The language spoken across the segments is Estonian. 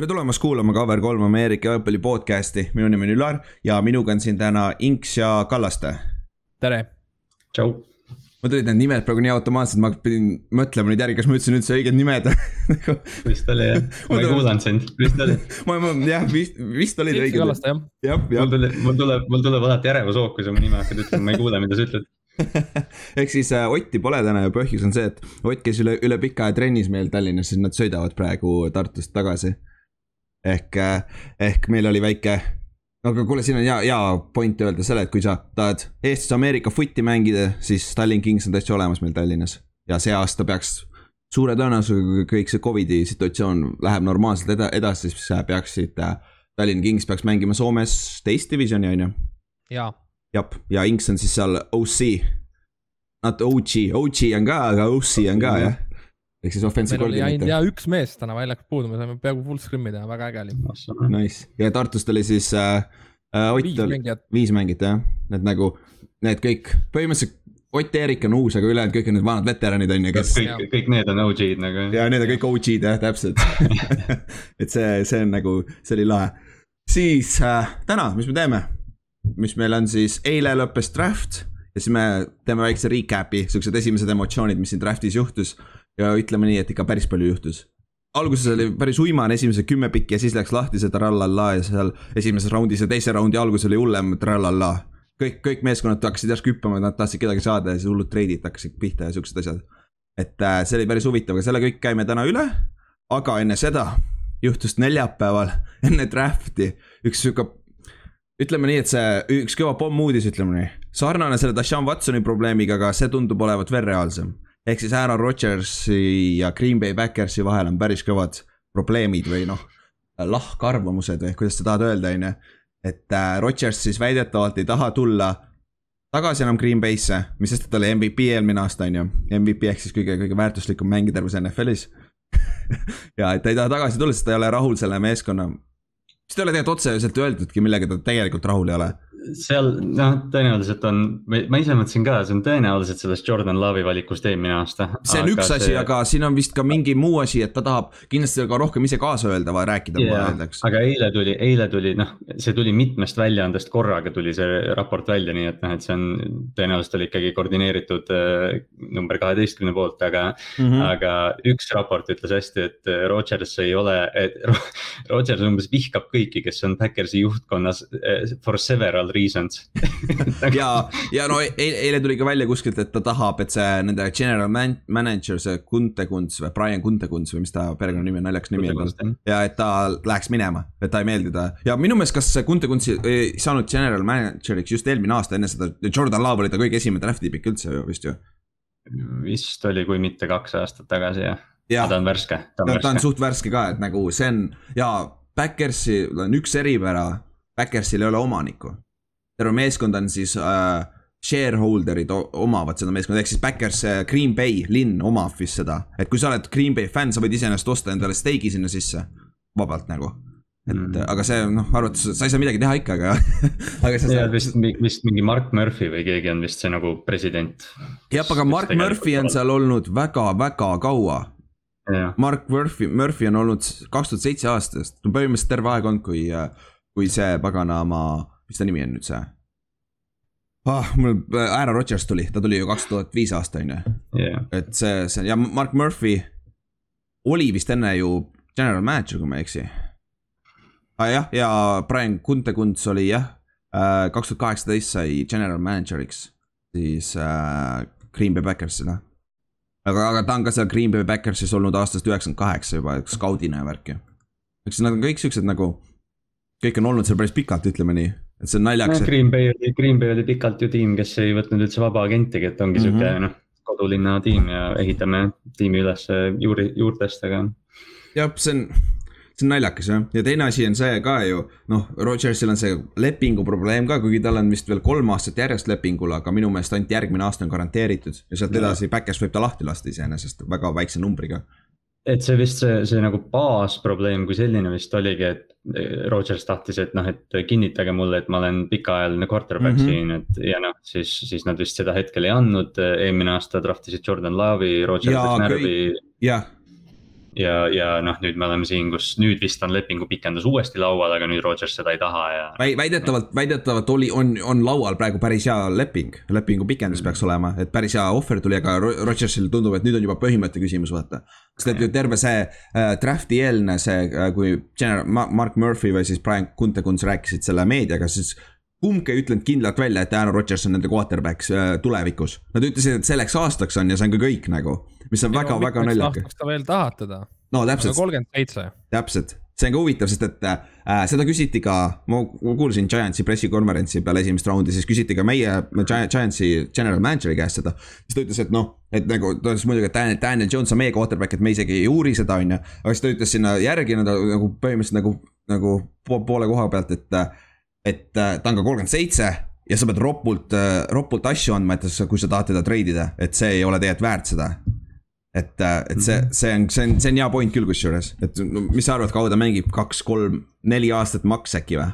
tere tulemast kuulama Cover3 Ameerika jalgpalli podcast'i, minu nimi on Ülar ja minuga on siin täna Inks ja Kallaste. tere. tšau. mul tulid need nimed praegu nii automaatselt, ma pidin mõtlema nüüd järgi, kas ma ütlesin üldse õiged nimed vist oli jah, ma ei kuulanud sind, vist oli. ma, ma jah, vist, vist olid õiged. Kallaste jah. jah, jah. mul tuleb, mul tuleb, mul tuleb alati ärevushoog, kui sa mu nime hakkad ütlema, ma ei kuule, mida sa ütled ehk siis äh, Otti pole täna ja põhjus on see, et Ott käis üle, üle pika aja trennis meil Tallinnas, siis nad sõidavad praegu Tartust tagasi ehk, eh, ehk meil oli väike, aga kuule, siin on hea, hea point öelda selle, et kui sa tahad Eestis-Ameerika footi mängida, siis Tallinn Kings on täitsa olemas meil Tallinnas. ja see aasta peaks suure tõenäosusega, kui kõik see Covidi situatsioon läheb normaalselt eda-, edasi, siis peaksid äh, Tallinn Kings peaks mängima Soomes teist divisjoni, on ju? jaa. jah, ja Inks on siis seal OC. Not OG, OG on ka, aga OC on ka jah ehk siis offensive oli ainult ja üks mees täna väljakul puudu, me saime peaaegu full scrim'i teha, väga äge oli. Nice ja Tartust oli siis äh, äh, Ott viis mängijat, viis mängijat jah, need nagu, need kõik, põhimõtteliselt Ott Eerik on uus, aga ülejäänud kõik on need vanad veteranid on ju, kes. kõik, kõik need on OG-d nagu. ja need on kõik OG-d jah, täpselt et see, see on nagu, see oli lahe. siis äh, täna, mis me teeme? mis meil on siis, eile lõppes draft ja siis me teeme väikse recap'i, siuksed esimesed emotsioonid, mis siin draft'is juhtus ja ütleme nii, et ikka päris palju juhtus. alguses oli päris uimane esimesed kümme pikki ja siis läks lahti see trallallaa ja seal esimeses raundis ja teise raundi alguses oli hullem trallallaa. kõik, kõik meeskonnad hakkasid järsku hüppama, nad tahtsid kedagi saada ja siis hullud treidid hakkasid pihta ja siuksed asjad. et äh, see oli päris huvitav, aga selle kõik käime täna üle. aga enne seda juhtus neljapäeval enne draft'i üks sihuke ütleme nii, et see üks kõva pommuudis, ütleme nii. sarnane selle Dashan Watsoni probleemiga, aga see tundub olevat veel reaalsem ehk siis Aaron Rodgersi ja Green Bay Backersi vahel on päris kõvad probleemid või noh, lahkarvamused või kuidas sa tahad öelda, on ju. et äh, Rodgers siis väidetavalt ei taha tulla tagasi enam Green Bay'sse, mis sest, et ta oli MVP eelmine aasta, on ju. MVP ehk siis kõige, kõige väärtuslikum mängija terves NFL-is ja et ta ei taha tagasi tulla, sest ta ei ole rahul selle meeskonna. mis ta ei ole tegelikult otseselt öeldudki, millega ta tegelikult rahul ei ole seal noh, tõenäoliselt on, ma ise mõtlesin ka, see on tõenäoliselt sellest Jordan Love'i valikust eelmine aasta. see on üks asi see..., aga siin on vist ka mingi muu asi, et ta tahab kindlasti ka rohkem ise kaasa öelda või rääkida yeah,, ütleks. aga eile tuli, eile tuli noh, see tuli mitmest väljaandest korraga tuli see raport välja, nii et noh, et see on tõenäoliselt oli ikkagi koordineeritud äh, number kaheteistkümne poolt, aga mm, -hmm. aga üks raport ütles hästi, et äh, Rodgers ei ole, et Rodgers umbes vihkab kõiki, kes on Backersi juhtkonnas äh, for several several reasons ja, ja no e-, eile, tuli ka välja kuskilt, et ta tahab, et see nende general man manager, see Kuntekunts või Brian Kuntekunts või mis ta perekonnanimi on, naljakas nimi on. ja et ta läheks minema, et ta ei meeldi ta ja minu meelest, kas Kuntekunts ei saanud general manager'iks just eelmine aasta enne seda, Jordan Love oli ta kõige esimene draft'i pikk üldse ju vist ju. vist oli, kui mitte kaks aastat tagasi jah ja. ta on värske. ta on, ta on suht värske ka, et nagu see on ja Backersil on üks eripära, Backersil ei ole omanikku terve meeskond on siis äh, shareholder'id omavad seda meeskonda, ehk siis Backers Green Bay linn omab vist seda. et kui sa oled Green Bay fänn, sa võid iseenesest osta endale steigi sinna sisse, vabalt nagu. et mm. aga see noh, arvates, sa ei saa midagi teha ikka, aga aga sa saad. vist, vist mingi Mark Murphy või keegi on vist see nagu president. jah, aga Mark Murphy on seal olnud väga-väga kaua. Mark Murphy, Murphy on olnud kaks tuhat seitse aastast, põhimõtteliselt terve aeg olnud, kui, kui see paganama mis ta nimi on nüüd see? ah, mul äh, Aaron Rodgers tuli, ta tuli ju kaks tuhat viis aasta on ju. et see, see ja Mark Murphy oli vist enne ju general manager, kui ma ei eksi ah,. jah, ja Brian Kuntekunts oli jah, äh, kaks tuhat kaheksateist sai general manager'iks siis äh, Green Bay Backersile. aga, aga ta on ka seal Green Bay Backersis olnud aastast üheksakümmend kaheksa juba skaudina ja värki. eks nad on kõik siuksed nagu, kõik on olnud seal päris pikalt, ütleme nii et see on naljakas no,. Green Bay oli, Green Bay oli pikalt ju tiim, kes ei võtnud üldse vaba agentigi, et ongi mm -hmm. sihuke noh, kodulinna tiim ja ehitame tiimi üles juuri, juurtest, aga. jah, see on, see on naljakas jah, ja teine asi on see ka ju, noh, Rodgersil on see lepingu probleem ka, kuigi tal on vist veel kolm aastat järjest lepingul, aga minu meelest ainult järgmine aasta on garanteeritud ja sealt edasi back'is võib ta lahti lasta iseenesest väga väikse numbriga et see vist see, see nagu baasprobleem kui selline vist oligi, et eh, Rodgers tahtis, et noh, et kinnitage mulle, et ma olen pikaajaline quarterback mm -hmm. siin, et ja noh, siis, siis nad vist seda hetkel ei andnud. eelmine aasta draft isid Jordan Love'i, Rodgers läks närvi. jah, ja, ja noh, nüüd me oleme siin, kus nüüd vist on lepingu pikendus uuesti laual, aga nüüd Rodgers seda ei taha ja. väidetavalt, väidetavalt oli, on, on laual praegu päris hea leping, lepingu pikendus peaks olema, et päris hea ohver tuli, aga Rodgersil tundub, et nüüd on juba põhimõtte küsimus, vaata. sest et terve see äh, draft'i eelne see äh,, kui general Mark Murphy või siis Brian Kuntekunst rääkisid selle meediaga, siis kumbki ei ütlenud kindlalt välja, et Aaron Rodgers on nende quarterback äh, tulevikus. Nad ütlesid, et selleks aastaks on ja see on ka kõik nagu, mis on väga-väga naljakas. kas ta veel tahab teda? no täpselt. kolmkümmend seitse. täpselt, see on ka huvitav, sest et äh, seda küsiti ka, ma kuulsin Giantsi pressikonverentsi peale esimest raundi, siis küsiti ka meie Giantsi general manager'i käest seda. siis ta ütles, et noh, et nagu ta ütles muidugi, et Daniel, Daniel Jones on meie quarterback, et me isegi ei uuri seda, on ju. aga siis ta ütles sinna järgi nagu põhimõtteliselt nagu, nagu poole koha pealt, et et äh, ta on ka kolmkümmend seitse ja sa pead ropult, äh, ropult asju andma, et kui sa tahad teda treidida, et see ei ole tegelikult väärt seda. et, äh, et see, mhm. see on, see on, see on hea point küll kusjuures, et no, mis sa arvad, kaua ta mängib, kaks, kolm, neli aastat maks äkki või?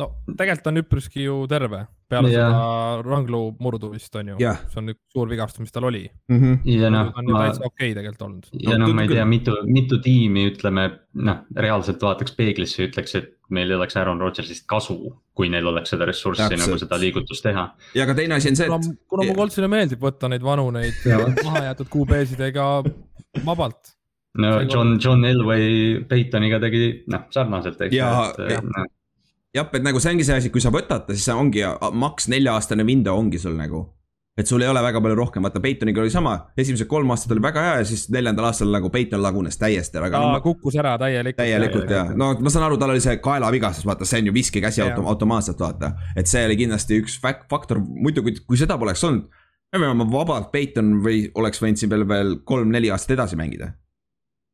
no tegelikult on üpriski ju terve, peale yeah. seda ranglu murdumist on ju yeah., see on üks suur vigastus, mis tal oli mm. -hmm. ja noh, ma. täitsa okei okay tegelikult olnud. ja no, no ma ei tea, mitu, mitu tiimi ütleme, noh, reaalselt vaataks peeglisse ja ütleks, et meil ei oleks Aaron Rodgersist kasu, kui neil oleks seda ressurssi Täpselt. nagu seda liigutust teha. ja ka teine asi on see, et. kuna mu Coltsile meeldib võtta neid vanu, neid mahajäetud QB-sidega vabalt no John, John Elway Peytoniga tegi noh sarnaselt, eks. ja, ja, jah, et nagu see ongi see asi, kui sa võtad ta, siis see ongi maks nelja-aastane window ongi sul nagu. et sul ei ole väga palju rohkem, vaata Peitoniga oli sama, esimesed kolm aastat oli väga hea ja siis neljandal aastal nagu Peiton lagunes täiesti väga. ta no, kukkus ära täielikult. täielikult jah, no ma saan aru, tal oli see kaelavigastus, vaata, see on ju viskikäsi auto, automaatselt vaata. et see oli kindlasti üks faktor, muidu kui, kui seda poleks olnud. me võime vabalt, Peiton või oleks võinud siin veel, veel kolm-neli aastat edasi mängida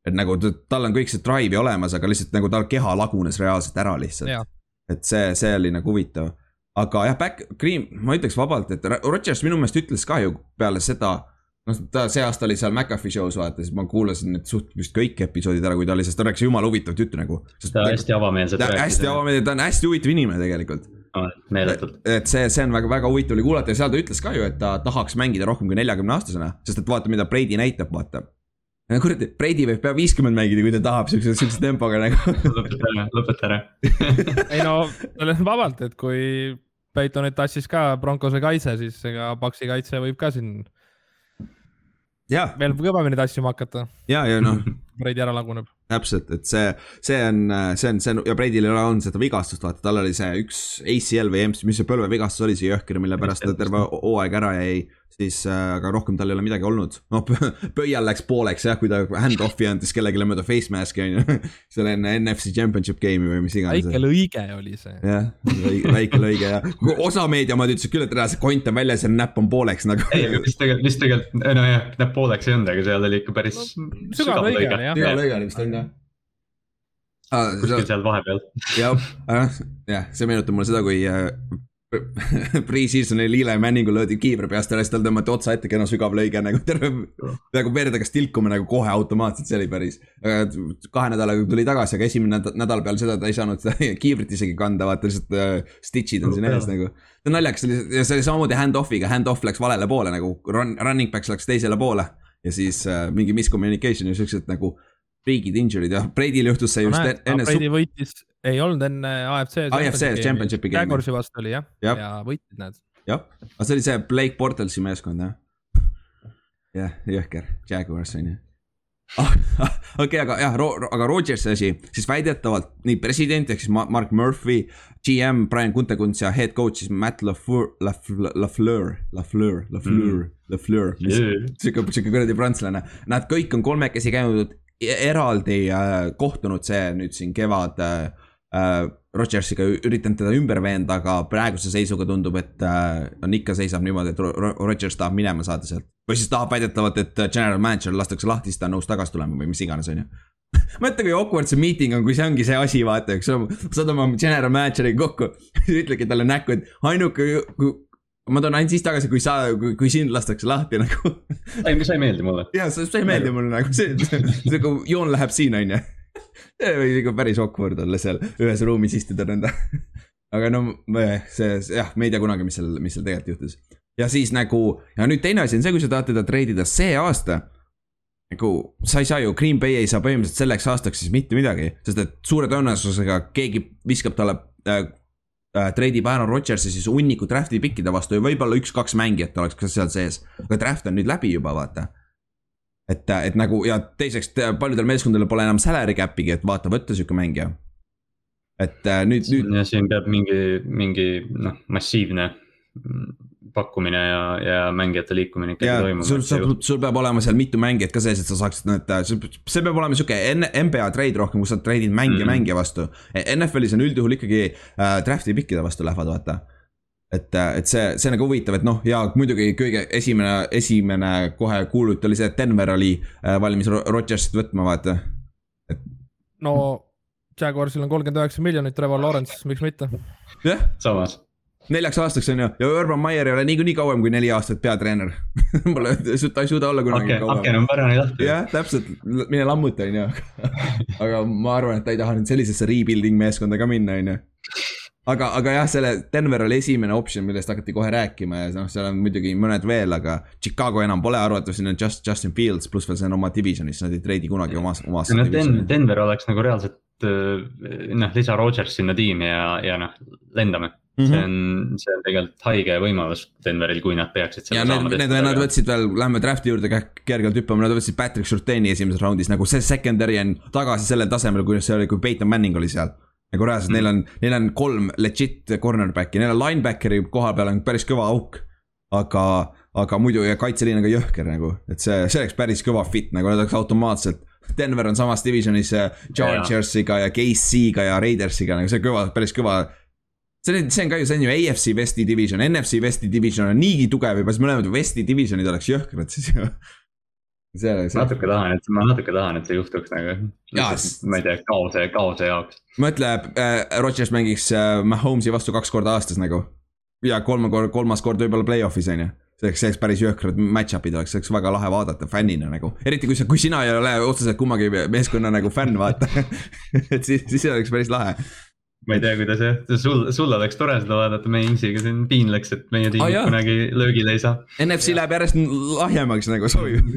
et nagu tal on kõik see drive'i olemas, aga lihtsalt nagu tal keha lagunes reaalselt ära lihtsalt et see, see oli nagu huvitav. aga jah, back, Green, ma ütleks vabalt, et Rodgers minu meelest ütles ka ju peale seda. noh, ta see aasta oli seal McAfee show's vaata, siis ma kuulasin need suht vist kõik episoodid ära, kui ta oli, sest ta rääkis jumala huvitavat juttu nagu. ta on hästi avameelselt rääkis. hästi avameelne, ta on hästi huvitav inimene tegelikult meeletult. et see, see on väga, väga huvitav oli kuulata ja seal ta ütles ka ju, et ta tahaks mängida rohkem kui neljakümne aastasena, sest et vaata, mida Brady näitab, vaata kuradi, Brady võib pea viiskümmend mängida, kui ta tahab siukse, siukse tempoga nagu. lõpeta ära, lõpeta ära ei no, vabalt, et kui Peitonit tassis ka Broncose kaitse, siis ega Paxi kaitse võib ka siin. veel kõvemini tassima hakata. ja, ja noh Brady ära laguneb. täpselt, et see, see on, see on, see on ja Brady'l ei ole olnud seda vigastust, vaata, tal oli see üks ACL või EMS, mis see põlvevigastus oli, see jõhker, mille pärast ta terve hooaeg ära jäi siis äh, aga rohkem tal ei ole midagi olnud. noh, pöial läks pooleks jah, kui ta hand-off'i andis kellelegi mööda face mask'i on ju. seal enne NFC championship game'i või mis iganes. väike lõige oli see. jah, väike lõige jah. osa meediamaad ütlesid küll, et ära see kont on väljas ja näpp on pooleks nagu. ei, aga vist tegelikult, vist tegelikult, nojah, näpp pooleks ei olnud, aga seal oli ikka päris no, sügav lõige. sügav lõige oli vist on jah ah,. kuskil seal vahepeal. jah, jah, see meenutab mulle seda, kui äh, Pre-season'il Eli Manningu löödi kiivri peast ära, siis tal tõmmati otsa ette kena sügav lõige nagu terve, nagu verd hakkas tilkuma nagu kohe automaatselt, see oli päris. kahe nädalaga tuli tagasi, aga esimene nädal peale seda ta ei saanud seda kiivrit isegi kanda, vaata lihtsalt uh, stitch'id on siin ees nagu. see on naljakas, ja see oli samamoodi hand-off'iga, hand-off läks valele poole nagu run, running back läks teisele poole. ja siis uh, mingi miscommunication ja siuksed nagu riigid injury'd ja Brady'l juhtus see just näed, enne. Brady võitis ei olnud enne AFC. AFC Championship'i game. Jagorsi vastu oli jah ja., ja võitsid nad. jah, aga see oli see Blake Bortlesi meeskond jah. jah, jõhker, Jaguars on ju okei aga jah, aga Rodgersi asi, siis väidetavalt nii president ehk siis Mark Murphy, GM Brian Kuntekunts ja head coach siis Matt LaFleur, LaFleur, LaFleur, LaFleur, LaFleur, LaFleur, sihuke, sihuke kuradi prantslane. Nad kõik on kolmekesi käinud eraldi äh, kohtunud see nüüd siin kevad äh, Rodgersiga üritanud teda ümber veenda, aga praeguse seisuga tundub, et äh, on ikka seisab niimoodi, et Rodgers tahab minema saada sealt. või siis tahab väidetavalt, et general manager lastakse lahti, siis ta on nõus tagasi tulema või mis iganes, on ju. mõtle, kui awkward see meeting on, kui see ongi see asi, vaata, eks ole, saad oma general manager'iga kokku ütlegi talle näkku, et ainuke, ma tulen ainult siis tagasi, kui sa, kui sind lastakse lahti nagu. ei, sa ei meeldi mulle. jaa, sa ei meeldi mulle nagu, see, see, see, see joon läheb siin, on ju võib ikka päris awkward olla seal ühes ruumis istuda nõnda. aga no see, see jah, me ei tea kunagi, mis seal, mis seal tegelikult juhtus. ja siis nagu, ja nüüd teine asi on see, kui sa tahad teda treidida see aasta. nagu sa ei saa ju, Green Bay ei saa põhimõtteliselt selleks aastaks siis mitte midagi, sest et suure tõenäosusega keegi viskab talle äh, äh, treidib Aaron Rodgersi siis hunniku draft'i pikkide vastu ja võib-olla üks-kaks mängijat oleks ka seal sees. aga draft on nüüd läbi juba, vaata. Et, et nagu ja teiseks paljudel meeskondadel pole enam salary cap'igi, et vaata, võtta sihuke mängija. et äh, nüüd, nüüd. ja siin peab mingi, mingi noh, massiivne pakkumine ja, ja mängijate liikumine ikkagi toimuma. sul, sul, sul peab olema seal mitu mängijat ka sees, et sa saaksid need, see peab olema sihuke NBA trade rohkem, kus sa treidid mängija mm. mängija vastu. NFL-is on üldjuhul ikkagi äh, draft'i pikkide vastu lähevad, vaata. Et, et see, see on nagu huvitav, et noh, ja muidugi kõige esimene, esimene kohe kuulujutt oli see, et Denver oli äh, valmis Rodgersit võtma, vaata. et. no Jaguarsil on kolmkümmend üheksa miljonit, Trevor Lawrence, miks mitte? jah, samas neljaks aastaks on ju, ja Urban Meyer ei ole niikuinii kauem kui neli aastat peatreener Pole, ta ei suuda olla kunagi okay, kauem. aken on pärani lahti. jah, täpselt, mine lammuta, on ju. aga ma arvan, et ta ei taha nüüd sellisesse rebuilding meeskonda ka minna, on ju. Aga, aga jah, selle Denver oli esimene optsioon, millest hakati kohe rääkima ja noh, seal on muidugi mõned veel, aga Chicago enam pole arvatud, siin on just Justin Fields pluss veel see on oma divisionis, nad ei treidi kunagi omas, omas. no Den-, Denver oleks nagu reaalselt eh, noh, lisa Rodgers sinna tiimi ja, ja noh, lendame Mm -hmm. see on, see on tegelikult haige võimalus Denveril, kui nad peaksid seda ja saama. Need, nad võtsid veel, lähme draft'i juurde kergelt hüppama, nad võtsid Patrick Surtaini esimeses raundis nagu see secondary on tagasi sellel tasemel, kuidas see oli, kui Peyton Manning oli seal. Nagu reaalselt mm, neil on, neil on kolm legit cornerback'i, neil on linebackeri koha peal on päris kõva auk. aga, aga muidu ja kaitseliin on ka jõhker nagu, et see, see oleks päris kõva fit nagu, nad oleks automaatselt Denver on samas divisionis äh, Chargersiga ja KC-ga ja Raidersiga nagu see kõva, päris kõva see on, see on ka ju, see on ju AFC Westi division, NFC Westi division on niigi tugev juba, siis mõlemad Westi divisionid oleks jõhkrad siis ju see oleks. natuke tahan, et ma natuke tahan, et see juhtuks nagu. ma ei tea, kaose, kaose jaoks. mõtle äh,, Rodgers mängiks äh, Mahomes'i vastu kaks korda aastas nagu. ja kord, kolmas kord võib-olla play-off'is on ju. see oleks, see oleks päris jõhkrad match-up'id oleks, see oleks väga lahe vaadata fännina nagu. eriti kui sa, kui sina ei ole otseselt kummagi meeskonna nagu fänn, vaata et siis, siis oleks päris lahe ma ei tea, kuidas jah, sul, sul oleks tore seda vaadata, meie Inksiga siin piinleks, et meie tiimid ah, kunagi löögile ei saa. NFC läheb järjest lahjemaks nagu sobib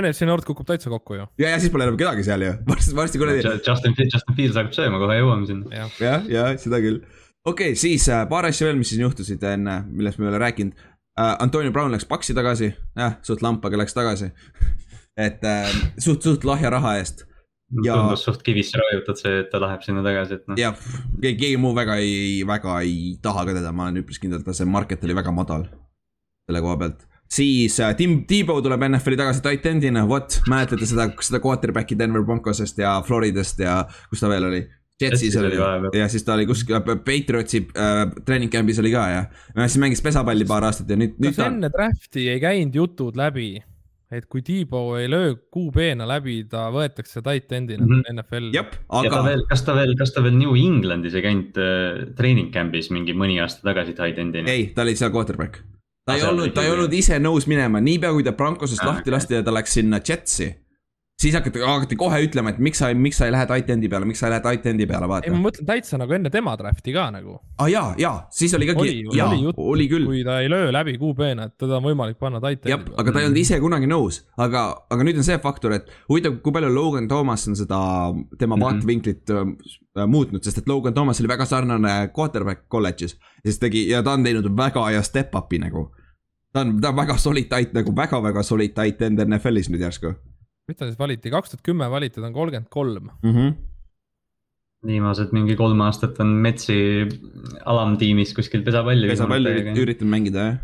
NFC Nord kukub täitsa kokku ju. ja, ja siis pole enam kedagi seal ju, varsti, varsti kuradi. Justin, Justin Fields hakkab sööma, kohe jõuame sinna. jah, ja, ja seda küll. okei okay,, siis äh, paar asja veel, mis siin juhtusid enne, millest me ei ole rääkinud uh,. Antonio Brown läks Paxi tagasi, jah, suht lamp, aga läks tagasi et uh, suht, suht lahja raha eest ja.... tundus suht kivisse raiutud see, et ta läheb sinna tagasi, et noh. jah, keegi muu väga ei, väga ei taha ka teda, ma olen üpris kindel, et see market oli väga madal. selle koha pealt. siis äh, Tim Tebow tuleb NFL-i tagasi titan'ina, vot, mäletate seda, seda quarterback'i Denver Broncosest ja Floridast ja kus ta veel oli? Jetsis oli ja siis ta oli kuskil Patriotsi äh, treening camp'is oli ka ja. siis mängis pesapalli paar aastat ja nüüd. kas enne draft'i ei käinud jutud läbi, et kui Tiibo ei löö QB-na läbi, ta võetakse tight end'ina mm -hmm. NFL-i. aga. kas ta veel, kas ta veel New Englandis ei käinud äh, treening camp'is mingi mõni aasta tagasi tight end'ina? ei, ta oli seal quarterback. ta ah, ei olnud, ta ei olnud ise nõus minema, niipea kui ta Broncosest ah, lahti lasti ja ta läks sinna Jetsi siis hakati, hakati kohe ütlema, et miks sa, miks sa ei lähe tight-end'i peale, miks sa ei lähe tight-end'i peale, vaata. ei, ma mõtlen täitsa nagu enne tema draft'i ka nagu. aa ah, jaa, jaa, siis oli ka. oli, oli, küll. kui ta ei löö läbi QB-na, et teda on võimalik panna tight-end'i peale. aga ta ei olnud ise kunagi nõus, aga, aga nüüd on see faktor, et huvitav, kui palju Logan Thomas on seda, tema mm -hmm. vaatevinklit äh, muutnud, sest et Logan Thomas oli väga sarnane quarterback kolledžis. ja siis tegi ja ta on teinud väga hea step-up'i nagu. ta on, ta on väga solid tight nagu väga-väga solid tight end NFL-is nüüd järsku mis ta siis valiti, kaks tuhat kümme valiti, ta on kolmkümmend kolm. Mhm. viimased mingi kolm aastat on Metsi alamtiimis kuskil pesapalli. pesapalli üritanud mängida jah.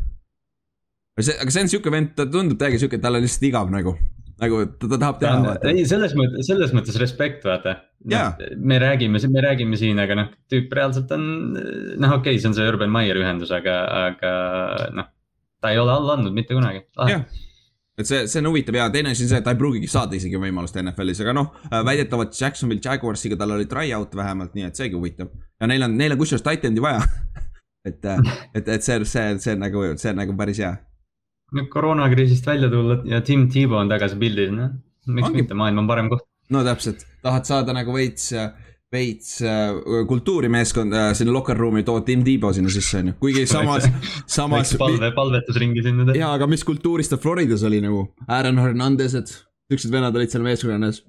see, aga see on sihuke vend, ta tundub täiega sihuke, et tal on lihtsalt igav nagu nagu ta, ta tahab teha. ei, selles mõttes, selles mõttes respekt, vaata no,. me räägime, me räägime siin, aga noh, tüüp reaalselt on, noh, okei okay,, see on see Urban Meyer ühendus, aga, aga noh. ta ei ole alla andnud mitte kunagi. jah et see, see on huvitav ja teine asi on see, et ta ei pruugigi saada isegi võimalust NFL-is, aga noh, äh, väidetavalt Jacksonville Jaguarsiga tal oli tryout vähemalt, nii et seegi huvitav. ja neil on, neil on kusjuures titan'i vaja et, äh, et, et see, see, see on nagu, see on nagu päris hea. no koroonakriisist välja tulla ja Tim Tebow on tagasi pildis, noh, miks Ongi. mitte, maailm on parem koht. no täpselt, tahad saada nagu veits äh, veits äh, kultuurimeeskonda äh, sinna locker room'i tood Tim Tebow sinna sisse onju, kuigi samas, samas. palve, palvetusringi sinna teha. jaa, aga mis kultuuris ta Floridas oli nagu, Aaron Hernandez'ed, siuksed vennad olid seal meeskonnas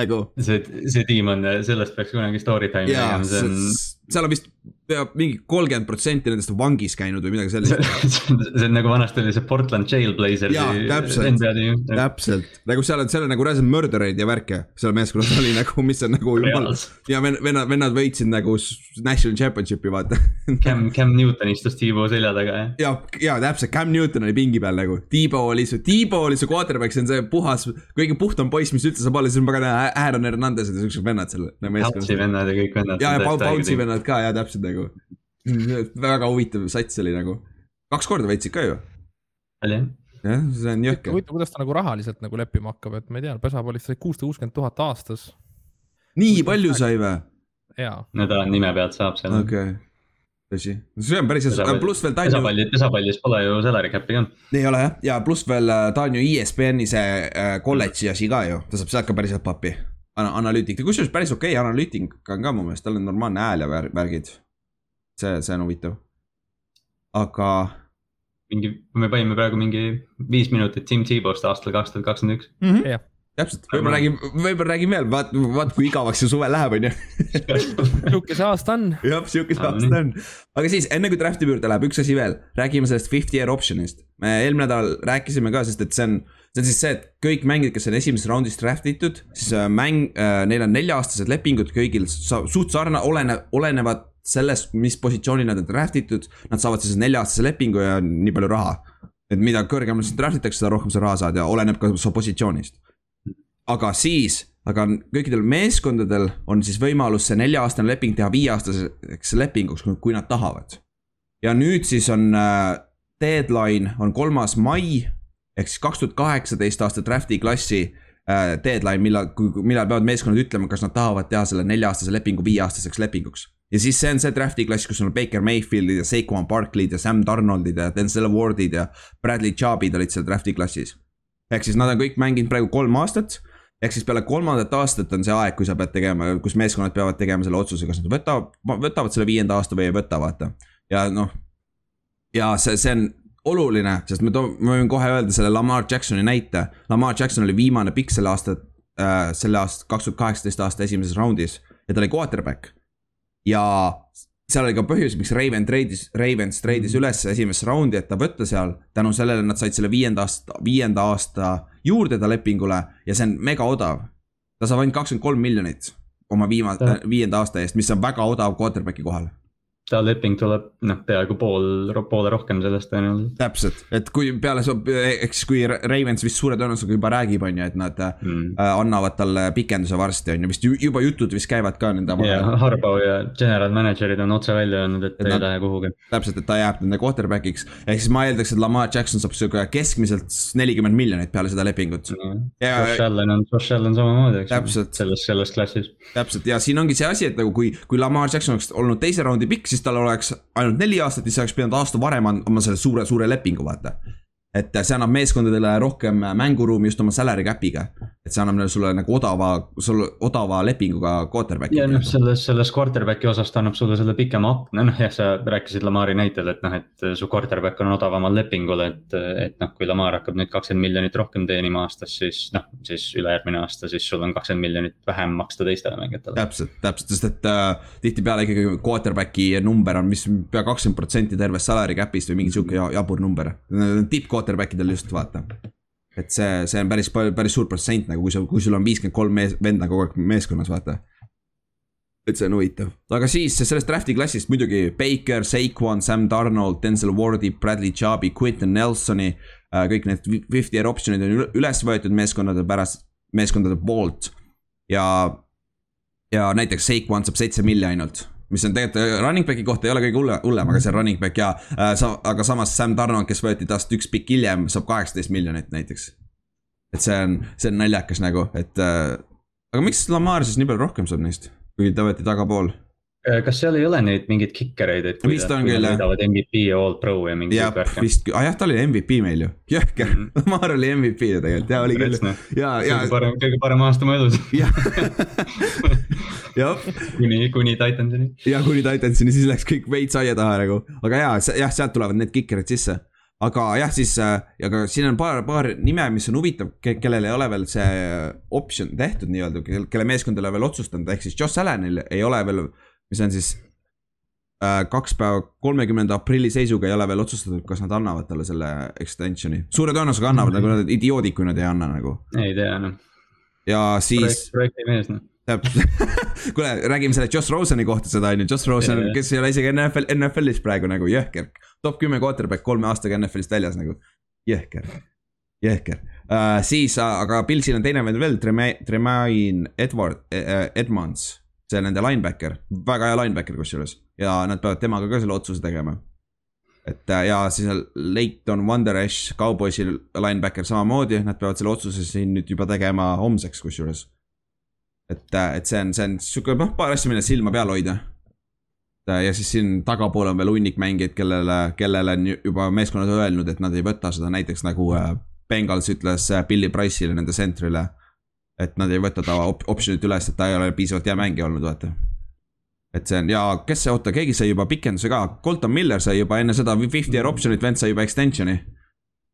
nagu. see, see tiim on, sellest peaks kunagi story time tegema, see on. Seal on vist peab mingi kolmkümmend protsenti nendest vangis käinud või midagi sellist see on nagu vanasti oli see Portland Trailblazersi NBA tiim. täpselt, nagu seal on, seal on nagu reaalselt murdereid ja värke seal meeskonnas oli nagu, mis on nagu jumal. ja vennad, vennad võitsid nagu national championship'i vaata Cam, Cam Newton istus Tiibo selja taga jah. ja, ja täpselt, Cam Newton oli pingi peal nagu, Tiibo oli su, Tiibo oli su quarterback, see on see puhas, kõige puhtam poiss, mis üldse saab olla, siis on pagana Aaron Hernandez'id ja siuksed vennad seal. Bouncy vennad ja kõik vennad. ja, ja Bouncy vennad ka ja täpselt nagu väga huvitav sats oli nagu, kaks korda võitsid ka ju. oli jah jah, see on jõhker. huvitav, kuidas ta nagu rahaliselt nagu leppima hakkab, et ma ei tea, pesapoolist sai kuussada kuuskümmend tuhat aastas. nii palju sai või? jaa. no ta nime pealt saab seal. okei okay., tõsi, see on päris hea, pluss veel ta on ju. pesapalli, pesapallis pole ju salary cap'i ka. ei ole jah, ja pluss veel äh, ta on ju ESPN-i see äh, kolledži asi ka ju, ta saab sealt ka päris head pappi. Analüütik, kusjuures päris okei okay, analüütik on ka mu meelest, tal on normaalne hääl ja värgid see, see on huvitav. aga. mingi, me panime praegu mingi viis minutit Tim Tebow'st aastal kaks tuhat kakskümmend üks. Mhm. täpselt, võib-olla räägime, võib-olla räägime veel, vaat, vaat kui igavaks see suvel läheb, on ju. sihuke see aasta on. jah, sihuke see aasta on. aga siis enne kui draft'i juurde läheb, üks asi veel, räägime sellest fifty year option'ist. me eelmine nädal rääkisime ka, sest et see on see on siis see, et kõik mängijad, kes on esimeses raundis draft itud, siis äh, mäng äh,, neil on nelja-aastased lepingud kõigil suht sarnane, olene, olenevad sellest, mis positsioonil nad on draft itud, nad saavad siis nelja-aastase lepingu ja nii palju raha. et mida kõrgemalt sind draft itakse, seda rohkem sa raha saad ja oleneb ka su positsioonist. aga siis, aga kõikidel meeskondadel on siis võimalus see nelja-aastane leping teha viieaastaseks lepinguks, kui nad tahavad. ja nüüd siis on äh, deadline on kolmas mai ehk siis kaks tuhat kaheksateist aasta draft'i klassi äh, deadline, millal, millal peavad meeskonnad ütlema, kas nad tahavad teha selle nelja-aastase lepingu viieaastaseks lepinguks ja siis see on see draft'i klass, kus on Baker Mayfieldid ja Saquon Barkley'd ja Sam Donaldid ja Denzel Ward'id ja Bradley Chubb'id olid seal draft'i klassis. ehk siis nad on kõik mänginud praegu kolm aastat. ehk siis peale kolmandat aastat on see aeg, kui sa pead tegema, kus meeskonnad peavad tegema selle otsuse, kas nad võtavad, võtavad selle viienda aasta või ei võta, vaata. ja noh, ja see, see on oluline, sest me toome, ma võin kohe öelda selle Lamar Jacksoni näite. Lamar Jackson oli viimane pikk selle aasta äh,, selle aasta, kaks tuhat kaheksateist aasta esimeses raundis ja ta oli quarterback ja seal oli ka põhjus, miks Raven treidis, Ravens treidis mhm. üles esimesse raundi, et ta võtta seal. tänu sellele nad said selle viienda aasta, viienda aasta juurde ta lepingule ja see on mega odav. ta saab ainult kakskümmend kolm miljonit oma viimase, viienda aasta eest, mis on väga odav quarterback'i kohal ta leping tuleb noh, peaaegu pool, poole rohkem sellest tõenäoliselt. täpselt, et kui peale, eks kui Ravens vist suure tõenäosusega juba räägib, on ju, et nad mm. äh, annavad talle pikenduse varsti, on ju, vist juba jutud vist käivad ka nende vahel. ja Harbo ja general manager'id on otse välja öelnud, et, ei lähe kuhugi. täpselt, et ta jääb nende quarterback'iks, ehk siis ma eeldaks, et Lamar Jackson saab sihuke keskmiselt nelikümmend miljonit peale seda lepingut mm.. Josh Allan on, Josh Allan samamoodi, eks ju, selles, selles klassis. täpselt ja siin ongi see asi, et nagu kui, kui Lamar Jackson oleks olnud teise raundi pikk, siis tal oleks ainult neli aastat, siis oleks pidanud aasta varem andma selle suure, suure lepingu, vaata et see annab meeskondadele rohkem mänguruumi just oma salary cap'iga. et see annab sulle nagu odava, sulle odava lepinguga quarterback'i. ja noh, selles, selles quarterback'i osas ta annab sulle selle pikema akna, noh jah, sa rääkisid Lamari näitel, et noh, et su quarterback on odavamal lepingul, et. et noh, kui Lamar hakkab nüüd kakskümmend miljonit rohkem teenima aastas, siis noh, siis ülejärgmine aasta, siis sul on kakskümmend miljonit vähem maksta teistele mängijatele. täpselt, täpselt, sest et äh, tihtipeale ikkagi quarterback'i number on, mis pea kakskümmend protsenti tervest salary cap'ist või mingi sihuke jabur number. tipp quarterback idel just vaata. et see, see on päris palju, päris suur protsent nagu, kui sa, kui sul on viiskümmend kolm mees, venda kogu aeg meeskonnas, vaata. et see on huvitav, aga siis sellest draft'i klassist muidugi Baker, Saquon, Sam Donald, Denzel Wardi, Bradley Chubby, Quinton Nelsoni äh,. kõik need fifty year option'id on üles võetud meeskondade pärast, meeskondade poolt. ja, ja näiteks Saquon saab seitse milli ainult mis on tegelikult äh, running back'i kohta ei ole kõige hullem, hullem, aga see on running back ja äh, sa, aga samas Sam Darnold, kes võeti tast üks pikk hiljem, saab kaheksateist miljonit näiteks. et see on, see on naljakas nagu, et äh, aga miks Lamar siis nii palju rohkem saab neist, kui ta võeti tagapool kas seal ei ole neid mingeid kikereid, et kui nad võidavad MVP ja All Pro ja mingi siuke värk? vist, ah jah, ta oli MVP meil ju, jõhker mm. Lamar oli MVP ju tegelikult ja oli küll. ja, ja. kõige parem, kõige parem aasta mu elus. jah. kuni, kuni Titansini. ja kuni Titansini, siis läks kõik veits aia taha nagu, aga ja, jah, sealt tulevad need kikerid sisse aga jah, siis, aga siin on paar, paar nime, mis on huvitav ke, kellel ei ole veel see optsioon tehtud nii-öelda, kelle meeskond ei ole veel otsustanud, ehk siis Josh Allanil ei ole veel, mis on siis Äh, kaks päeva, kolmekümnenda aprilli seisuga ei ole veel otsustatud, kas nad annavad talle selle extension'i. suure tõenäosusega annavad mm, -hmm. nagu nad idioodid, kui nad ei anna nagu. ei tea noh. ja siis. projekti mees noh kuule, räägime selle Josh Roseni kohta seda on ju, Josh Rosen, kes ei ole isegi NFL, NFL-is praegu nagu jõhker. top kümme quarterback kolme aastaga NFL-ist väljas nagu, jõhker, jõhker uh,. siis, aga Pilsil on teine vend veel, Tremaine Edward uh,, Edmonds see nende linebacker, väga hea linebacker kusjuures ja nad peavad temaga ka selle otsuse tegema. et äh, ja siis Leighton Wanderesh, Cowboysi linebacker samamoodi, nad peavad selle otsuse siin nüüd juba tegema homseks kusjuures. et, äh, et see on, see on sihuke noh, paar asja, millele silma peal hoida. Äh, ja siis siin tagapool on veel hunnik mängijaid, kellele, kellele on juba meeskonnad öelnud, et nad ei võta seda, näiteks nagu Bengals ütles Billy Price'ile, nende sentrile et nad ei võta ta op option'it üles, et ta ei ole piisavalt hea mängija olnud, vaata. et see on ja kes see, oota, keegi sai juba pikenduse ka, Colton Miller sai juba enne seda fifty year option'it, vend sai juba extension'i.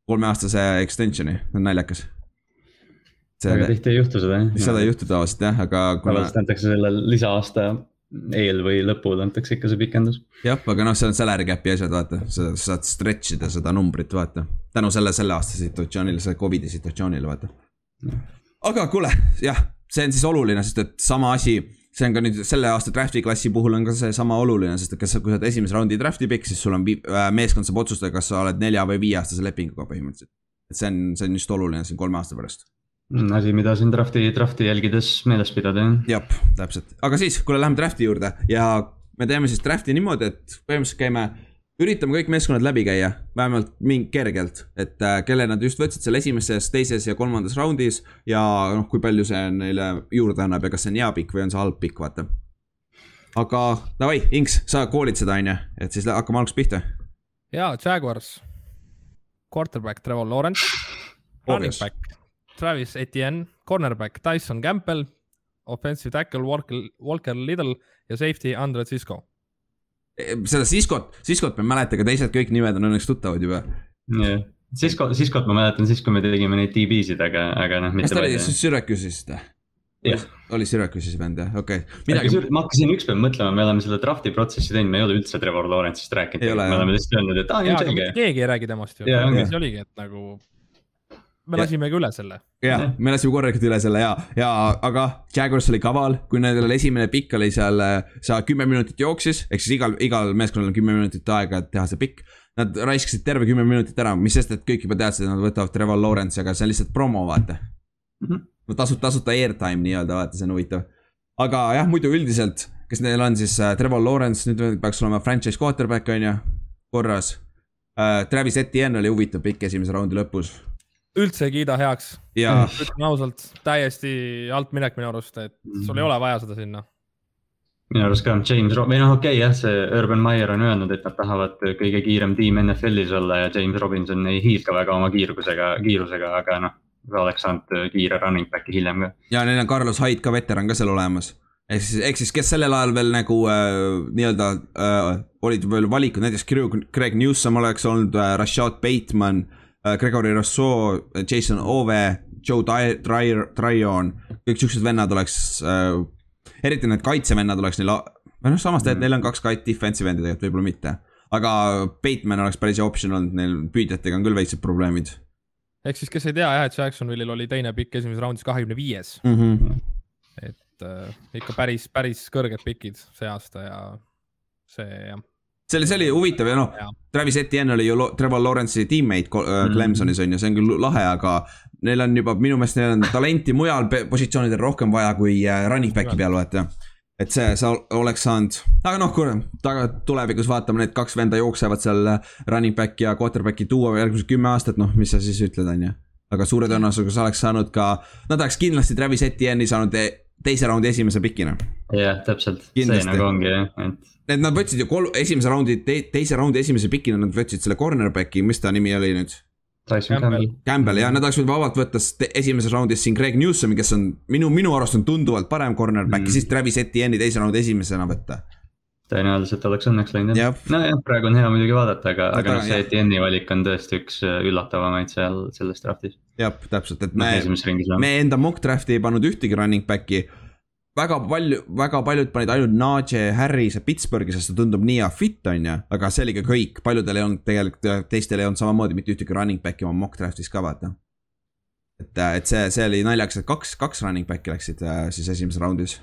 kolmeaastase extension'i, naljakas. väga tihti ei juhtu seda jah. seda ei juhtu tavaliselt jah, aga tavaliselt antakse selle lisa-aasta eel või lõpul antakse ikka see pikendus. jah, aga noh, see on salary cap'i asjad, vaata, sa saad stretch ida seda numbrit, vaata. tänu selle, selle aasta situatsioonile, selle Covidi situatsioonile, vaata aga kuule, jah, see on siis oluline, sest et sama asi, see on ka nüüd selle aasta draft'i klassi puhul on ka seesama oluline, sest et kas sa, kui sa oled esimese raundi draft'i pikk, siis sul on äh, meeskond saab otsustada, kas sa oled nelja või viieaastase lepinguga põhimõtteliselt. et see on, see on just oluline siin kolme aasta pärast mm, asi, mida siin draft'i, draft'i jälgides meeles pidada, jah. jah, täpselt, aga siis, kuule, lähme draft'i juurde ja me teeme siis draft'i niimoodi, et põhimõtteliselt käime üritame kõik meeskonnad läbi käia, vähemalt mingi kergelt, et äh, kelle nad just võtsid seal esimeses, teises ja kolmandas raundis. ja noh, kui palju see neile juurde annab ja kas see on hea pikk või on see halb pikk, vaata. aga davai, Inks, sa koolid seda, on ju, et siis hakkame algusest pihta. ja, Jaguars, quarterback Trevor Lawrence, running back Travis Etienne, cornerback Tyson Campbell, offensive tackle Walker, Walker Little ja safety Andre Cisco seda Siskot, Siskot ma ei mäleta, aga teised kõik nimed on õnneks tuttavad juba. jah, Sisko, Siskot ma mäletan siis, kui me tegime neid DB-sid, aga, aga noh. kas ta oli siis Syracuse'ist või? jah. oli Syracuse'is vend jah, okei okay.. Midagi... ma hakkasin ükspäev mõtlema, me oleme selle draft'i protsessi teinud, me ei ole üldse Trevor Lawrence'ist rääkinud. me oleme lihtsalt öelnud, et aa, nii on selge. keegi ei räägi temast ju, see oligi, et nagu me lasimegi üle selle. jah, me lasime korralikult üle selle ja, ja aga Jaguars oli kaval, kui nendel esimene pikk oli seal, sa kümme minutit jooksis, ehk siis igal, igal meeskonnal on kümme minutit aega, et teha see pikk. Nad raiskasid terve kümme minutit ära, mis sest, et kõik juba teadsid, et nad võtavad Trevor Lawrence'i, aga see on lihtsalt promo, vaata mm. -hmm. no tasuta, tasuta airtime nii-öelda, vaata, see on huvitav. aga jah, muidu üldiselt, kes neil on siis äh, Trevor Lawrence, nüüd peaks olema franchise quarterback on ju, korras äh,. Travis Etienne oli huvitav pikk esimese raundi lõpus üldse ei kiida heaks. ütlen ausalt, täiesti altminek minu arust, et sul ei ole vaja seda sinna. minu arust ka James, või noh, okei okay, jah, see Urban Meyer on öelnud, et nad tahavad kõige kiirem tiim NFL-is olla ja James Robinson ei hiilga väga oma kiirgusega, kiirusega, aga noh. oleks saanud kiire running back'i hiljem ka. ja neil on Carlos Hyde ka veteran ka seal olemas ehk siis, ehk siis, kes sellel ajal veel nagu äh, nii-öelda äh, olid veel valikud, näiteks Greg Newsom oleks olnud äh,, Rashad Bateman äh,. Äh, Gregory Rousseau, Jason Ove, Joe Tryon, kõik siuksed vennad oleks äh,, eriti need kaitsevennad oleks neil, või noh, samas tegelikult neil on kaks kait defensive endi tegelikult, võib-olla mitte. aga Bateman oleks päris hea optsioon olnud, neil püüdjatega on küll väiksed probleemid. ehk siis, kes ei tea jah, et Jacksonville'il oli teine pikk esimeses raundis kahekümne viies. Mhm. et äh, ikka päris, päris kõrged pikid see aasta ja see jah see oli, see oli huvitav ja noh, Travis Etienne oli ju Trevor Lawrence'i teammate äh, Clemsonis on ju, see on küll lahe, aga neil on juba minu meelest neil on talenti mujal positsioonidel rohkem vaja kui äh, running back'i peal vaata. et see, sa oleks saanud, aga noh, kuule, taga tulevikus vaatame, need kaks venda jooksevad seal äh, running back'i ja quarterback'i tuua järgmised kümme aastat, noh, mis sa siis ütled, on ju. aga suure tõenäosusega sa oleks saanud ka, nad oleks kindlasti Travis Etienne'i saanud teise raundi esimese pikina. jah, täpselt, see nagu ongi jah, et et nad võtsid ju kolm, esimese raundi te,, teise raundi esimese pikina nad võtsid selle cornerback'i, mis ta nimi oli nüüd? Campbell. Campbell jah, nad oleks võinud vabalt võtta esimeses raundis siin Greg Newsom'i, kes on minu, minu arust on tunduvalt parem cornerback mm. ja siis Travis Etienne'i teise raundi esimesena võtta. Tõenäoliselt oleks õnneks läinud jah Jah. ja., nojah, praegu on hea muidugi vaadata, aga, Aga aga noh, see. Etienne'i valik on tõesti üks äh, üllatavamaid seal selles draft'is. jah, täpselt, et noh, me, me enda mock draft'i ei pannud ühtegi running back'i. väga palju, väga paljud panid ainult Najee Harrise Pittsburghi, sest ta tundub nii hea fit, on ju, aga see oli ka kõik, paljudel ei olnud tegelikult, teistel ei olnud samamoodi mitte ühtegi running back'i oma mock draft'is ka vaata. et, et see, see oli naljakas, et kaks, kaks running back'i läksid äh, siis esimeses raundis.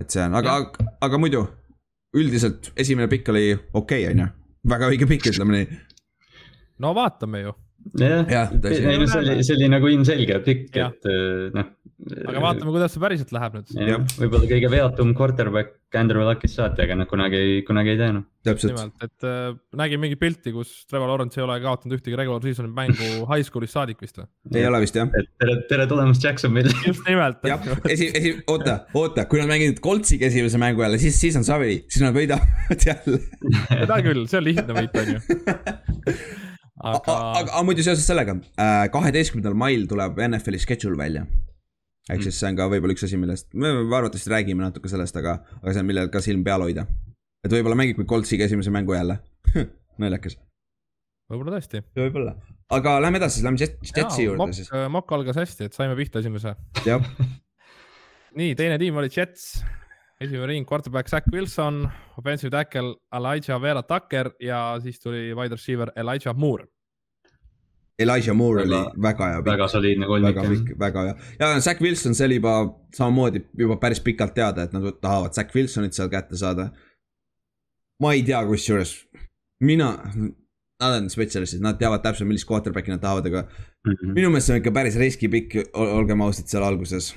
et see on, aga, aga muidu üldiselt esimene pikk oli okei okay,, on ju, väga õige pikk, ütleme nii. no vaatame ju, jah ei no see oli, see oli nagu ilmselge pikk, et äh, noh. aga vaatame, kuidas see päriselt läheb nüüd. võib-olla kõige veatum quarterback Andrew Luckist saati, aga noh, kunagi ei, kunagi ei tea noh. täpselt, nimelt, et äh, nägin mingit pilti, kus Trevor Lawrence ei ole kaotanud ühtegi regular season'i mängu high school'ist saadik vist või? ei ole vist jah. et tere, tere tulemast Jacksonville. just nimelt. jah, esi, esi, oota, oota, kui nad mängivad Coltsiga esimese mängu jälle, siis, siis on savi, siis nad võidavad jälle. seda küll, see on lihtne võit, on ju. aga, aga aga, aga muidu seoses sellega, kaheteistkümnendal mail tuleb NFL-i schedule välja. Ehk siis see on ka võib-olla üks asi, millest me arvatavasti räägime natuke sellest, aga, aga see on, millel ka silm peal hoida. et võib-olla mängib Coltsiga esimese mängu jälle. naljakas. võib-olla tõesti. võib-olla, aga lähme edasi, lähme Jet- Jetsi juurde siis. Mokk algas hästi, et saime pihta esimese. nii, teine tiim oli Jets. esimene ring, quarterback Zack Wilson, offensive tackle Elijah Vera Tucker ja siis tuli wide receiver Elijah Moore. Elijah Moore oli Väga- väga hea väga soliidne kolmik väga. pikk, väga hea ja Zack Wilson, see oli juba samamoodi juba päris pikalt teada, et nad tahavad Zack Wilsonit seal kätte saada. ma ei tea, kusjuures mina, nad on spetsialistid, nad teavad täpselt, millist quarterback'i nad tahavad, aga Mhm. minu meelest see on ikka päris riski pikk, olgem ausad, seal alguses.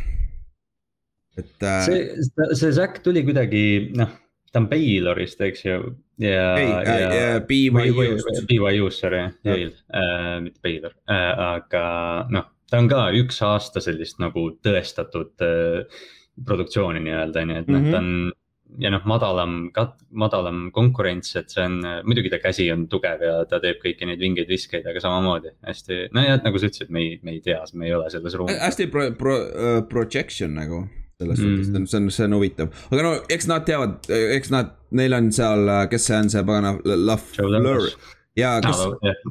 et äh, see, see Zack tuli kuidagi, noh, ta on Baylorist, eks ju. ja, ei ja äh,, BYU-st, BYU-st, sorry. Yale äh,, mitte Baylor äh,, aga noh, ta on ka üks aasta sellist nagu tõestatud äh, produktsiooni nii-öelda ju, et noh Mhm. mm -hmm. ta on ja noh, madalam, madalam konkurents, et see on, muidugi ta käsi on tugev ja ta teeb kõiki neid vingeid viskeid, aga samamoodi hästi, nojah, nagu sa ütlesid, me ei, me ei tea, me ei ole selles ruumis. hästi pro-, pro-, projection nagu selles Mhm. suhtes mm., see on, see on huvitav, aga no eks nad teavad, eks nad, neil on seal, kes see on, see pagana, Lafleur ja kes,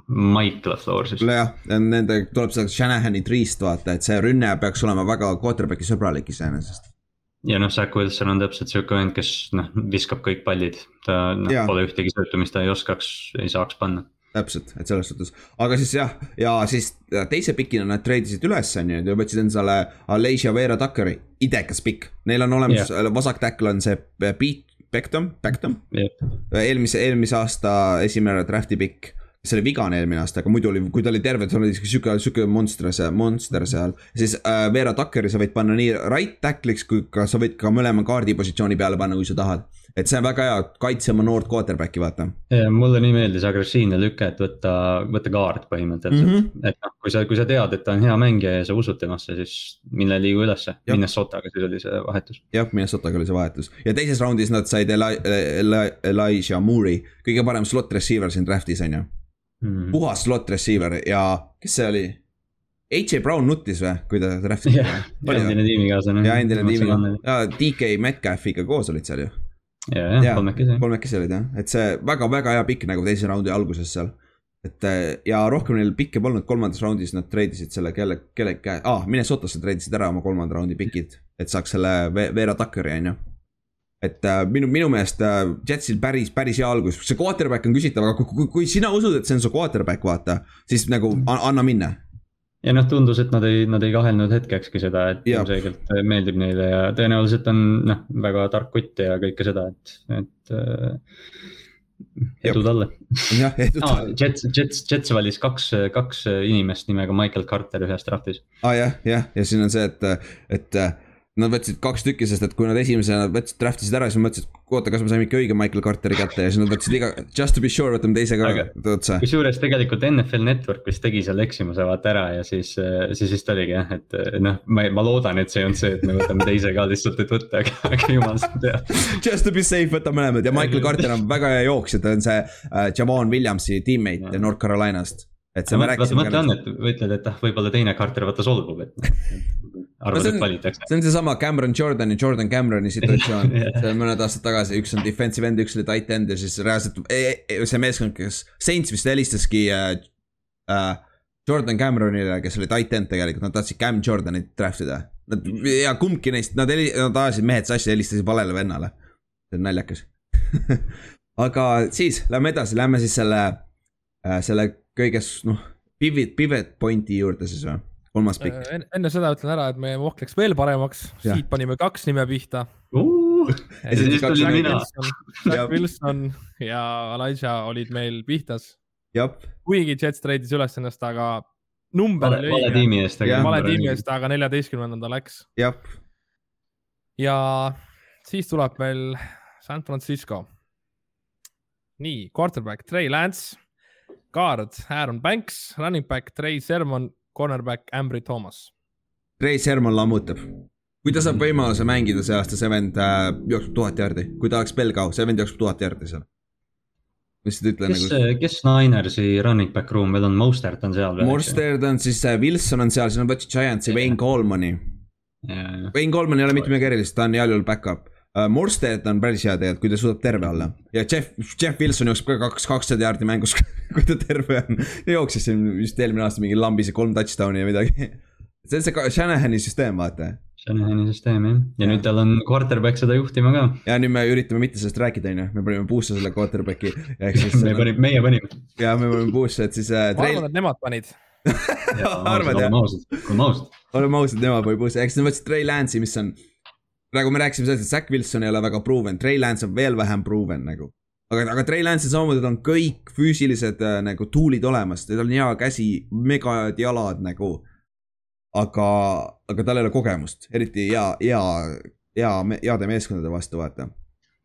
Mike LaFleur siis. jah, nende tuleb sealt Shanahani triist vaata, et see rünne peaks olema väga quarterback'i sõbralik iseenesest. ja noh, Zack Wilson on täpselt sihuke vend, kes noh, viskab kõik pallid. ta noh pole ühtegi söötu, mis ta ei oskaks, ei saaks panna. täpselt, et selles suhtes, aga siis jah, ja siis teise pikina nad treidisid üles, on ju, ja võtsid endale Aleixia Vera Tuckeri, idekas pikk. Neil on olemas yeah., vasak tackle on see Pete Beckham, Beckham, eelmise, eelmise aasta esimene draft'i pikk. see oli vigane eelmine aasta, aga muidu oli, kui ta oli terve, ta oli sihuke, sihuke monster see, monster seal. siis äh, Vera Tuckeri sa võid panna nii right tackle'iks, kui ka sa võid ka mõlema kaardi positsiooni peale panna, kui sa tahad. Et see on väga hea, kaitse oma noort quarterback'i, vaata. mulle nii meeldis agressiivne lüke, et võtta, võtta kaart põhimõtteliselt mm. -hmm. et noh, kui sa, kui sa tead, et ta on hea mängija ja sa usud temasse, siis mine liigu ülesse. Minnesotaga siis oli see vahetus. jah, Minnesotaga oli see vahetus ja teises raundis nad said Eli-, Eli-, Elijah Moore'i, kõige parem slot receiver siin draft'is on ju. Mhm. puhas slot receiver ja kes see oli? AJ Brown nuttis või, kui ta draft'is jah, endine tiimikaaslane. ja endine tiimiga ja DK Metcalfiga koos olid seal ju. ja, jah, kolmekesi. kolmekesi olid jah, et see väga-väga hea pikk nagu teise raundi alguses seal. et eh, ja rohkem neil pikke polnud, kolmandas raundis nad treidisid selle kelle, kelle käe ah,, Minnesotasse treidisid ära oma kolmanda raundi pikid, et saaks selle Ve- Vera Tuckeri on ju et äh, minu, minu meelest äh, Jetsil päris, päris hea algus, see quarterback on küsitav, aga kui, kui, kui sina usud, et see on su quarterback, vaata, siis nagu an, anna minna. Ja noh, tundus, et nad ei, nad ei kahelnud hetkekski seda, et ilmselgelt meeldib neile ja tõenäoliselt on noh, väga tark kutt ja kõike seda, et, et äh,. edu talle jah, edu ah,. Jets, Jets, Jets valis kaks, kaks inimest nimega Michael Carter ühes draftis. aa ah, jah, jah, ja siin on see, et, et nad võtsid kaks tükki, sest et kui nad esimesena võtsid, draft isid ära, siis nad mõtlesid, et oota, kas me saime ikka õige Michael Carteri kätte ja siis nad võtsid iga, just to be sure, võtame teise ka otsa. kusjuures tegelikult NFL Network vist tegi selle eksimuse vaata ära ja siis, siis vist oligi jah, et noh, ma, ma loodan, et see on see, et me võtame teise ka lihtsalt, et võtta, aga, aga jumal seda teab. Just to be safe, võta mõlemad ja Michael Carter on väga hea jooksja, ta on see äh, Javon Williamsi teammate. North Carolinast. Et see rääkisime mõtle on, et ütled, et ah, võib-olla teine Carter vaata solvub, et arvad no,, et valitakse. see on seesama Cameron Jordan ja Jordan Cameroni situatsioon see on mõned aastad tagasi, üks on defensive end, üks oli tight end ja siis reaalselt e, e, see meeskond, kes, Saints vist helistaski äh, äh, Jordan Cameronile, kes oli tight end tegelikult, nad tahtsid Cam Jordanit draft ida. Nad ja kumbki neist, nad heli-, nad ajasid mehed sassi, helistasid valele vennale. see on naljakas aga siis lähme edasi, lähme siis selle äh,, selle kõiges noh, pivot, pivot point'i juurde siis või kolmas pikk äh, en. enne seda ütlen ära, et meie mock läks veel paremaks, siit panime kaks nime pihta uh,. ja siis tulin mina. Jack Wilson ja Elijah olid meil pihtas. kuigi Jets treidis üles ennast, aga number oli õige. vale tiimi eest. vale tiimi eest, aga neljateistkümnendal läks. ja siis tuleb meil San Francisco. nii, quarterback Trey Lance, guard Aaron Banks, running back Trey Sermon cornerback Ambry Thomas. Ray Sherman lammutab. kui ta saab võimaluse mängida see aasta, see vend äh, jookseb tuhat jardi, kui ta oleks Belgao, see vend jookseb tuhat jardi seal. lihtsalt ütlen kes nagu..., kes Ninersi running back room veel on, Mostert on seal veel? Mostert on siis äh,, Wilson on seal, siis on võtnud Giantsi, Wayne Coleman'i. Wayne Coleman ei ole mitte midagi erilist, ta on heal juhul back-up. Morstead on päris hea tegelikult, kui ta suudab terve olla ja Jeff, Jeff Wilson jookseb ka kaks, kakssada jaardi mängus kui ta terve on. jooksis siin vist eelmine aasta mingi lambise kolm touchdown'i ja midagi. see on see Shanahani süsteem, vaata. Shanahani süsteem jah, ja nüüd tal on quarterback seda juhtima ka. ja nüüd me üritame mitte sellest rääkida, on ju, me panime puusse selle quarterback'i. me panime, meie panime. ja me panime puusse, et siis äh,. ma arvan, et nemad panid arvad jah? oleme ausad. oleme ausad, nemad panid puusse, eks nad võtsid Trey Lance'i, mis on nagu me rääkisime sellest, et Zack Wilson ei ole väga proven, Trey Lance on veel vähem proven nagu. aga, aga Trey Lance'il samamoodi on kõik füüsilised äh, nagu tool'id olemas, tal on hea käsi, megad jalad nagu. aga, aga tal ei ole kogemust, eriti hea, hea, hea, heade meeskondade vastu, vaata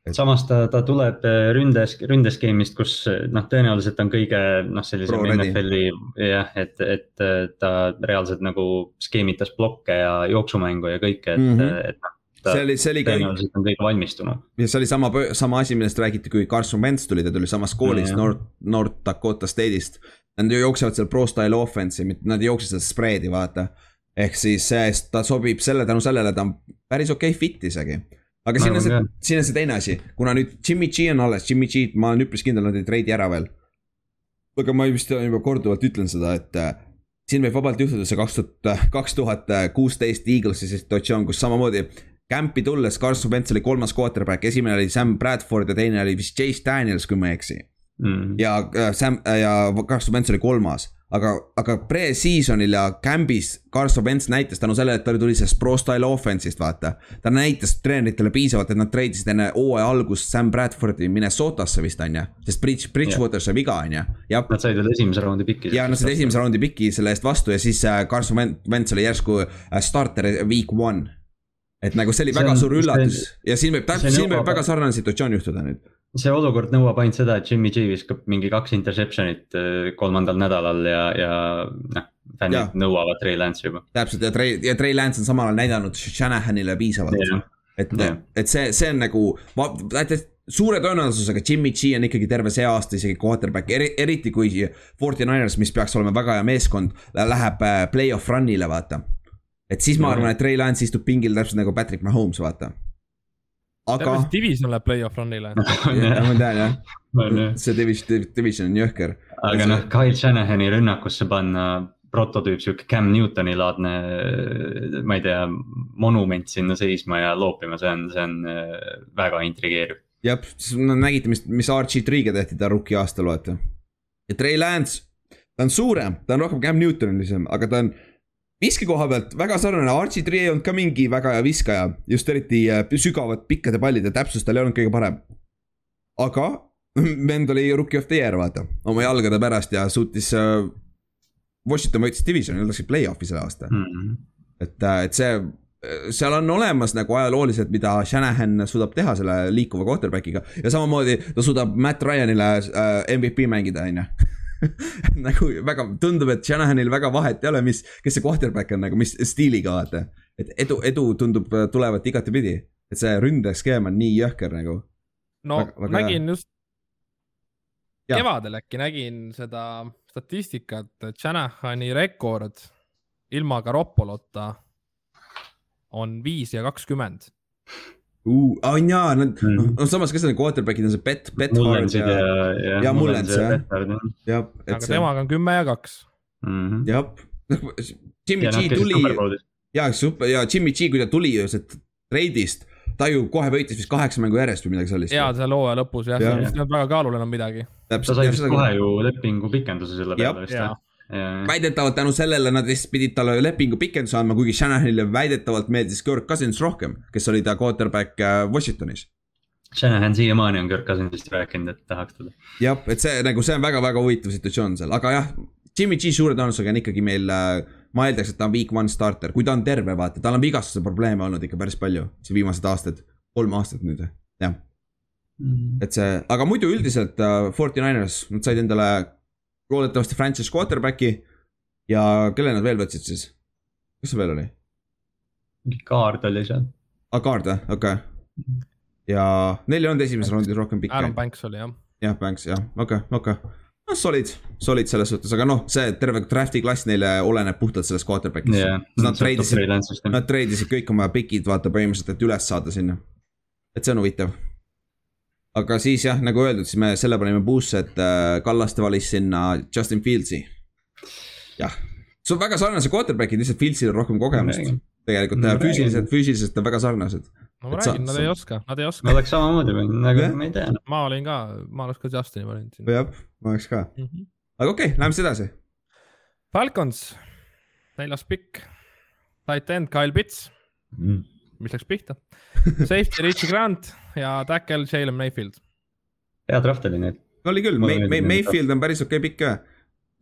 et.... samas ta, ta tuleb äh, ründes, ründeskeemist, kus noh, tõenäoliselt on kõige noh, sellisem NFL-i jah, et, et ta reaalselt nagu skeemitas blokke ja jooksumängu ja kõike, et mm, -hmm. et noh see oli, see oli kõik. tõenäoliselt on kõik valmistunud. ja see oli sama, sama asi, millest räägiti, kui Carson Wentz tuli, ta tuli samast koolist mm, North, North Dakota State'ist. Nad ju jooksevad seal pro style offense'i, nad ei jookse seda spread'i, vaata. ehk siis see, ta sobib selle, tänu sellele ta on päris okei okay fit isegi. aga siin on see, siin on see teine asi, kuna nüüd Jimmy G on alles, Jimmy G, ma olen üpris kindel, nad ei treidi ära veel. aga ma vist juba korduvalt ütlen seda, et äh, siin võib vabalt juhtuda see kaks tuhat, kaks tuhat kuusteist Eaglesi situatsioon, kus samamoodi Campi tulles Carson Wentz oli kolmas quarterback, esimene oli Sam Bradford ja teine oli vist Chase Daniels, kui ma ei eksi mm.. ja äh, Sam äh, ja Carson Wentz oli kolmas, aga, aga pre-season'il ja camp'is Carson Wentz näitas tänu sellele, et tal tuli sellest pro style offense'ist, vaata. ta näitas treeneritele piisavalt, et nad treidisid enne hooaja algust Sam Bradfordi Minnesotasse vist on ju. sest Bridge, Bridgewater sai viga, on ju. Nad said veel esimese raundi piki. ja nad said esimese raundi piki selle eest vastu ja siis äh, Carson Wentz oli järsku starter week one et nagu see oli see väga on, suur üllatus see, ja siin võib täpselt, siin võib väga sarnane situatsioon juhtuda nüüd. see olukord nõuab ainult seda, et Jimmy G viskab mingi kaks interception'it äh, kolmandal nädalal ja, ja noh, fännid nõuavad Trey Lance'i juba. täpselt ja Trey, ja Trey Lance on samal ajal näidanud Shanahanile piisavalt. et, et see, see on nagu, suure tõenäosusega Jimmy G on ikkagi terve see aasta isegi quarterback, eriti kui Forty Niners, mis peaks olema väga hea meeskond, läheb äh, play-off run'ile, vaata et siis ma arvan, et Trey Lance istub pingil täpselt nagu Patrick Mahomes, vaata. aga. division läheb play-off run'ile ma tean jah, see division, division on jõhker. aga noh, Kyle Shanahani rünnakusse panna prototüüp, sihuke Cam Newtoni laadne, ma ei tea, monument sinna seisma ja loopima, see on, see on äh, väga intrigeeriv. jah, no nägite, mis, mis RG3-ga tehti ta rookie aastal, vaata. ja Trey Lance, ta on suurem, ta on rohkem Cam Newtonilisem, aga ta on viske koha pealt väga sarnane, Archie Tree ei olnud ka mingi väga hea viskaja, just eriti äh, sügavad pikkade pallide täpsus tal ei olnud kõige parem. aga vend oli rookie of the year, vaata, oma jalgade pärast ja suutis uh,. Washington võitis divisioni, nad läksid play-off'i selle aasta mm. -hmm. et, äh, et see, seal on olemas nagu ajalooliselt, mida Shanahan suudab teha selle liikuva quarterback'iga ja samamoodi ta suudab Matt Ryanile MVP mängida, on ju nagu väga, tundub, et Shanahanil väga vahet ei ole, mis, kes see quarterback on nagu, mis stiiliga vaata. et edu, edu tundub äh, tulevat igatepidi, et see ründeskeem on nii jõhker nagu. no väga, väga nägin just, kevadel äkki nägin seda statistikat, et Shanahani rekord ilma Garoppolota on viis ja kakskümmend uh,. on jaa, nad mm., noh samas, kes need quarterback'id on see Bet, Bethard ja, ja, ja, ja Mullens jah. jah. aga see... temaga on kümme ja kaks mm -hmm.. jah, Jimmy G tuli. ja super ja Jimmy G, kui ta tuli sealt treidist ta ju kohe võitis vist kaheksa mängu järjest või midagi sellist. ja, seal hooaja lõpus jah ja., see ei olnud väga kaalul enam midagi. ta sai vist kohe ju lepingu pikenduse selle peale vist jah väidetavalt tänu sellele nad vist pidid talle lepingu pikenduse andma, kuigi Shanahanile väidetavalt meeldis Kirk Cousins rohkem, kes oli ta quarterback äh, Washingtonis. Shanahan siiamaani on Kirk Cousinsist rääkinud, et tahaks teda. jah, et see nagu see on väga-väga huvitav situatsioon seal, aga jah, Jimmy G suure tõenäosusega on ikkagi meil äh, ma eeldaks, et ta on week one starter, kui ta on terve, vaata, tal on vigastuse probleeme olnud ikka päris palju, see viimased aastad, kolm aastat nüüd, jah mm.. et see, aga muidu üldiselt uh, Forty Niners, nad said endale loodetavasti franchise quarterback'i ja kelle nad veel võtsid siis? kes see veel oli? mingi kaard oli seal. aa, ah, kaard või, okei okay.. Mhm. ja neil ei olnud esimeses raundis rohkem pikki. Aaron Banks oli jah. jah, Banks jah, okei okay,, okei okay noh, solid, solid selles suhtes, aga noh, see terve draft'i klass neile oleneb puhtalt sellest quarterback'ist yeah,. Nad treidisid, nad treidisid kõik oma pikid, vaata põhimõtteliselt, et üles saada sinna. et see on huvitav. Aga siis jah, nagu öeldud, siis me selle panime puusse, et äh, Kallaste valis sinna Justin Fieldsi. jah, see on väga sarnased quarterback'id, lihtsalt Fieldsil on rohkem kogemust tegelikult mm, füüsiliselt, füüsiliselt on väga sarnased no ma räägin, nad ei oska, nad ei oska. ma oleks samamoodi võinud, aga ma ei tea. ma olin ka, ma oleks ka Justini valinud jah, ma oleks ka mm. -hmm. aga okei okay,, läheme siis edasi. Falcons, neljas pikk, tight end Kyle Pitts mm., mis läks pihta Safety Richie Grant ja tackle Jalen Mayfield. hea draft oli neid. oli küll, May, May, Mayfield on päris okei okay pikk ka.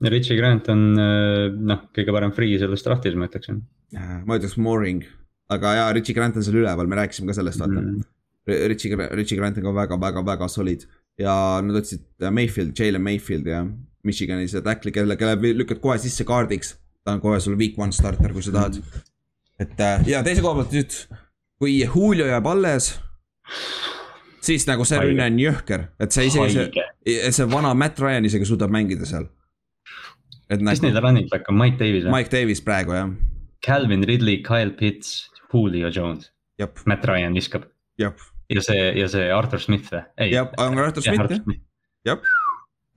ja Richie Grant on äh, noh, kõige parem free selles draftis, ma ütleksin. ma ütleks Mooring aga jaa, Richie Grant on seal üleval, me rääkisime ka sellest, vaata mm.. Richie, Richie Grant on ka väga-väga-väga solid ja nad võtsid Mayfield, Jalen Mayfield ja Michigani see tackli, kelle, kelle lükkad kohe sisse kaardiks. ta on kohe sul week one starter, kui sa tahad. et äh, ja teise koha pealt nüüd, kui Julio jääb alles siis nagu see rünne on jõhker, et see isegi see, see vana Matt Ryan isegi suudab mängida seal. kes nagu, neil running back on, Mike Davis? Mike Davis praegu jah. Calvin Ridley, Kyle Pitts, Julio Jones. Matt Ryan viskab. ja see, ja see Arthur Smith või? jah, on Arthur Smith jah, jah.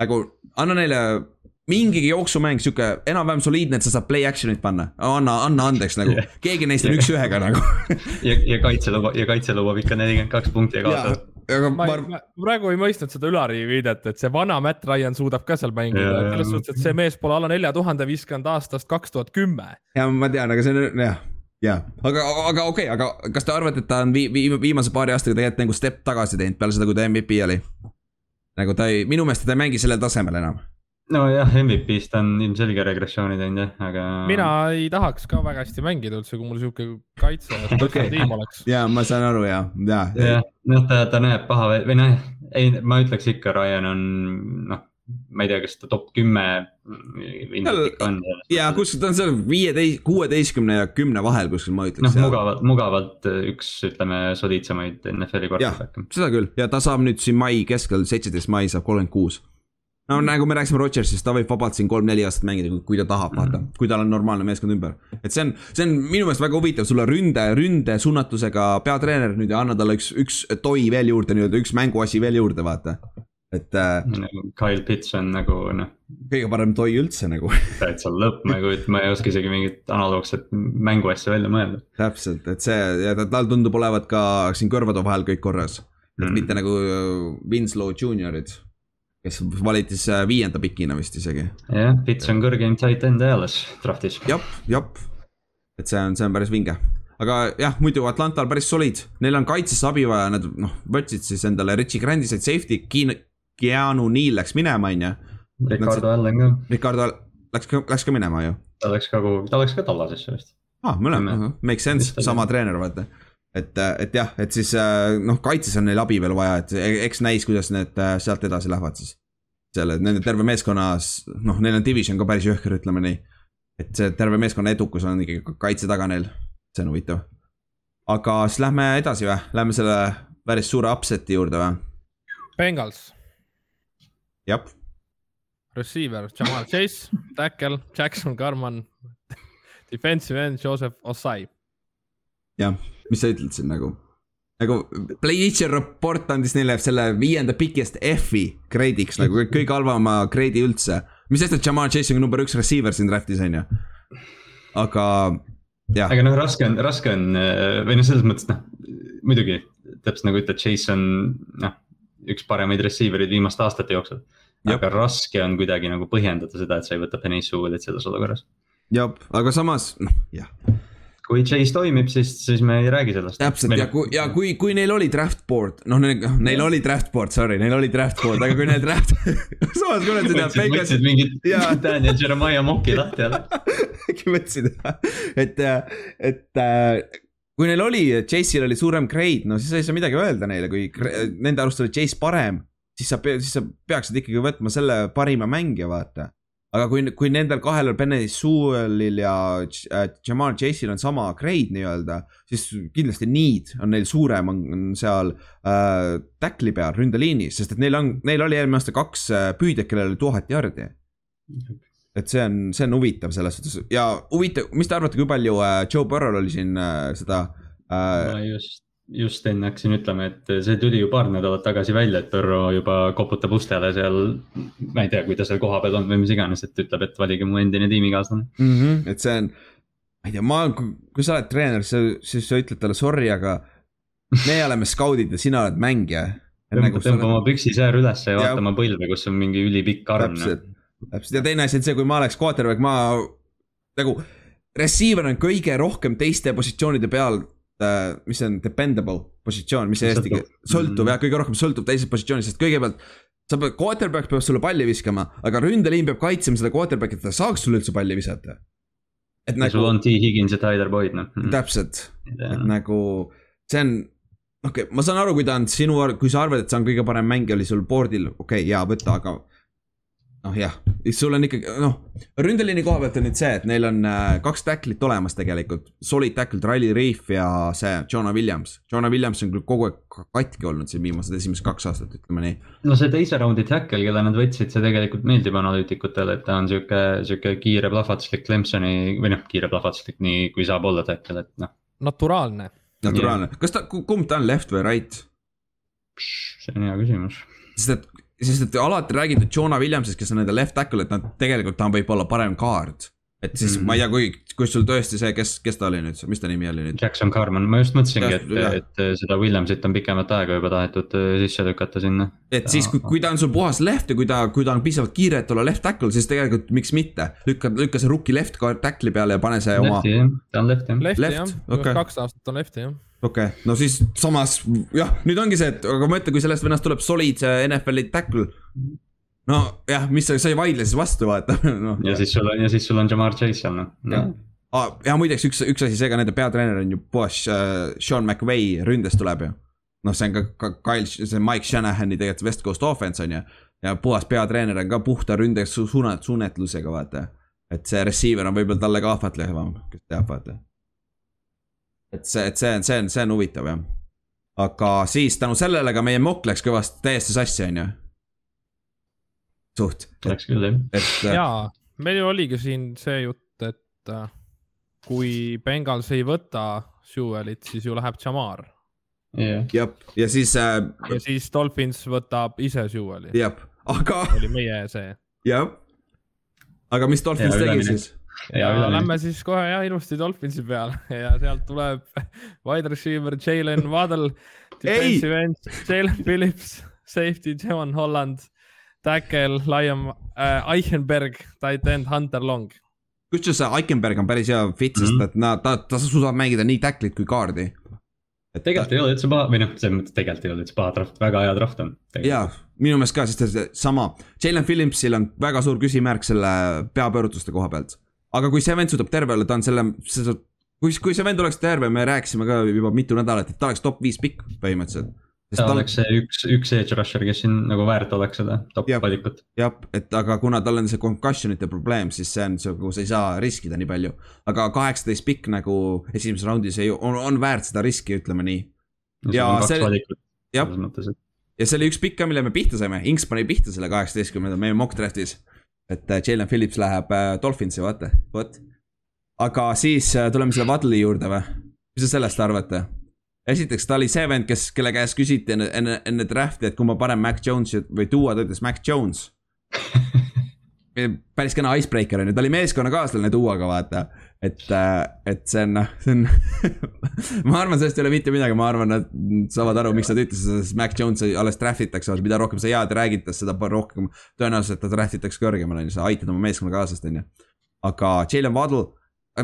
nagu anna neile mingigi jooksumäng, sihuke enam-vähem soliidne, et sa saad play action'it panna, anna, anna andeks nagu, keegi neist on üks-ühega nagu. Ja, ja kaitse lubab, ja kaitse lubab ikka nelikümmend kaks punkti ja kaotab. aga ma, ma, ma praegu ei mõistnud seda Ülari viidet, et see vana Matt Ryan suudab ka seal mängida, selles suhtes, et see mees pole alla nelja tuhande viiskümmend aastast kaks tuhat kümme. ja ma tean, aga see on jah jah, aga, aga okei okay,, aga kas te arvate, et ta on vi-, vi-, viimase paari aastaga tegelikult nagu step tagasi teinud peale seda, kui ta MVP oli? nagu ta ei, minu meelest ta ei mängi sellel tasemel enam. Nojah, MVP-st on ilmselge regressiooni teinud jah, aga. mina ei tahaks ka väga hästi mängida üldse, kui mul sihuke kaitse okay. tiim oleks. ja ma saan aru ja, ja. jah, noh ta, ta näeb paha või noh, ei, ma ütleks ikka, Ryan on noh ma ei tea, kas ta top kümme ilmselt on. ja kuskil ta on seal viieteist, kuueteistkümne ja kümne vahel kuskil ma ütleks. noh, mugavalt, mugavalt üks, ütleme, soliidsemaid NFL-i quarterback'e. seda küll ja ta saab nüüd siin mai keskel, seitseteist mai saab kolmkümmend kuus. No nagu me rääkisime Rodgersist, ta võib vabalt siin kolm-neli aastat mängida, kui ta tahab, vaata -hmm. kui tal on normaalne meeskond ümber. et see on, see on minu meelest väga huvitav, sul on ründe, ründe suunatusega peatreener nüüd ja anna talle üks, üks toi veel juurde, nii-öelda üks mänguasi veel juurde, vaata et äh,. Kyle Pitts on nagu noh. kõige parem toi üldse nagu täitsa lõpp nagu, et ma ei oska isegi mingit analoogset mänguasja välja mõelda. täpselt, et see ja tal tundub olevat ka siin kõrvade vahel kõik korras mm.. mitte nagu äh, Winslow Juniorid, kes valiti siis äh, viienda pikina vist isegi. jah, Pitts on kõrgeim tight end eales draft'is. jep, jep, et see on, see on päris vinge aga jah, muidu Atlantal päris solid, neil on kaitses abi vaja, nad noh, võtsid siis endale Richie Grandi said safety, Keanu Neil läks minema, on ju. Ricardo Allan ka. Ricardo läks ka, läks ka minema ju. ta läks ka kuhugi, ta läks ka Tallasesse vist. aa ah,, mõlema, make sense, sama treener, vaata. Et, et jah, et siis noh, kaitses on neil abi veel vaja, et e-, eks näis, kuidas need sealt edasi lähevad siis. selle, nende terve meeskonnas, noh, neil on division ka päris jõhker, ütleme nii. et see terve meeskonna edukus on ikkagi kaitse taga neil, see on huvitav. aga siis lähme edasi või, lähme selle päris suure upset'i juurde või? Bengals jah. Receiver, Jamal Chase, tackle, Jackson Carman defensive end, Joseph Osai. Jah, mis sa ütled siin nagu? nagu Bleacher Report andis neile selle viienda pikist F-i grade'iks nagu kõige halvama grade'i üldse. mis sest, et Jamal Chase on number üks receiver siin draft'is on ju. aga jah. aga noh, raske on, raske on või noh, selles mõttes noh, muidugi täpselt nagu ütled, Chase on noh, üks paremaid receiver'id viimaste aastate jooksul. aga raske on kuidagi nagu põhjendada seda, et sa ei võta Penny Sewellit selles olukorras. jah, aga samas noh, jah kui Chase toimib, siis, siis me ei räägi sellest. täpselt meil... ja kui, ja kui, kui neil oli draft board, noh neil, neil oli draft board, sorry, neil oli draft board, aga kui neil draft samas kui nad seda. võtsid mingit Daniel Jeremiah mock'i lahti jälle. äkki võtsid, et, et äh, kui neil oli, Chase'il oli suurem grade, no siis ei saa midagi öelda neile, kui nende arust oli Chase parem, siis sa, siis sa peaksid ikkagi võtma selle parima mängija, vaata aga kui, kui nendel kahel, Benny Sewellil ja äh, Jamal Chase'il on sama grade nii-öelda, siis kindlasti need on neil suurem, on seal äh, tackli peal, ründeliinis, sest et neil on, neil oli eelmine aasta kaks äh, püüdjat, kellel oli tuhat jardi. et see on, see on huvitav selles suhtes ja huvitav, mis te arvate, kui palju äh, Joe Burrow'l oli siin äh, seda äh,? ma just just enne hakkasin ütlema, et see tuli ju paar nädalat tagasi välja, et Põrro juba koputab ustele seal. ma ei tea, kui ta seal kohapeal on või mis iganes, et ütleb, et valige mu endine tiimikaaslane mm. -hmm, et see on, ma ei tea, ma, kui sa oled treener, siis sa ütled talle sorry, aga me oleme skaudid ja sina oled mängija. tõmba nagu oma püksisäär üles ja vaata oma põlve, kus on mingi ülipikk arm. täpselt, täpselt ja teine asi on see, kui ma oleks quarterback, ma nagu receiver on kõige rohkem teiste positsioonide peal mis see on, dependable positsioon, mis see eesti keel, sõltuv mm. jah, kõige rohkem sõltub teisest positsioonist, sest kõigepealt. sa pead, quarterback peab sulle palli viskama, aga ründeliin peab kaitsema seda quarterback'i, et ta saaks sulle üldse palli visata. et ja nagu. sul on T Higgins ja Tyler Boyd noh mm.. täpselt, et nagu see on okei okay,, ma saan aru, kui ta on sinu, kui sa arvad, et see on kõige parem mängija oli sul board'il, okei okay,, jaa, võta, aga noh jah, sul on ikkagi noh, ründeliini koha pealt on nüüd see, et neil on äh, kaks tacklit olemas tegelikult. Solid tackle, Riley Reef ja see Jonah Williams. Jonah Williams on küll kogu aeg katki olnud siin viimased esimesed kaks aastat, ütleme nii. no see teise raundi tackle, kelle nad võtsid, see tegelikult meeldib analüütikutele, et ta on sihuke, sihuke kiire plahvatuslik Clemsoni või noh, kiire plahvatuslik, nii kui saab olla tackle, et noh. naturaalne. naturaalne, kas ta, kumb ta on, left või right? see on hea küsimus. sest et sest et alati räägitud Jonah Williamsist, kes on nende left tackle, et nad tegelikult ta võib olla parem kaart. Et siis mm -hmm. ma ei tea, kui, kui sul tõesti see, kes, kes ta oli nüüd, mis ta nimi oli nüüd? Jackson Carman, ma just mõtlesingi, et, et seda Williamsit on pikemat aega juba tahetud äh, sisse lükata sinna. et siis, kui, kui ta on sul puhas left ja kui ta, kui ta on piisavalt kiire, et olla left tackle, siis tegelikult miks mitte. lükka, lükka see rookie left tackle'i peale ja pane see oma. ta on left jah. left, left jah okay., kaks aastat on lefti jah okei okay., no siis samas jah, nüüd ongi see, et aga ma ütlen, kui sellest vennast tuleb solid see NFL-i tackle. Nojah, mis sa, sa ei vaidle siis vastu, vaata no,. ja siis sul on, ja siis sul on Jamar Chase seal noh ja. Ah, ja muideks üks, üks asi, see ka nende peatreener on ju puhas uh, Sean McVay ründes tuleb ju. noh, see on ka, ka Kyle, see Mike Shanahani tegelikult West Coast offense on ju. ja puhas peatreener on ka puhta ründe suunat-, suunetlusega vaata. et see receiver on võib-olla talle ka ahvatlevam, kes teab, vaata et see, et see on, see on, see on huvitav jah. aga siis tänu sellele ka meie mokk läks kõvasti täiesti sassi, on ju. Suht. Läks küll jah. et. Äh, jaa, meil ju oligi siin see jutt, et äh, kui Bengals ei võta Sewellit, siis ju läheb Jamar. jah, ja siis äh,. ja siis Dolphins võtab ise Sewelli. jah, aga. oli meie see. jah, aga mis Dolphins ja, tegi siis? ja, ja lähme siis kohe jah ilusti Dolphinsi peale ja sealt tuleb wide receiver Jalen Waddle, defensive end Jalen Phillips, safety Javon Holland, tackle Liam äh, Eichenberg, tight end Hunter Long. kusjuures see Eichenberg on päris hea fit, sest mm -hmm. et nad, ta, ta suudab mängida nii tacklit kui kaardi. et tegelikult ei ole üldse paha või noh, selles mõttes tegelikult ei ole üldse paha draft, väga hea draft on. jaa, minu meelest ka, sest sama, Jalen Phillipsil on väga suur küsimärk selle peapöörutuste koha pealt aga kui see vend suudab terve olla, ta on selle, kui, kui see vend oleks terve, me rääkisime ka juba mitu nädalat, et ta oleks top viis pikk põhimõtteliselt. Ta oleks see üks, üks edge rusher, kes siin nagu väärt oleks seda top valikut. jah, et aga kuna tal on see concussion'ite probleem, siis see on see, kus ei saa riskida nii palju. aga kaheksateist pikk nagu esimeses raundis ei, on, on väärt seda riski, ütleme nii. ja see, jah, ja see oli üks pikk ka, mille me pihta saime, Inks pani pihta selle kaheksateistkümnenda meie mock draft'is et äh, Jalen Phillips läheb äh, Dolphinsi, vaata, vot. aga siis äh, tuleme selle Waddle'i juurde või? mis te sellest arvate? Esiteks, ta oli see vend, kes, kelle käest küsiti enne, enne, enne draft'i, et kui ma panen Mac Jones'i või tuua, ta ütles Mac Jones päris kena icebreaker on ju, ta oli meeskonnakaaslane Duoga vaata. et, äh, et see on noh, see on ma arvan, sellest ei ole mitte midagi, ma arvan, nad saavad aru, miks nad ütlesid sest Mac Jones'i alles draft itakse, mida rohkem sa head räägid tast, seda rohkem tõenäoliselt ta draft itakse kõrgemale, on ju, sa aitad oma meeskonnakaaslast, on ju. aga Jalen Waddle,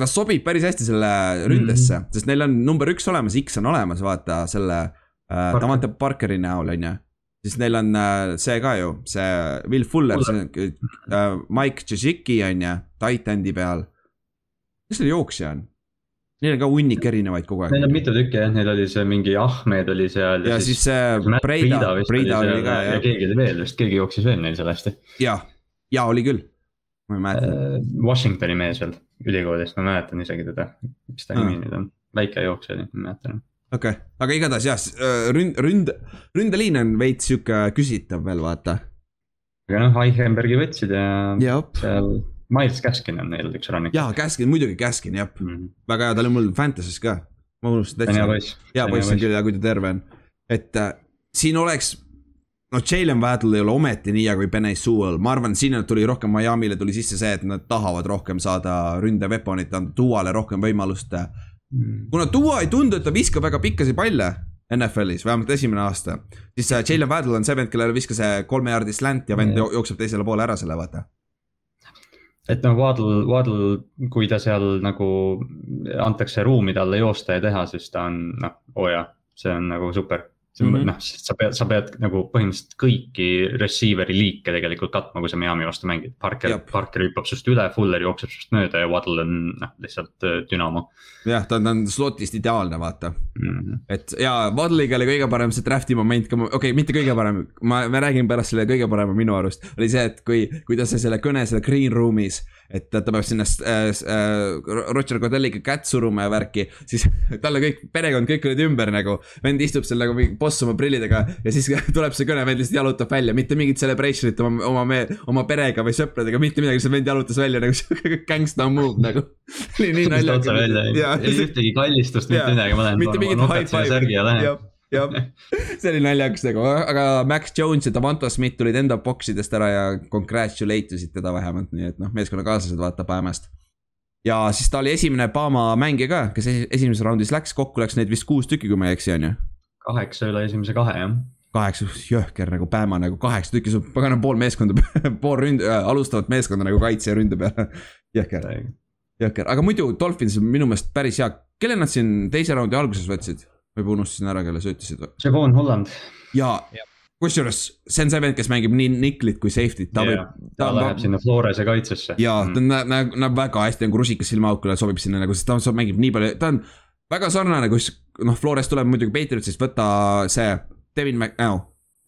ta sobib päris hästi selle ründesse mm, -hmm. sest neil on number üks olemas, X on olemas, vaata selle äh, Davante Parkeri näol, on ju siis neil on äh, see ka ju, see Will Fuller, see äh, Mike Tšetšiki on ju, Titani peal. kes selle jooksja on? Neil on ka hunnik erinevaid kogu aeg. Neil on mitu tükki jah, neil oli see mingi Ahmed oli seal. ja siis see Breida, Breida oli ka jah. ja keegi oli veel vist, keegi jooksis veel neil seal hästi. ja, ja oli küll, ma ei mäleta uh,. Washingtoni mees veel ülikoolist, ma mäletan isegi teda, mis ta nimi nüüd on, väike jooksja oli, ma mäletan okei okay., aga igatahes jah, äh, ründ, ründ, ründeliin on veits sihuke küsitav veel vaata. aga noh, Eichenbergi võtsid ja Jop. seal Miles Gaskin on neil üks rannik. jaa, Gaskin, muidugi Gaskin jah mm, -hmm. väga hea, ta oli mul Fantasy's ka. ma unustasin täitsa. hea poiss. hea poiss on küll ja kui ta terve on, et äh, siin oleks noh, Jalen Waddle ei ole ometi nii hea kui Benny Sewell, ma arvan, siin tuli rohkem Miami'le tuli sisse see, et nad tahavad rohkem saada ründeveponit, anda Duale rohkem võimalust äh, kuna Duo ei tundu, et ta viskab väga pikkasi palle NFL-is, vähemalt esimene aasta. siis Jalen Waddle on see vend, kellele viskas see kolme jaardi slant ja vend jookseb teisele poole ära selle, vaata. et noh, Waddle, Waddle, kui ta seal nagu antakse ruumi talle joosta ja teha, siis ta on noh, oo oh jaa, see on nagu super mm -hmm. noh, sa pead, sa pead nagu põhimõtteliselt kõiki receiver'i liike tegelikult katma, kui sa Miami vastu mängid. Parker, Parker hüppab sinust üle, Fuller jookseb sinust mööda ja Waddle on noh, lihtsalt äh, dünamo. jah, ta on, ta on slot'ist ideaalne, vaata mm. -hmm. et ja Waddle'iga oli kõige parem see draft'i moment ka, okei okay,, mitte kõige parem, ma, ma räägin pärast selle kõige parema minu arust. oli see, et kui, kui ta sai selle kõne seal green room'is et ta peab sinna äh, äh, Roger Godelliga kätt suruma ja värki, siis talle kõik, perekond, kõik olid ümber nagu. vend istub seal nagu mingi boss oma prillidega ja siis tuleb see kõne, vend lihtsalt jalutab välja, mitte mingit celebration'it oma, oma me-, oma perega või sõpradega, mitte midagi, see vend jalutas välja nagu sihuke gangsta move nagu. oli nii naljakas. ei ühtegi kallistust, mitte midagi, ma lähen. mitte mingit high five'i jah, see oli naljakas nagu, aga Max Jones ja Davanta Smith tulid enda box idest ära ja congratulate isid teda vähemalt, nii et noh, meeskonnakaaslased vaata Päämast. ja siis ta oli esimene Paama mängija ka, kes esimeses raundis läks, kokku läks neid vist kuus tükki, kui ma ei eksi, on ju. Kaheksa üle esimese kahe, jah kaheksa, jõhker nagu Pääma nagu kaheksa tükki, sul pagana pool meeskonda pool ründ- äh,, alustavat meeskonda nagu kaitse ja ründe peale jõhker, jõhker, aga muidu Dolphins on minu meelest päris hea, kelle nad siin teise raundi alguses võtsid? või unustasin ära, kelle sa ütlesid? Javon Holland. ja, kusjuures see on see vend, kes mängib nii niclit kui safety't, ta võib. ta, ta läheb sinna Florese kaitsesse. ja mm., ta näeb, näeb, väga hästi nagu rusikas silmaaukule sobib sinna nagu, sest ta mängib nii palju, ta on väga sarnane, kus noh, Flores tuleb muidugi Patriotsist, võtta see Devin Mac-, no,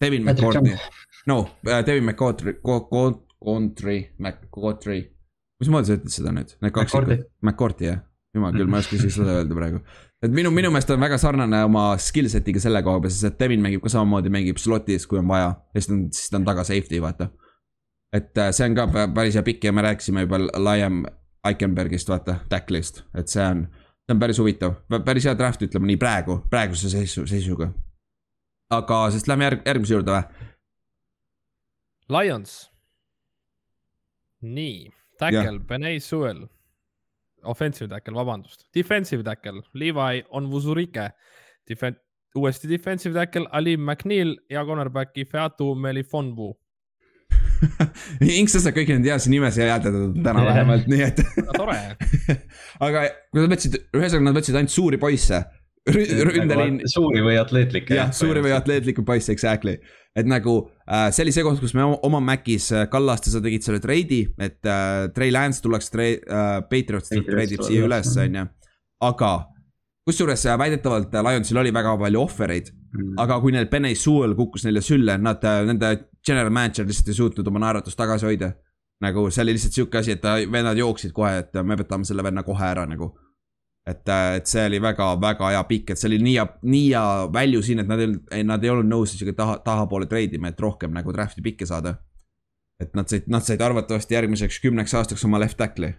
Devin McCourtney. no Devin McCourtney, Country, McCourtney. mismoodi sa ütled seda nüüd? Need kaks. McCourtney jah, jumal küll, ma ei oska isegi seda öelda praegu et minu, minu meelest on väga sarnane oma skill set'iga selle koha peal, sest et Devin mängib ka samamoodi, mängib slot'is, kui on vaja. ja siis ta on, siis ta on taga safety, vaata. et äh, see on ka päris hea pikk ja me rääkisime juba laiem Eichenbergist, vaata, tackle'ist, et see on, see on päris huvitav, päris hea draft, ütleme nii praegu, praeguse seisu, seisuga. aga, sest lähme järg, järgmise juurde või? Lions. nii, tackle, Benay Suel offensive tackle, vabandust, defensive tackle, Levi Onwuzurike. Defen-, uuesti defensive tackle, Ali McNeil ja cornerback Ifeatu Melifonvu Inks tõstab kõiki neid heasid nimesid ja hääldatud täna yeah. vähemalt, nii et tore aga kui nad võtsid, ühesõnaga nad võtsid ainult suuri poisse ründeliin. suuri või atleetlikke. jah, suuri või atleetlikke poisse, exactly. et nagu äh, see oli see koht, kus me oma Macis äh, Kallaste, sa tegid selle treidi, et äh, Trey Lance tuleks tre- äh,, Patriots treidib siia üles, on ju. aga kusjuures äh, väidetavalt äh, Lionsil oli väga palju ohvereid mm., aga kui neil Benny Sewell kukkus neile sülle, nad, äh, nende general manager lihtsalt ei suutnud oma naeratust tagasi hoida. nagu see oli lihtsalt sihuke asi, et vennad jooksid kohe, et me võtame selle venna kohe ära nagu et, et see oli väga-väga hea pikk, et see oli nii hea, nii hea value siin, et nad ei, nad ei olnud nõus isegi taha, tahapoole treidima, et rohkem nagu draft'i pikke saada. et nad said, nad said arvatavasti järgmiseks kümneks aastaks oma left tackle'i.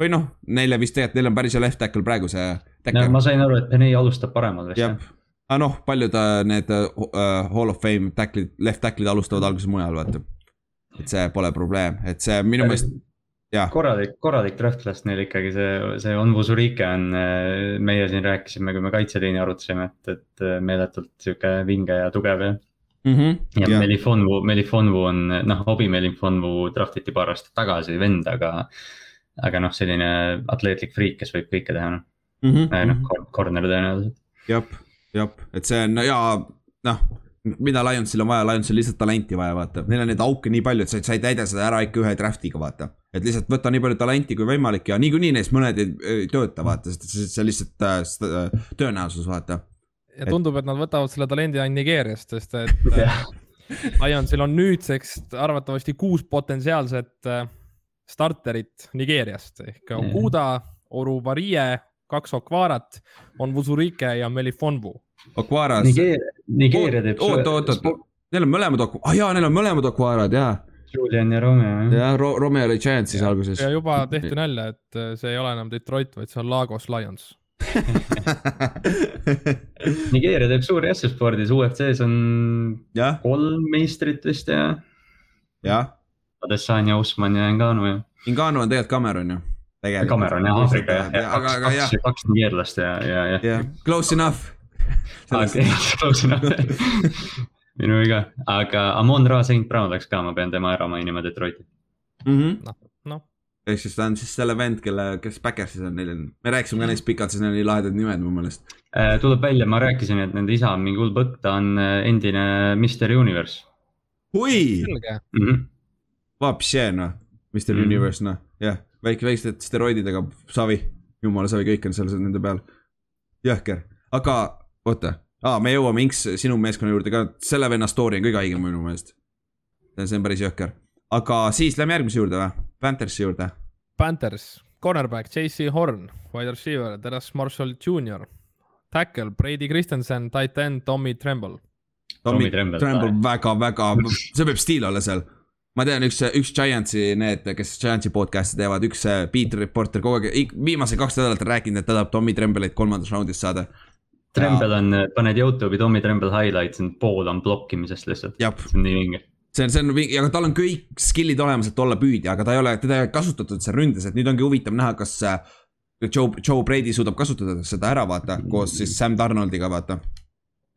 Või noh, neile vist tegelikult, neil on päris hea left tackle praegu see no ma sain aru, et Penei alustab paremal vist jah aga noh, paljud äh, need äh, Hall of Fame tackle'id, left tackle'id alustavad alguses mujal, vaata. et see pole probleem, et see minu meelest, jah, korralik, korralik draft class neil ikkagi see, see Onwuzurike on, meie siin rääkisime, kui me kaitseliini arutasime, et, et meeletult sihuke vinge ja tugev ja. Mhm. ja Melifonvu, Melifonvu on noh, Obi Melifonvu draftiti paar aastat tagasi vend, aga. Aga noh, selline atleetlik friik, kes võib kõike teha, noh, noh corner tõenäoliselt. jah, jah, et see on ja noh, mida Lionsil on vaja, Lionsil lihtsalt talenti vaja, vaata, neil on neid auke nii palju, et sa, sa ei täida seda ära ikka ühe draft'iga, vaata. et lihtsalt võta nii palju talenti kui võimalik ja niikuinii neist mõned ei, ei tööta, vaata, sest see, see lihtsalt äh, äh, tõenäosus, vaata. ja tundub, et nad võtavad selle talendi ainult Nigeeriast, sest et äh, Lionsil on nüüdseks arvatavasti kuus potentsiaalset äh, starterit Nigeeriast ehk Okuda, Oruvarie, kaks Okvarat, on Vuzurike ja Melifonvu. Okvaras. Nigeeria, Nigeeria teeb. oot, oot, oot, neil on mõlemad Okv-, ah jaa, neil on mõlemad Okvarad jaa. Julian ja Romeo jah. jah, Romeo oli Giantsis alguses ja. juba tehti nalja, et äh, see ei ole enam Detroit, vaid see on Lagos Lions. Nigeeria teeb suuri asju spordis, UFC-s on jah, kolm meistrit vist ja. jah. Adesanya, Usman ja Ngannou ja. Ingano on tegelikult Cameron ju. Cameron jah, Aafrika jah, ja aga, kaks, kaks, kaks nigeerlast ja, ja, ja. jah, close enough. minu viga, aga Amon Ra St Brown läks ka, ma pean tema ära mainima Detroiti. noh, noh, ehk siis ta on siis selle vend, kelle, kes Backersis on, neil on, me rääkisime ka neist pikalt, sest neil on nii lahedad nimed mu meelest. Äh, tuleb välja, ma rääkisin, et nende isa on mingi hull põkk, ta on äh, endine Mr Universe hui, selge. mm. -hmm. Vapše noh, Mr Mhm. Universe noh, jah, väike, väiksed steroididega savi, jumala savi, kõik on seal nende peal. jõhker, aga oota ah,, me jõuame Inks sinu meeskonna juurde ka, selle venna story on kõige haigem minu meelest. see on päris jõhker, aga siis lähme järgmise juurde või, Panthersi juurde. Panthers, cornerback JC Horn, wide receiver Teres Marshall Jr, tackle Brady Christensen, tight end Tommy Tremble. Tommy Tremble. Tremble väga-väga, see võib stiil olla seal. Ma tean, üks, üks Giantsi, need, kes Giantsi podcast'i teevad, üks äh, beat reporter kogu aeg, viimased kaks nädalat on rääkinud, et ta tahab Tommy Tremble'it kolmandas raundis saada. Tremble on, paned Youtube'i Tommy Tremble highlights, pool on blokkimisest lihtsalt, see on nii vinge. see on, see on, aga tal on kõik skill'id olemas, et olla püüdja, aga ta ei ole, teda ei ole kasutatud seal ründes, et nüüd ongi huvitav näha, kas äh, Joe, Joe Brady suudab kasutada seda ära, vaata, koos siis Sam Donaldiga, vaata.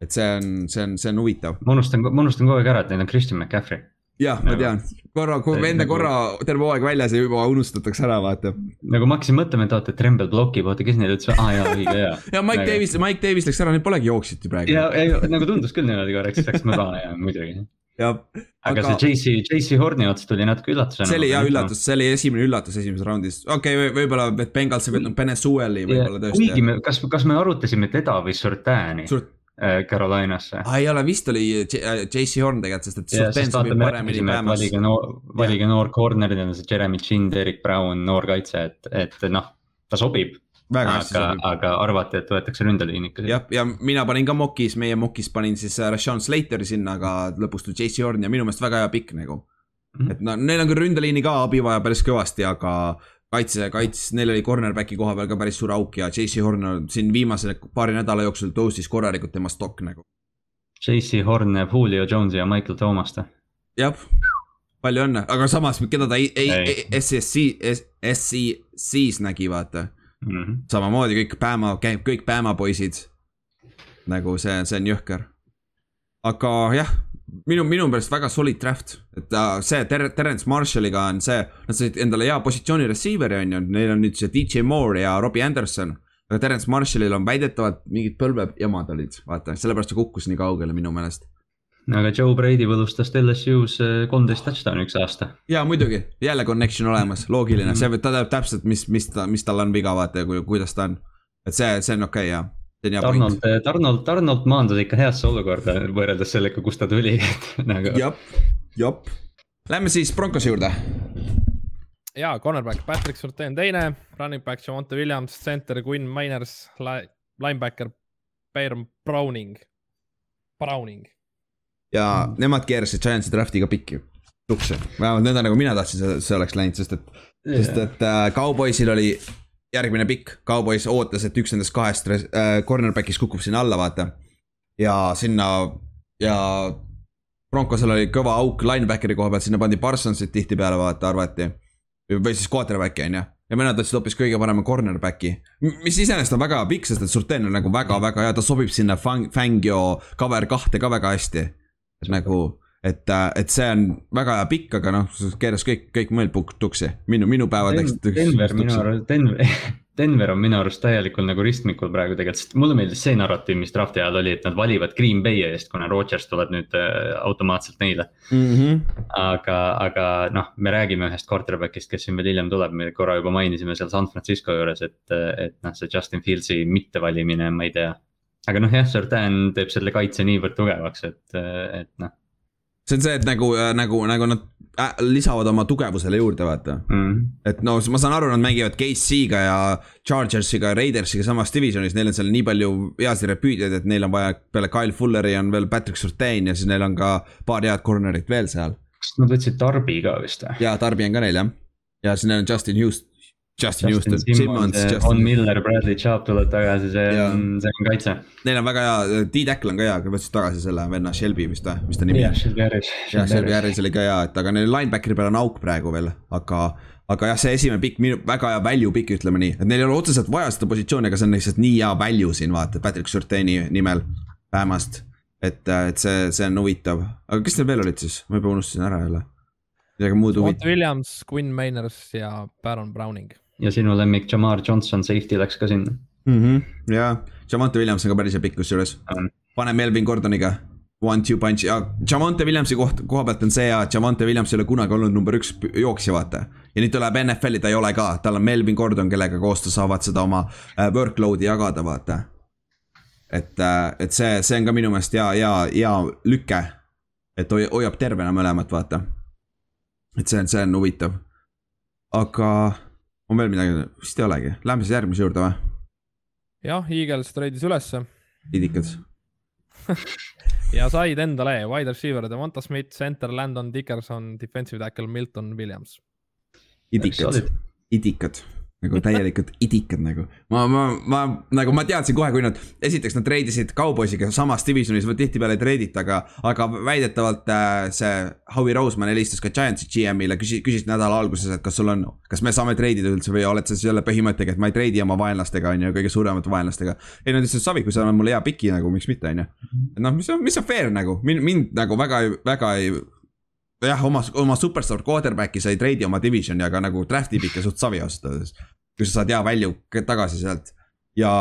et see on, see on, see on huvitav. ma unustan, ma unustan kogu aeg ära, et neil on Christian McCaffrey. jah, ma tean, korra, kui enne korra terve hooaeg väljas ja juba unustatakse ära, vaata nagu ma hakkasin mõtlema, et oota, Tremble blokib, oota, kes neil üldse, aa jaa, õige jaa. ja Mike Nagu- Davis, Mike Davis läks ära, neil polegi jooksjat ju praegu. ja, ei nagu tundus küll niimoodi korraks, siis läks mõnda ja muidugi. jah, aga see JC, JC Horni ots tuli natuke üllatusena. see oli hea üllatus, see oli esimene üllatus esimeses raundis, okei okay,, võib-olla, et Bengals ei võtnud Benesueli võib-olla kuigi tõesti. me, kas, kas me arutasime teda või Surtani suurt, äh, Carolinasse? aa ei ole, vist oli J- äh, JC Horn tegelikult, sest et valige noor, valige noor corner, neil on see Jeremy Chin, Derek Brown, noor kaitse, et, et noh, ta sobib. aga, aga arvati, et võetakse ründeliin ikka. jah, ja mina panin ka mokis, meie mokis panin siis äh, Rashawn Slateri sinna, aga lõpus tuli JC Horn ja minu meelest väga hea pikk nagu. Mhm. et no neil on küll ründeliini ka abi vaja päris kõvasti, aga kaitse, kaitse, neil oli cornerback'i koha peal ka päris suur auk ja JC Horn on siin viimase paari nädala jooksul tõusis korralikult tema stokk nagu. JC Horn jääb Julio Jones'i ja Michael Thomaste. jah, palju õnne, aga samas, keda ta ei, ei, SSC, SEC-s nägi, vaata. Mhm. samamoodi kõik Bama, käib kõik Bama poisid. nagu see, see on jõhker. aga jah, minu, minu meelest väga solid draft, et ta, see Ter-, Terence Marshalliga on see, nad said endale hea positsiooni receiver'i on ju, neil on nüüd see DJ Moore ja Robbie Anderson. aga Terence Marshallil on väidetavalt mingid põlvejamad olid, vaata, sellepärast ta kukkus nii kaugele minu meelest. aga Joe Brady võlustas LSU-s äh, kolmteist touchdown'i üks aasta. ja muidugi, jälle connection olemas, loogiline, see, ta teab täpselt, mis, mis ta, mis tal on viga, vaata ja kui, kuidas ta on. et see, see on okei okay, ja, point. Arnold, Arnold, Arnold maandus ikka heasse olukorda võrreldes sellega, kust ta tuli, nagu. jep, jep. Lähme siis Broncose juurde. ja cornerback Patrick Surtain teine, running back Javonte Williams, center Quinn Miners, linebacker Byron Browning, Browning. ja nemad keerasid Giantsi draftiga pikki. tuksi, vähemalt on nagu mina tahtsin, see oleks läinud, sest et yeah., sest et äh, Cowboysil oli järgmine pikk, Cowboys ootas, et üks nendest kahest äh, cornerback'ist kukub sinna alla, vaata. ja sinna ja Broncosel oli kõva auk linebackeri koha pealt, sinna pandi Parsonsit tihtipeale vaata, arvati. või siis quarterback'i on ju ja mõned võtsid hoopis kõige parema cornerback'i. mis iseenesest on väga pikk, sest et Surten on nagu väga-väga hea, ta sobib sinna Fang, Fangio cover kahte ka väga hästi. nagu, et, et see on väga pikk, aga noh, keeras kõik, kõik mõeld tuksi, minu, minu päevad läksid. Denver minu arust, Denver Denver on minu arust täielikul nagu ristmikul praegu tegelikult, sest mulle meeldis see narratiiv, mis draft'i ajal oli, et nad valivad Green Bay eest, kuna Rodgers tuleb nüüd äh, automaatselt neile mm. -hmm. aga, aga noh, me räägime ühest quarterback'ist, kes siin veel hiljem tuleb, me korra juba mainisime seal San Francisco juures, et, et noh, see Justin Fieldsi mittevalimine, ma ei tea. aga noh, jah, Surtain teeb selle kaitse niivõrd tugevaks, et, et noh see on see, et nagu, nagu, nagu nad äh, lisavad oma tugevusele juurde, vaata mm.. et no ma saan aru, nad mängivad KC-ga ja Chargersiga ja Raidersiga samas divisionis, neil on seal nii palju heasid repüüdjaid, et neil on vaja peale Kyle Fulleri on veel Patrick Surtain ja siis neil on ka paar head corner'it veel seal. nad võtsid Darby ka vist või? jaa, Darby on ka neil jah. ja siis neil on Justin Houston, Justin, Houston, Simmons, Simmons, On Miller, Bradley Chubb tuleb tagasi, see on, see on kaitse. Neil on väga hea, D-Tackle on ka hea, aga võtsid tagasi selle venna Shelby vist või, mis ta nimi on? jah, Shelby Harris. jah, Shelby Harris oli ka hea, et aga neil linebackeri peal on auk praegu veel, aga. aga jah, see esimene pikk, väga hea value pikk, ütleme nii, et neil ei ole otseselt vaja seda positsiooni, aga see on lihtsalt nii hea value siin vaata, Patrick Surtaini nimel vähemast. et, et see, see on huvitav, aga kes neil veel olid siis, ma juba unustasin ära jälle. midagi muud huvitavat. Williams, Quinn Mainers ja Baron Browning ja sinu lemmik Jamar Johnson, safety läks ka sinna mm. -hmm. ja, Jamonte Williams on ka päris hea pikk kusjuures mm.. pane Melvin Gordoniga, one-two punch ja Jamonte Williamsi koht, koha pealt on see hea, et Jamonte Williams ei ole kunagi olnud number üks jooksja, vaata. ja nüüd tuleb NFL-i, ta ei ole ka, tal on Melvin Gordon, kellega koos ta saavad seda oma äh, workload'i jagada, vaata. et, äh, et see, see on ka minu meelest hea, hea, hea lüke. et hoiab tervena mõlemat, vaata. et see on, see on huvitav. aga on veel midagi, vist ei olegi, lähme siis järgmise juurde või? jah, Eagles treidis ülesse. idikad ja said endale wide receiver Devonta Smith, center Landon Dickerson, defensive tackle Milton Williams. idikad, idikad nagu täielikult idikad nagu. ma, ma, ma nagu ma teadsin kohe, kui nad, esiteks nad treidisid Cowboysiga samas divisionis, tihtipeale ei treidita, aga, aga väidetavalt äh, see Howie Roseman helistas ka Giantsi GM-ile, küsis, küsis nädala alguses, et kas sul on, kas me saame treidida üldse või oled sa selle põhimõttega, et ma ei treidi oma vaenlastega, on ju, kõige suuremate vaenlastega. ei, nad ütlesid, Savi, kui sa annad mulle hea piki nagu, miks mitte, on ju. et noh, mis on, mis on fair nagu, mind, mind nagu väga, väga ei jah, oma, oma superstar quarterback'i sai treidi oma divisioni, aga nagu draft'i pikk ja suht savi ausalt öeldes kui sa saad hea value tagasi sealt. Ja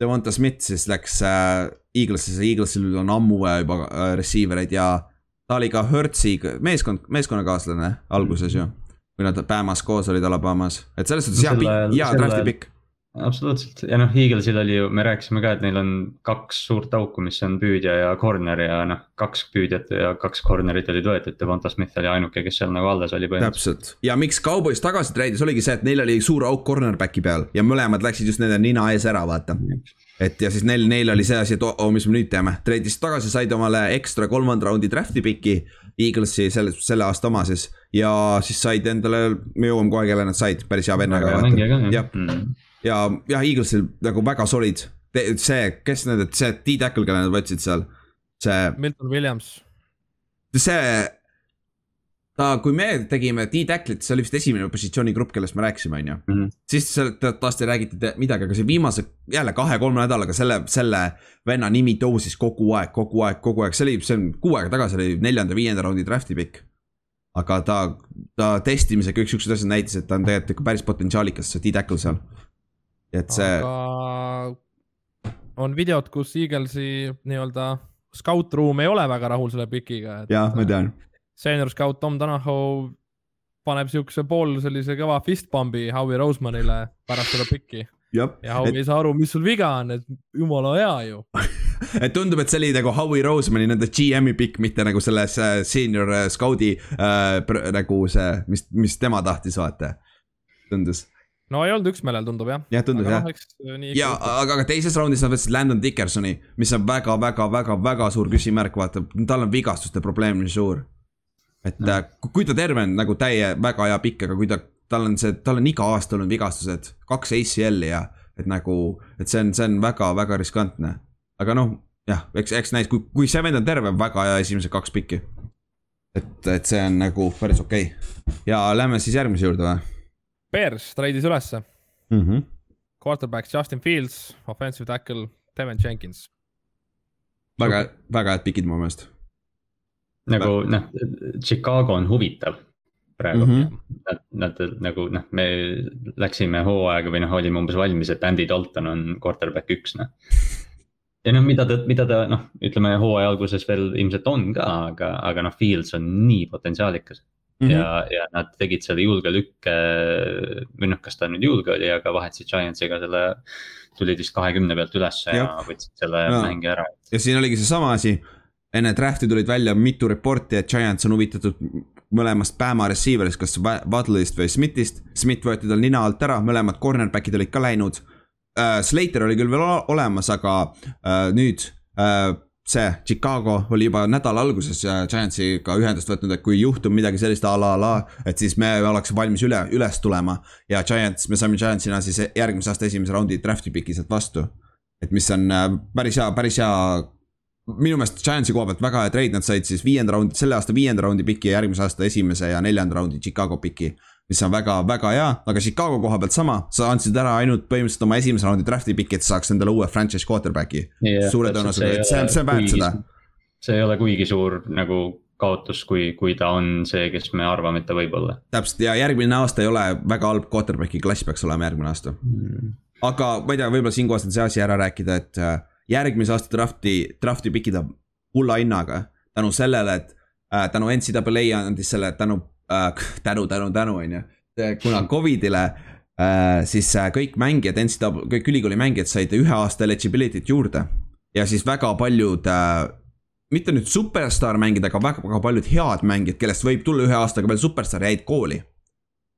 Devonta Smith siis läks äh, Eaglesisse, Eaglesil on ammu juba äh, receiver eid ja ta oli ka Hertzi meeskond, meeskonnakaaslane alguses ju. kui nad Bahamas koos olid Alabamas, et selles suhtes hea, hea draft'i pikk absoluutselt ja noh, Eaglesil oli ju, me rääkisime ka, et neil on kaks suurt auku, mis on püüdja ja corner ja noh, kaks püüdjat ja kaks corner'it olid võetud, Devonta Smith oli ainuke, kes seal nagu alles oli põhimõtteliselt. täpselt ja miks Cowboys tagasi treidis, oligi see, et neil oli suur auk cornerback'i peal ja mõlemad läksid just nende nina ees ära, vaata. et ja siis neil, neil oli see asi, et oo oh,, mis me nüüd teeme, treidis tagasi, said omale ekstra kolmanda raundi draft'i piki. Eaglesi selle, selle aasta oma siis ja siis said endale, me jõuame kohe, kelle nad said, päris hea vennaga. jah mm ja jah, Eaglesil nagu väga solid, see, kes need, see D-tackle, kelle nad võtsid seal, see. Milton Williams. see, ta, kui me tegime D-tackle'it, see oli vist esimene positsioonigrupp, kellest me rääkisime, on ju. Mhm. siis taas ei räägitud midagi, aga see viimase, jälle kahe-kolme nädalaga selle, selle venna nimi tõusis kogu aeg, kogu aeg, kogu aeg, see oli, see on kuu aega tagasi oli neljanda-viienda raundi draft'i pikk aga ta, ta testimisega kõik siuksed asjad näitas, et ta on tegelikult ikka päris potentsiaalikas, see D-tackle seal et see. aga on videod, kus Eaglesi nii-öelda scout room ei ole väga rahul selle pikiga. jah, ma tean. Senior scout Tom Donahoe paneb siukse pool sellise kõva fist pump'i Howie Rosemanile pärast seda pikki. ja Howie et... ei saa aru, mis sul viga on, et jumala hea ju et tundub, et see oli nagu Howie Rosemani nende GM-i pikk, mitte nagu selles senior äh, scout'i äh, nagu see, mis, mis tema tahtis vaata, tundus no ei olnud üksmeelel, tundub jah. jah, tundub jah. Äh, ja aga, aga teises raundis nad võtsid Landon Dickersoni, mis on väga, väga, väga, väga suur küsimärk, vaata, tal on vigastuste probleem nii suur. et mm. kui ta terve on nagu täie, väga hea pikk, aga kui ta, tal on see, tal on iga aasta olnud vigastused, kaks ACL-i ja et nagu, et see on, see on väga-väga riskantne. aga noh, jah, eks, eks näis, kui, kui see vend on terve, väga hea esimesed kaks pikki. et, et see on nagu päris okei okay. ja lähme siis järgmise juurde või? Bears treidis ülesse mm. -hmm. Quarterback Justin Fields, offensive tackle Devin Jenkins. väga, väga head pikid mu meelest nagu noh, Chicago on huvitav praegu mm. -hmm. Nad, nad nagu noh, me läksime hooaega või noh, olime umbes valmis, et Andy Dalton on quarterback üks noh. ja noh, mida ta, mida ta noh, ütleme hooaja alguses veel ilmselt on ka, aga, aga noh, Fields on nii potentsiaalikas. Mm -hmm. ja, ja nad tegid selle julge lükke või noh, kas ta nüüd julge oli, aga vahetasid Giantsiga selle. tulid vist kahekümne pealt ülesse ja, ja võtsid selle ja. mängi ära. ja siin oligi seesama asi enne draft'i tulid välja mitu reporti, et Giants on huvitatud mõlemast Bama receiver'ist, kas Wadley'st või Smithist. Smith võeti tal nina alt ära, mõlemad cornerback'id olid ka läinud uh,. Slater oli küll veel olemas, aga uh, nüüd uh, see Chicago oli juba nädala alguses Giantsiga ühendust võtnud, et kui juhtub midagi sellist a la la, et siis me oleks valmis üle, üles tulema. ja Giants, me saime Giantsina siis järgmise aasta esimese raundi draft'i piki sealt vastu. et mis on päris hea, päris hea minu meelest Giantsi koha pealt väga hea trade, nad said siis viienda raundi, selle aasta viienda raundi piki ja järgmise aasta esimese ja neljanda raundi Chicago piki. Mis on väga, väga hea, aga Chicago koha pealt sama, sa andsid ära ainult põhimõtteliselt oma esimese raundi draft'i piki, et saaks endale uue franchise quarterback'i yeah,. suure tõenäosusega, et see on, see on väärt seda. see ei ole kuigi suur nagu kaotus, kui, kui ta on see, kes me arvame, et ta võib olla. täpselt ja järgmine aasta ei ole väga halb quarterback'i klass peaks olema järgmine aasta mm.. aga ma ei tea, võib-olla siinkohal on see asi ära rääkida, et järgmise aasta draft'i, draft'i pikida hulla hinnaga. tänu sellele, et äh, tänu NCAA andis selle tänu äh,, tänu, tänu, tänu on ju. kuna Covidile äh, siis äh, kõik mängijad, NCAA, kõik ülikooli mängijad said ühe aasta eligibility't juurde. ja siis väga paljud äh, mitte nüüd superstaar mängida, aga väga-väga paljud head mängijad, kellest võib tulla ühe aastaga veel superstaar, jäid kooli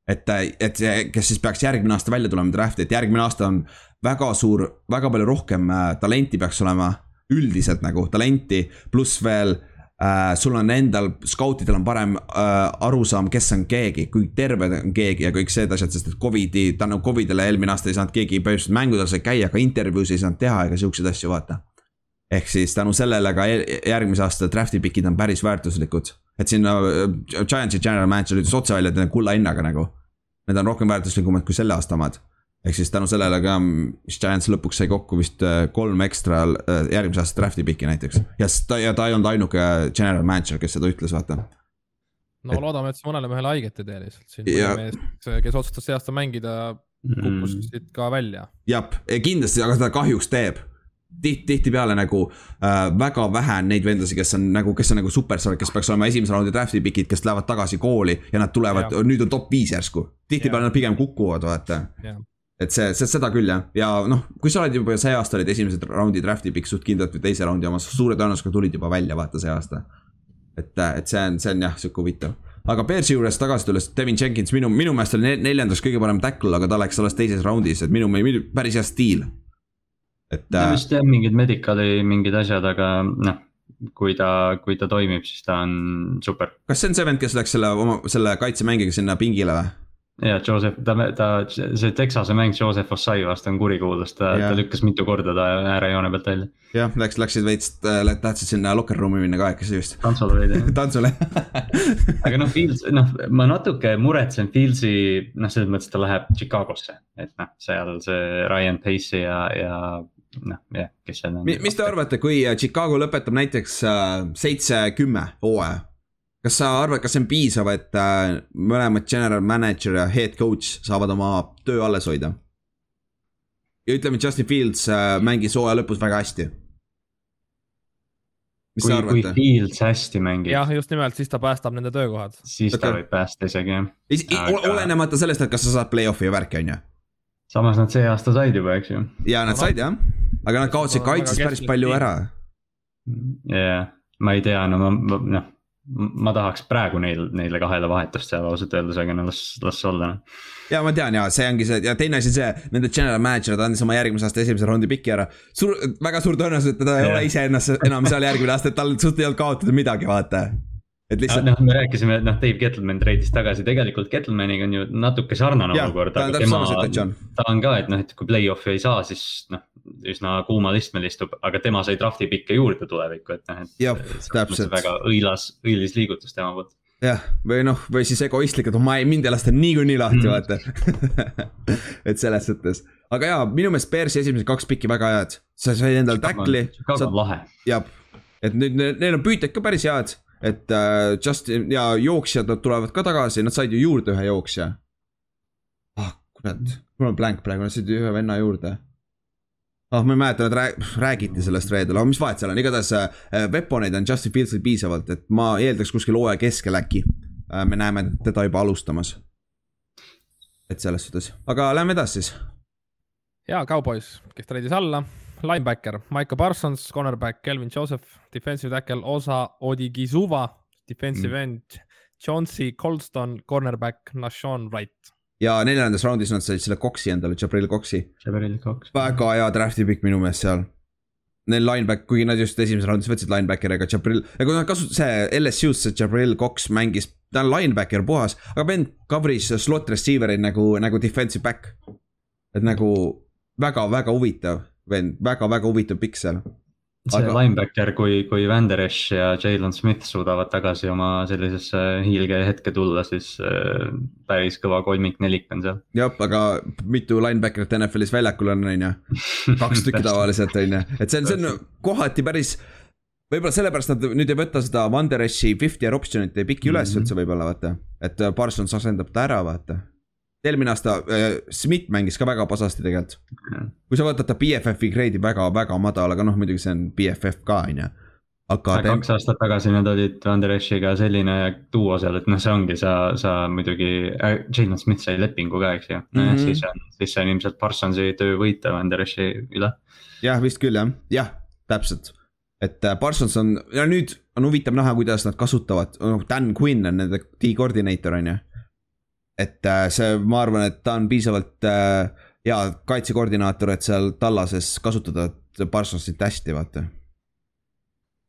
et, et see, kes siis peaks järgmine aasta välja tulema draft'i, et järgmine aasta on väga suur, väga palju rohkem äh, talenti peaks olema. üldiselt nagu talenti, pluss veel äh, sul on endal, skautidel on parem äh, arusaam, kes on keegi, kui terve on keegi ja kõik need asjad, sest et Covidi, tänu Covidile eelmine aasta ei saanud keegi põhimõtteliselt mängudel sai käia, aga intervjuusid ei saanud teha ega siukseid asju, vaata. ehk siis tänu sellele ka järgmise aasta draft'i pikid on päris väärtuslikud. et sinna äh, Giantsi general manager ütles otse välja, et need on kulla hinnaga nagu. Need on rohkem väärtuslikumad kui selle aasta omad ehk siis tänu sellele ka, mis Giants lõpuks sai kokku vist äh, kolm ekstra äh, järgmise aasta draft'i piki näiteks. ja ta, ja ta ei olnud ainuke general manager, kes seda ütles, vaata. no et... loodame, et see mõnele mehele haiget ei tee lihtsalt, siin ja... mees, kes otsustas see aasta mängida, kukkus mm. siit ka välja. jah, kindlasti, aga ta kahjuks teeb tiht-, tihtipeale nagu äh, väga vähe on neid vendasid, kes on nagu, kes on nagu superstaar, kes peaks olema esimese raundi draft'i pikid, kes lähevad tagasi kooli ja nad tulevad, nüüd on top viis järsku. tihtipeale nad pigem kukuvad, vaata et see, see, seda küll jah, ja noh, kui sa oled juba see aasta olid esimesed raundi draft'i pikk suht kindlalt või teise raundi omas, suure tõenäosusega tulid juba välja, vaata see aasta. et, et see on, see on jah, sihuke huvitav. aga Bearsi juures tagasi tulles, Devin Jenkins minu, minu meelest oli neljandas kõige parem tackle, aga ta läks alles teises raundis, et minu, minu päris hea stiil. et. ta äh, vist jah, mingid medical'i mingid asjad, aga noh kui ta, kui ta toimib, siis ta on super. kas see on see vend, kes läks selle oma, selle kaitsemängiga sinna pingile või? Ja Joseph, ta, ta, see Texase mäng Joseph Ossai vastu on kurikuulus, ta, ta lükkas mitu korda ta äärejoone pealt välja. jah, läks, läksid veits äh,, tahtsid sinna locker room'i minna kahekesi vist. tantsule veidi tantsule aga noh, Fields, noh, ma natuke muretsen Fieldsi, noh, selles mõttes, ta läheb Chicagosse, et noh, seal see Ryan Pace'i ja, ja noh, jah, kes seal on. mis te arvate, kui Chicago lõpetab näiteks äh, seitse-kümme hooaja kas sa arvad, kas see on piisav, et äh, mõlemad general manager ja head coach saavad oma töö alles hoida? ja ütleme, Justin Fields äh, mängis hooaja lõpus väga hästi. mis kui, sa arvad? kui Fields hästi mängib. jah, just nimelt, siis ta päästab nende töökohad. siis ta võib päästa isegi jah. Aga... olenemata sellest, et kas sa saad play-off'i ja värki, on ju. samas nad see aasta said juba, eks ju. ja nad said jah, aga nad kaotasid kaitses päris palju ära. jah, ma ei tea, no ma, noh ma tahaks praegu neil, neile kahele vahetust seal ausalt öeldes, aga no las, las olla. ja ma tean ja see ongi see ja teine asi see, nende general manager'id andis oma järgmise aasta esimese raundi piki ära. suur, väga suur tõenäosus, et teda ei ole iseennast enam seal järgmine aasta, et tal suht ei olnud kaotada midagi, vaata. et lihtsalt. noh, me rääkisime, et noh, Dave Gettleman treidis tagasi, tegelikult Gettlemaniga on ju natuke sarnane olukord, aga tema, ta on ka, et noh, et kui play-off'i ei saa, siis noh, üsna kuumal istmel istub, aga tema sai draft'i pikke juurde tulevikku, et noh, et. jah, täpselt. väga õilas, õilis liigutus tema poolt jah, või noh, või siis egoistlik, et oh, ma ei, mind ei lasta niikuinii lahti mm., vaata et selles suhtes, aga jaa, minu meelest Bearsi esimesed kaks pikki väga head, sa said endale tackli. Chicago on lahe. jah, et nüüd neil on püütjad ka päris head et äh, Justin ja jooksjad, nad tulevad ka tagasi, nad said ju juurde ühe jooksja. ah kurat, mul on blank praegu, nad said ühe venna juurde. Ah ma ei mäleta, nad rääg-, räägiti sellest reedel, aga mis vahet seal on, igatahes äh, Weaponeid on Justin Fieldsil piisavalt, et ma eeldaks kuskil hooaja keskel äkki äh,. me näeme teda juba alustamas. et selles suhtes, aga lähme edasi siis. ja, Cowboys, kes treidis alla linebacker Michael Parsons, cornerback Kelvin Joseph, defensive tackle Osa Odigizuva, defensive mm. end Chauncey Colston, cornerback Nashon Wright. Ja neljandas raundis nad said selle Coxi endale, Jabril Coxi. Jabril Cox. väga hea draft'i pikk minu meelest seal. Neil lineback, kuigi nad just esimeses raundis võtsid linebackeri, aga Jabril, nagu nad kasutasid, see LSU-s see Jabril Cox mängis, ta on linebacker puhas, aga vend cover'is slot receiver'i nagu, nagu defensive back. et nagu väga-väga huvitav vend, väga-väga huvitav pikk seal. See aga... linebacker, kui, kui Van Der Esch ja Jalen Smith suudavad tagasi oma sellisesse hiilge hetke tulla, siis äh, päris kõva kolmik-nelik on seal. jah, aga mitu linebacker'it NFL-is väljakul on, on ju, kaks tükki tavaliselt on ju, et see on, see on kohati päris võib-olla sellepärast nad nüüd ei võta seda Van Der Eshi fifty year option'it ei piki üles mm -hmm. üldse võib-olla vaata, et Parsons asendab ta ära, vaata eelmine aasta äh, Schmidt mängis ka väga pasasti tegelikult kui sa võtad ta BFF-i grade'i väga-väga madal, aga noh, muidugi see on BFF ka on ju. aga kaks aastat tagasi nad olid Esch'iga selline duo seal, et noh, see ongi, sa, sa muidugi äh,, Jalen Smith sai lepingu ka, eks ju mm, -hmm. siis on, siis see on ilmselt Parsonsi töö võita Esch'i üle. jah, vist küll jah, jah, täpselt et äh, Parsons on, ja nüüd on huvitav näha, kuidas nad kasutavad, noh Dan Quinn on nende D-koordineeter on ju et äh, see, ma arvan, et ta on piisavalt äh, hea kaitsekoordinaator, et seal tallases kasutada Parsonsit hästi, vaata.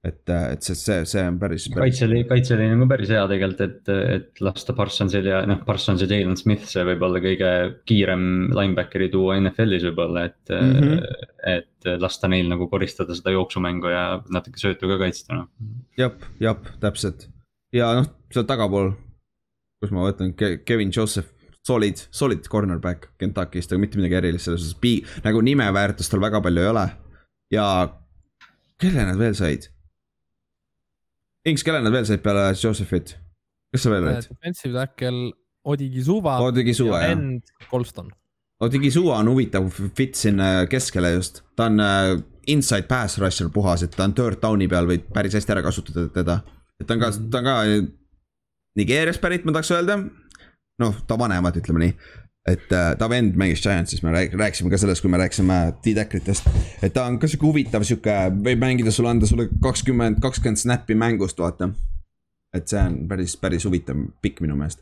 et, äh, et see, see, see on päris, päris.... kaitseliin, kaitseliin on ka päris hea tegelikult, et, et lasta Parsonsil ja noh, Parsons ja Jalen Smith, see võib olla kõige kiirem linebackeri duo NFL-is võib-olla, et mm, -hmm. et lasta neil nagu koristada seda jooksumängu ja natuke söötu ka kaitsta, noh. jah, jah, täpselt ja noh, seal tagapool kus ma võtan Kevin Joseph, solid, solid cornerback Kentuckist, aga mitte midagi erilist selles suhtes, pi-, nagu nimeväärtust tal väga palju ei ole. ja kelle nad veel said? Inks, kelle nad veel said peale Josephit? kes sa veel olid? Defensive tackle Odigizuva. Odigizuva, jah. End Colston. Odigizuva on huvitav fit sinna keskele just, ta on äh, inside pass rusher puhas, et ta on third down'i peal, võid päris hästi ära kasutada teda. et ta on ka, ta on ka Nigeeriast pärit, ma tahaks öelda. noh, ta vanemad, ütleme nii. et äh, ta vend mängis Giantsis, me rääkisime ka sellest, kui me rääkisime T-Deckritest. et ta on ka sihuke huvitav, sihuke, võib mängida sulle, anda sulle kakskümmend, kakskümmend snappi mängust, vaata. et see on päris, päris huvitav pikk minu meelest.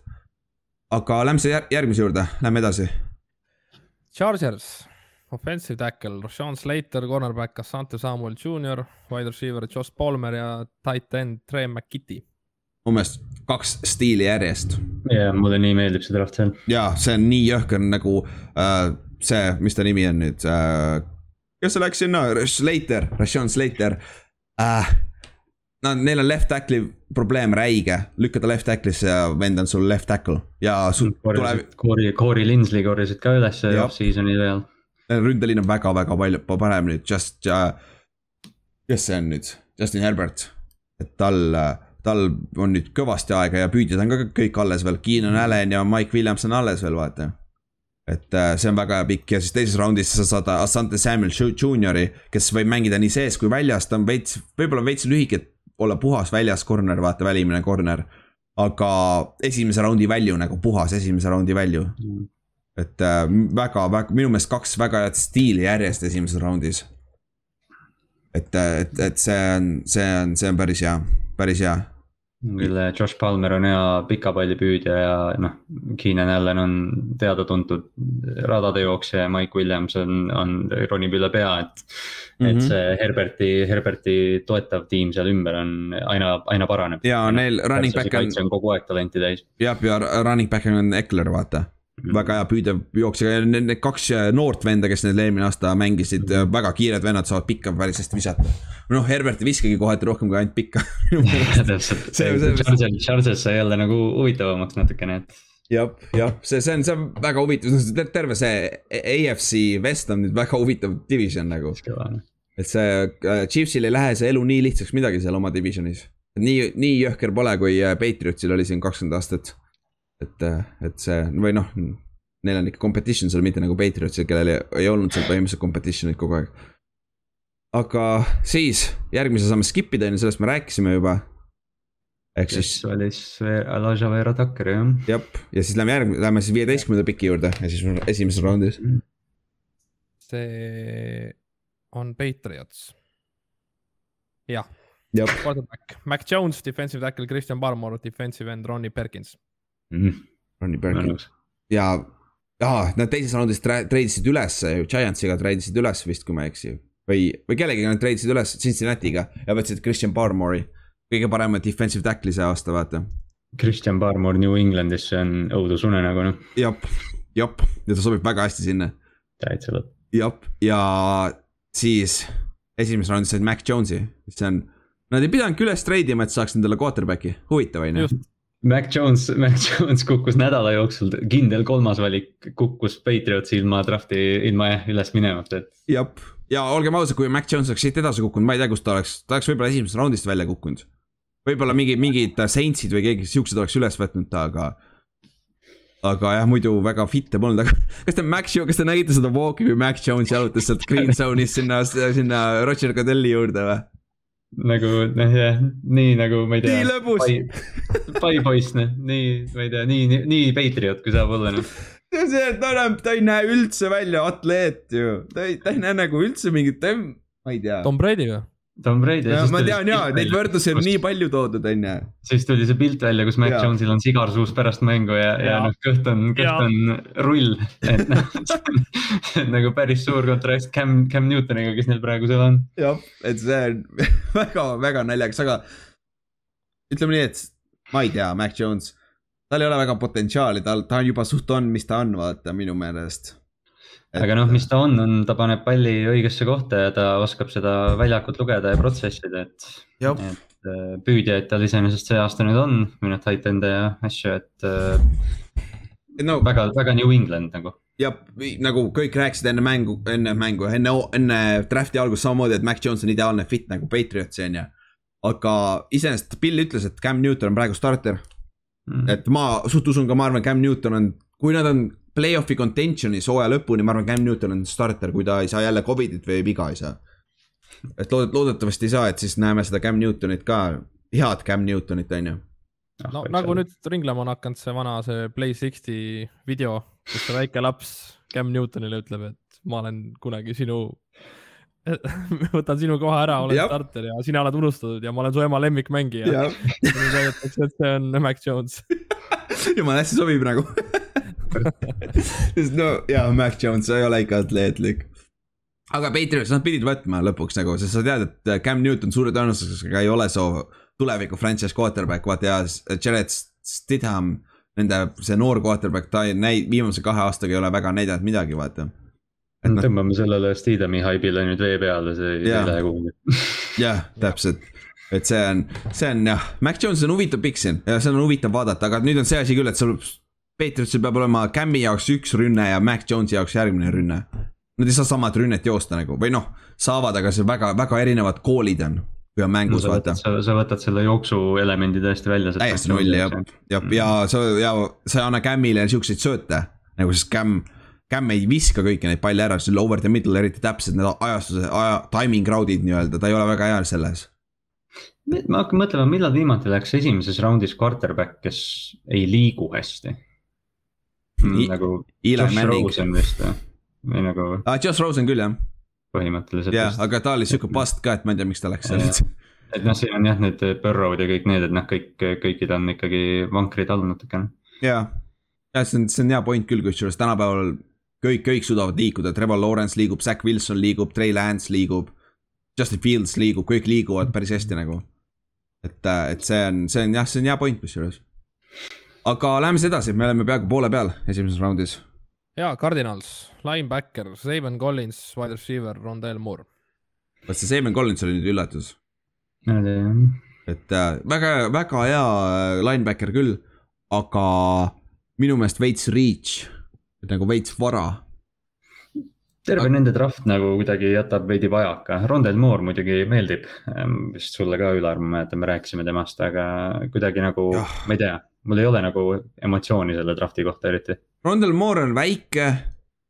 aga lähme selle järgmise juurde, lähme edasi. Chargers, offensive tackle, Rashawn Slater, cornerback Asante Samuel Jr, wide receiver Josh Palmer ja tight end Trey McKitty umbes kaks stiili järjest. ja mulle nii meeldib see draft seal. ja see on nii jõhker nagu äh, see, mis ta nimi on nüüd äh,. kes see läks sinna, Slater, Rashawn Slater äh,. no neil on left tackle'i probleem räige, lükka ta left tackle'isse ja vend on sul left tackle ja sul tuleb. Corey, Corey Linsley korjasid ka üles off-season'i ajal. ründeliin on väga-väga palju parem nüüd, just uh,, kes see on nüüd, Justin Herbert, et tal uh, tal on nüüd kõvasti aega ja püüdjad on ka kõik alles veel, Keenan Allan ja Mike Williams on alles veel, vaata. et äh, see on väga pikk ja siis teises raundis sa saad Asante Samuel Junior'i, kes võib mängida nii sees kui väljas, ta on veits, võib-olla veits lühike, et olla puhas väljas corner, vaata, välimine corner. aga esimese raundi välju nagu puhas esimese raundi välju mm. et äh, väga, väga, minu meelest kaks väga head stiili järjest esimeses raundis. et, et, et see on, see on, see on päris hea, päris hea küll Josh Palmer on hea pikapallipüüdja ja noh, Keenan Allan on teada-tuntud radade jooksja ja Mike Williams on, on, ronib üle pea, et mm. -hmm. et mhm. see Herberti, Herberti toetav tiim seal ümber on aina, aina paraneb. ja neil running back on. kogu aeg talenti täis. jah, ja running back on Eckler, vaata. Väga hea püüdev jooksja, need, kaks äh, noort venda, kes neil eelmine aasta mängisid -hmm. väga kiired vennad saavad pikka päris hästi visata. noh, Herbert ei viskagi kohati rohkem kui ainult pikka täpselt, Chargers sai jälle nagu huvitavamaks natukene, et jah, jah, see, see on, see on väga huvitav, terve see AFC West on nüüd väga huvitav division nagu. et see äh, Chiefsil ei lähe see elu nii lihtsaks midagi seal oma divisionis. nii, nii jõhker pole, kui äh, Patriotsil oli siin kakskümmend aastat et, et see või noh, neil on ikka competition seal, mitte nagu Patriotsil, kellel ei, ei olnud seal põhimõtteliselt competition'it kogu aeg. aga siis järgmise saame skip ida, on ju, sellest me rääkisime juba. ehk siis. oli siis Elijah Vera Tucker jah. jah, ja siis lähme järgmine, lähme siis viieteistkümnenda piki juurde ja siis esimeses raundis. see on Patriots. jah. Quarterback, Mac Jones, defensive tackle, Christian Barmore, defensive end, Ronnie Perkins mm.. Ronnie Perkins ja, aa, nad teises raundis treidisid üles ju, Giantsiga treidisid üles vist, kui ma ei eksi. või, või kellegagi nad treidisid üles Cincinnati'ga ja võtsid Christian Barmore'i, kõige parema defensive tackle'i see aasta, vaata. Christian Barmore New Englandisse on õudusunenägu noh. jep, jep, ja ta sobib väga hästi sinna. täitsa lõpp. jep, ja siis esimeses raundis said Mac Jones'i, mis on Nad ei pidanudki üles treidima, et saaks endale quarterback'i, huvitav on ju. Mac Jones, Mac Jones kukkus nädala jooksul, kindel kolmas valik kukkus Patriotsi ilma draft'i, ilma jah üles minemata, et. jah, ja olgem ausad, kui Mac Jones oleks siit edasi kukkunud, ma ei tea, kus ta oleks, ta oleks võib-olla esimesest raundist välja kukkunud. võib-olla mingi, mingid Saintsid või keegi siuksed oleks üles võtnud ta, aga. aga jah, muidu väga fit'e polnud, aga kas te Mac, kas te nägite seda walk'i, kui Mac Jones jalutas sealt green zone'is sinna, sinna Roger Godelli juurde või? Nagu noh, jah, nii nagu ma ei tea. nii lõbus. pai poiss, noh, nii, ma ei tea, nii, nii, nii Patriot, kui saab olla, noh. see on see, et ta enam, ta ei näe üldse välja atleet ju, ta ei, ta ei näe nagu üldse mingit, ma ei tea. Tom Brady või? Tom Brady. ma tean jaa, neid võrdlusi on kus... nii palju toodud, on ju. siis tuli see pilt välja, kus Mac Jones'il on sigar suus pärast mängu ja, ja, ja noh, kõht on, kõht on rull. et noh, see on nagu päris suur kontrast Cam, Cam Newtoniga, kes neil praegu seal on. jah, et see on väga, väga naljakas, aga ütleme nii, et ma ei tea, Mac Jones, tal ei ole väga potentsiaali, tal, ta juba suht on, mis ta on, vaata minu meelest et.... aga noh, mis ta on, on, ta paneb palli õigesse kohta ja ta oskab seda väljakut lugeda ja protsessida, et. et äh, püüdjaid tal iseenesest see aasta nüüd on, või noh, tight end'e ja asju, et äh, no, väga, väga New England nagu ja nagu kõik rääkisid enne mängu, enne mängu, enne, enne draft'i algust samamoodi, et Mac Jones on ideaalne fit nagu Patriotsi on ju. aga iseenesest Bill ütles, et Cam Newton on praegu starter mm.. et ma suht usun ka, ma arvan, Cam Newton on, kui nad on play-off'i contention'is hooaja lõpuni, ma arvan, Cam Newton on starter, kui ta ei saa jälle Covidit või viga ei saa. et loodet-, loodetavasti ei saa, et siis näeme seda Cam Newtonit ka, head Cam Newtonit, on ju. no nagu nüüd ringlema on hakanud see vana, see Play sixty video, kus see väike laps Cam Newtonile ütleb, et ma olen kunagi sinu võtan sinu koha ära, olen Jab. starter ja sina oled unustatud ja ma olen su ema lemmikmängija. et see on Mac Jones jumala hästi sobib nagu sest no jaa, Mac Jones ei ole ikka atleetlik. aga Patriots, nad pidid võtma lõpuks nagu, sest sa tead, et äh, Cam Newton suure tõenäosusega ei ole su tuleviku franchise quarterback, vaata ja Jared Stidham. Nende see noor quarterback, ta ei näi-, viimase kahe aastaga ei ole väga näidanud midagi, vaata. No, tõmbame sellele Stidhami haibile nüüd vee peale, see ei lähe kuhugi. jah, täpselt et see on, see on jah, Mac Jones on huvitav pikk siin ja seda on huvitav vaadata, aga nüüd on see asi küll, et sul Patriotsil peab olema Cam'i jaoks üks rünne ja Mac Jones'i jaoks järgmine rünne. Nad ei saa samat rünnet joosta nagu või noh, saavad, aga see väga, väga erinevad koolid on kui on mängus no,, vaata. sa võtad selle jooksu elemendi täiesti välja. täiesti nulli jah, jah, ja sa, ja sa ei anna Cam'ile siukseid sööte nagu siis Cam, Cam ei viska kõiki neid palle ära, seal over the middle eriti täpsed need ajastuse, aja, timing crowd'id nii-öelda, ta ei ole väga hea selles ma hakkan mõtlema, millal viimati läks esimeses raundis quarterback, kes ei liigu hästi mm,. nagu Josh Manning. Rosen vist või, või nagu ah,. Josh Rosen küll jah. põhimõtteliselt. jah, aga ta oli siuke bust ka, et ma ei tea, miks ta läks sealt et noh, siin on jah, need Burrow'd ja kõik need, et noh, kõik, kõikid on ikkagi vankrid all natukene. ja, ja see on, see on hea point küll, kusjuures tänapäeval kõik, kõik suudavad liikuda, Trevor Lawrence liigub, Zack Wilson liigub, Trey Lance liigub. Justin Fields liigub, kõik liiguvad päris hästi nagu. et, et see on, see on jah, see on hea point kusjuures. Aga läheme siis edasi, me oleme peaaegu poole peal esimeses raundis. ja, Cardinals, linebacker, Saban Collins, wide receiver, Rondell Moore. vot see Saban Collins oli nüüd üllatus. et äh, väga, väga hea äh, linebacker küll, aga minu meelest veits reach nagu veits vara. terve aga... nende draft nagu kuidagi jätab veidi vajaka, Rondel Moore muidugi meeldib, ehm, vist sulle ka, Ülar, ma mäletan, me rääkisime temast, aga kuidagi nagu, ma ei tea, mul ei ole nagu emotsiooni selle drafti kohta eriti. Rondel Moore on väike,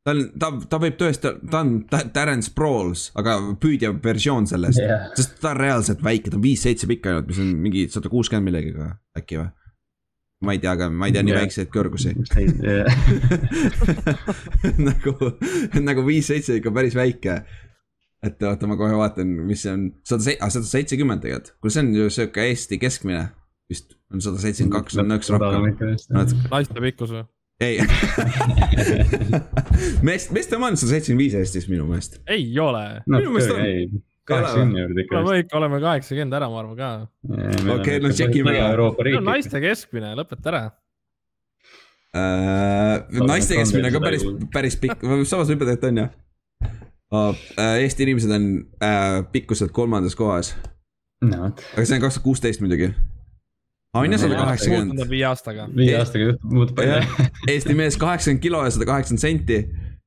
ta on, ta, ta võib tõesti, ta on Terence Prowls, aga püüdja versioon sellest yeah., sest ta on reaalselt väike, ta on viis-seitse pikk ainult, mis on mingi sada kuuskümmend millegagi äkki või? ma ei tea ka, ma ei tea nii yeah. väikseid kõrgusi nagu, nagu viis-seitse ikka päris väike. et oota, ma kohe vaatan, mis see on, sada se-, ah sada seitsekümmend tegelikult, kuule see on ju sihuke Eesti keskmine vist, on sada seitsekümmend kaks, on nõks rohkem. naiste pikkus või? ei meest, meeste oma on sada seitsekümmend viis Eestis minu meelest. ei ole no,. minu meelest on kaheksakümne juurde ikka. me ikka oleme kaheksakümmend ära, ma arvan ka. okei, no tšekime see on naiste keskmine, lõpeta ära uh,. naiste keskmine ka päris, päris pikk, samas võib öelda, et on ju uh,. Eesti inimesed on uh, pikkuselt kolmandas kohas no.. aga see on kaks tuhat kuusteist muidugi on ju sada kaheksakümmend. viie aastaga. viie aastaga juhtub, muutub palju. Eesti mees kaheksakümmend kilo ja sada kaheksakümmend senti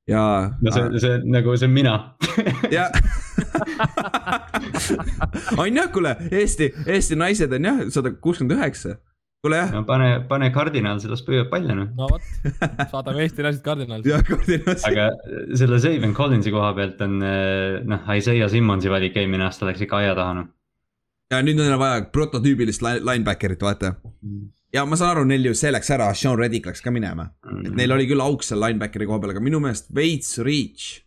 ja. no see, see nagu, see on mina. jah on jah, kuule, Eesti, Eesti naised on jah, sada kuuskümmend üheksa. kuule jah. no pane, pane kardinaal seda spööd palju noh. no vot, saadame Eesti naised kardinaalsi. jah, kardinaalsi. aga selle Saban Collinsi koha pealt on noh, Isaiah Simmonsi valik eelmine aasta läks ikka aia taha noh. Ja nüüd on vaja prototüübilist linebacker'it, vaata mm ja ma saan aru, neil ju see läks ära, Sean Reddick läks ka minema et neil oli küll auk seal linebackeri koha peal, aga minu meelest veits reach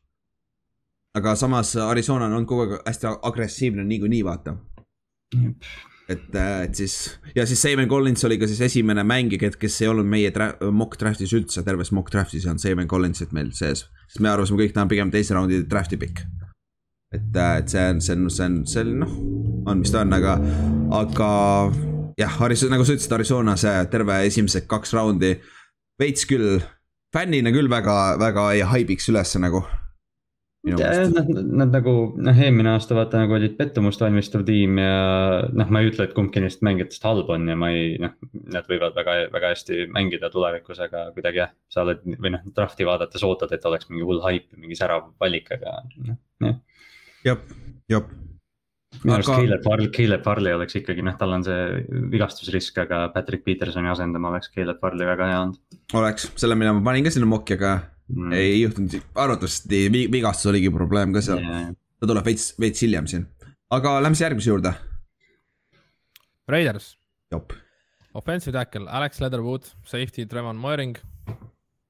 aga samas Arizona on olnud kogu aeg hästi agressiivne niikuinii, vaata. et, äh, et siis ja siis Saban Collins oli ka siis esimene mängija, kes ei olnud meie mock draft'is üldse, terves mock draft'is on Saban Collinsit meil sees. sest me arvasime kõik, ta on pigem teise raundi draft'i pikk. et, äh, et see on, see on, see on, see on noh, on mis ta on, aga, aga jah, Arizona, nagu sa ütlesid, Arizona see terve esimesed kaks raundi veits küll, fännina küll väga, väga ei haibiks ülesse nagu. Nad, nad nagu noh, eelmine aasta vaata nagu olid pettumust valmistav tiim ja noh, ma ei ütle, et kumbki neist mängijatest halb on ja ma ei noh, nad võivad väga, väga hästi mängida tulevikus, aga kuidagi jah, sa oled või noh, draft'i vaadates ootad, et oleks mingi hull haip, mingi särav valik, aga noh, jah. jep, jep minu arust aga... Caleb Farley, Caleb Farley oleks ikkagi noh, tal on see vigastusrisk, aga Patrick Petersoni asendama oleks Caleb Farley väga hea olnud. oleks, selle, ma panin ka sinna mokki, aga mm. ei juhtunud, arvatavasti vigastus oligi probleem ka seal yeah.. ta tuleb veits, veits hiljem siin, aga lähme siis järgmise juurde. Raiders. Offensive tackle Alex Leatherwood, safety Trevon Moering,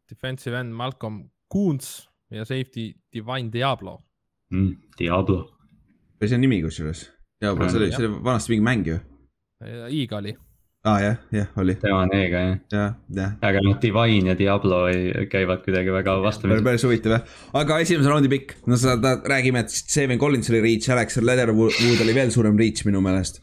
defensive end Malcolm Coons ja safety Divine Diablo mm,. Diablo. Või see on nimi kusjuures, Diablo, see oli, see oli vanasti mingi mäng ju. Iga oli aa ah, jah, jah oli. tema on E-ga jah. jah, jah. aga noh, Divine ja Diablo ei, käivad kuidagi väga vastamisi. päris huvitav jah, aga esimese raundi pikk, no seda räägime, et Steven Collins oli reach, Alex Leatherwood oli veel suurem reach minu meelest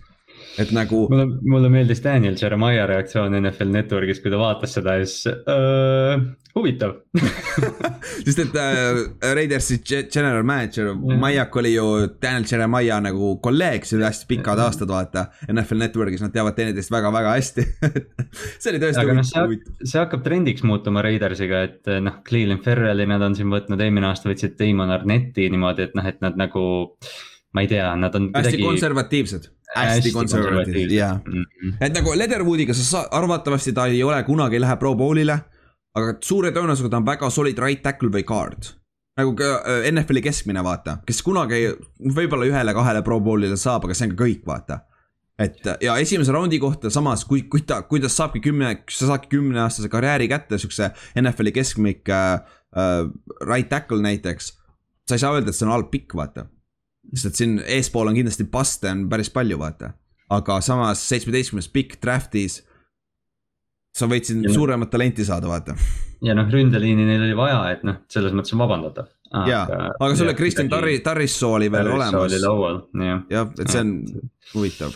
et nagu. mulle, mulle meeldis Daniel Jeremiah reaktsioon NFL Networkis, kui ta vaatas seda ja siis äh, huvitav sest et äh, Raidersi general manager. Maiak oli ju Daniel Jeremiah nagu kolleeg, see oli hästi pikad aastad, vaata. NFL Networkis nad teavad teineteist väga-väga hästi see oli tõesti Aga huvitav no,. see hakkab trendiks muutuma Raidersiga, et noh, Cleveland Ferrelli nad on siin võtnud, eelmine aasta võtsid Damon Arnetti niimoodi, et noh, et nad nagu ma ei tea, nad on hästi kuidagi... konservatiivsed hästi konservatiivsed, jaa. Mhm. et nagu Leatherwoodiga sa saad, arvatavasti ta ei ole kunagi ei lähe pro bowl'ile. aga suure tõenäosusega ta on väga solid right tackle või guard. nagu ka äh, NFL-i keskmine, vaata, kes kunagi võib-olla ühele-kahele pro bowl'ile saab, aga see on ka kõik, vaata et ja esimese raundi kohta samas, kui, kui ta, kui ta saabki kümne, sa saadki kümneaastase karjääri kätte, siukse NFL-i keskmik äh, äh, right tackle näiteks. sa ei saa öelda, et see on halb pikk, vaata sest siin eespool on kindlasti paste on päris palju, vaata. aga samas seitsmeteistkümnes pikk draft'is. sa võid siin ja suuremat talenti saada, vaata. ja noh, ründeliini neil oli vaja, et noh, selles mõttes on vabandatav. jaa, aga sul oli Kristjan Tarri, Tarrissoo oli veel Tarrissoo olemas. jah, et see on huvitav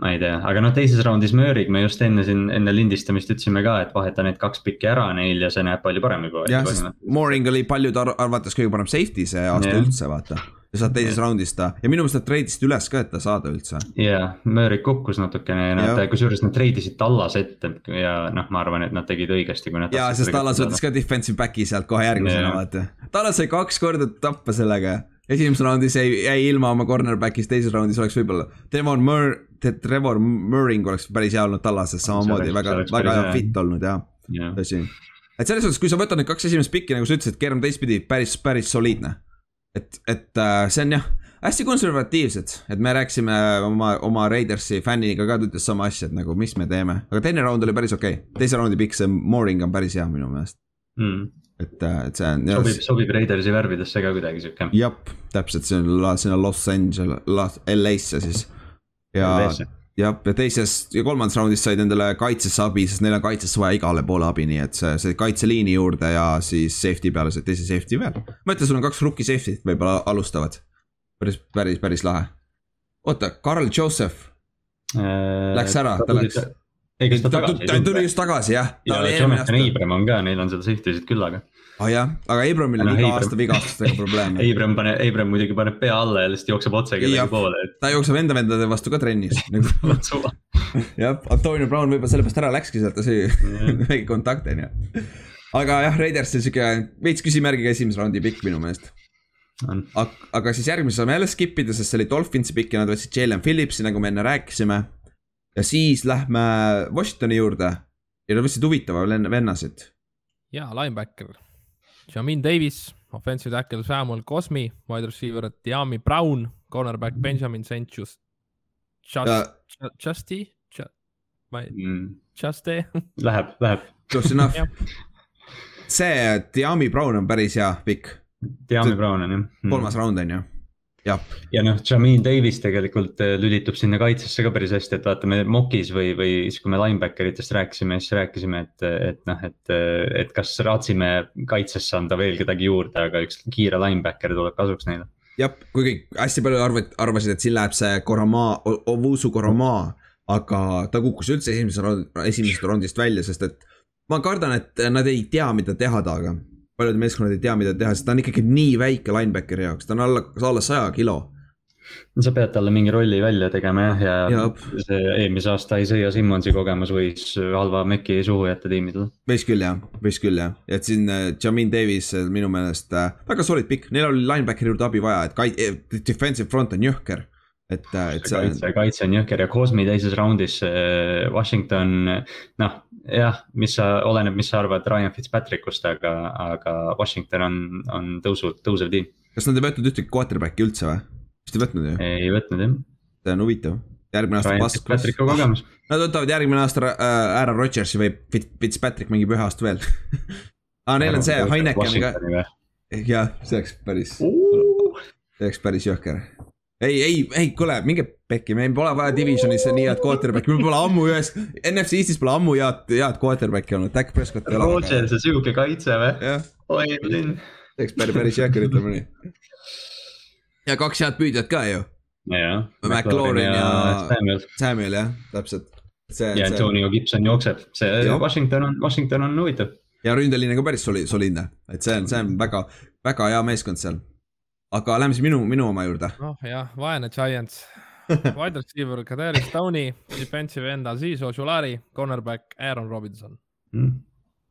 ma ei tea, aga noh, teises raundis Möörig me just enne siin, enne lindistamist ütlesime ka, et vaheta need kaks pikki ära neil ja see näeb palju parem juba. jah, sest Mooring oli paljude arvates kõige parem safety see aasta yeah. üldse, vaata. ja saad teises yeah. raundis ta ja minu meelest nad treidisid üles ka, et ta saada üldse. jaa Möörig kukkus natukene ja nad, kusjuures nad treidisid Tallas ette ja noh, ma arvan, et nad tegid õigesti, kui nad. jaa, sest Tallas võttis ka defensive back'i sealt kohe järgmisena yeah., vaata. Tallas sai kaks korda tappa sellega esimeses raundis jäi, jäi ilma oma cornerback'ist, teises raundis oleks võib-olla Devon Murr, Trevor Murring oleks päris hea olnud tallases samamoodi, väga, väga hea fit olnud ja yeah., tõsi. et selles suhtes, kui sa võtad need kaks esimest pikki, nagu sa ütlesid, Kerm teistpidi päris, päris soliidne. et, et äh, see on jah, hästi konservatiivsed, et me rääkisime oma, oma Raidersi fänniga ka, ta ütles sama asja, et nagu mis me teeme, aga teine raund oli päris okei okay., teise raundi pikk, see Mooring on päris hea minu meelest mm et, äh, et see on. sobib, sobib Raidersi värvidesse ka kuidagi sihuke. jah, täpselt, see on sinna Los Angeles, LA-sse siis. ja, jah, ja teises ja kolmandas raundis said endale kaitsesse abi, sest neil on kaitsesse vaja igale poole abi, nii et see, see kaitseliini juurde ja siis safety peale said teise safety veel. ma ütlen, sul on kaks rookie safety't võib-olla alustavad. päris, päris, päris lahe. oota, Carl Joseph äh, läks ära, ta läks ei, kas ta tagasi? ta tuli just tagasi jah. ja Jonathan Abram on ka, neil on seal safety sid küllaga. aa ah, jah, aga Abramil on iga Abram. aasta vigastustega probleeme. Abram pane, Abram muidugi paneb pea alla ja lihtsalt jookseb otse kellegi poole et.... ta jookseb enda vendade vastu ka trennis. Jah, Antonio Brown võib-olla sellepärast ära läkski sealt, ta sai väike kontakt on ju. aga jah, Raiders on sihuke veits küsimärgiga esimese raundi pikk minu meelest. Aga, aga siis järgmise saame jälle skip ida, sest see oli Dolphinsi pikk ja nad võtsid Jalen Phillipsi, nagu me enne rääkisime. Ja siis lähme Washingtoni juurde. Ja nad võtsid huvitava vennasid. ja, linebacker, Jamin Davis, offensive tackle Samuel Cosmi, wide receiver Diami Brown, cornerback Benjamin St Just, Just, Justi, ma ei mm., Juste Läheb, läheb. Close enough see Diami Brown on päris hea pikk. Diami Brown on jah. kolmas round on ju ja, ja noh, Jamin Davis tegelikult äh, lülitub sinna kaitsesse ka päris hästi, et vaatame Mokis või, või siis, kui me linebacker itest rääkisime, siis rääkisime, et, et noh, et, et kas raatsime kaitsesse anda veel kedagi juurde, aga üks kiire linebacker tuleb kasuks neile. jah, kuigi hästi palju arvad, arvasid, et siin läheb see Koromaa, Ovusu Koromaa, aga ta kukkus üldse esimese, esimesest rondist välja, sest et ma kardan, et nad ei tea, mida teha temaga paljud meeskonnad ei tea, mida teha, sest ta on ikkagi nii väike linebackeri jaoks, ta on alla, alla saja kilo. sa pead talle mingi rolli välja tegema jah, ja, ja see eelmise aasta Isaiah Simmonsi kogemus võis halva meki suhu jätta tiimidele. võis küll jah, võis küll jah, et siin äh, Jamin Davis äh, minu meelest äh, väga solid pikk, neil oli linebackeri juurde abi vaja, et kait-, eh, defensive front on jõhker et, et see. kaitse, kaitse on jõhker ja Cosmi teises raundis Washington, noh jah, mis sa, oleneb, mis sa arvad Ryan Fitzpatrickust, aga, aga Washington on, on tõusu, tõusev tiim. kas nad ei võtnud ühtegi quarterback'i üldse või? vist ei võtnud ju? ei võtnud jah. see on huvitav, järgmine aasta. Kogemus. Nad võtavad järgmine aasta äh, Aaron Rodgersi või Fitzpatrick mängib ühe aasta veel aa, neil on see Heineken ka. jah, see oleks päris see oleks päris jõhker ei, ei, ei, kuule, minge pekki, meil pole vaja divisionis nii head quarterback'i, meil pole ammu ühes, NFC Eestis pole ammu head, head quarterback'i olnud, Dak Prescott ei ole. Rodgers ja sihuke kaitse või? oi, linn. eks päris, päris jõhker, ütleme nii. ja kaks head püüdjat ka ju. McLaurin ja, ja Samuel, Samuel jah, täpselt. ja Antonio Gibson jookseb, see ja. Washington on, Washington on huvitav. ja ründeline ka päris soli-, soliidne, et see on, see on väga, väga hea meeskond seal aga lähme siis minu, minu oma juurde. noh jah, vaene Giants wide receiver Kadri Stone'i, defensive end Aziz Oshulari, cornerback Aaron Robinson. Mm..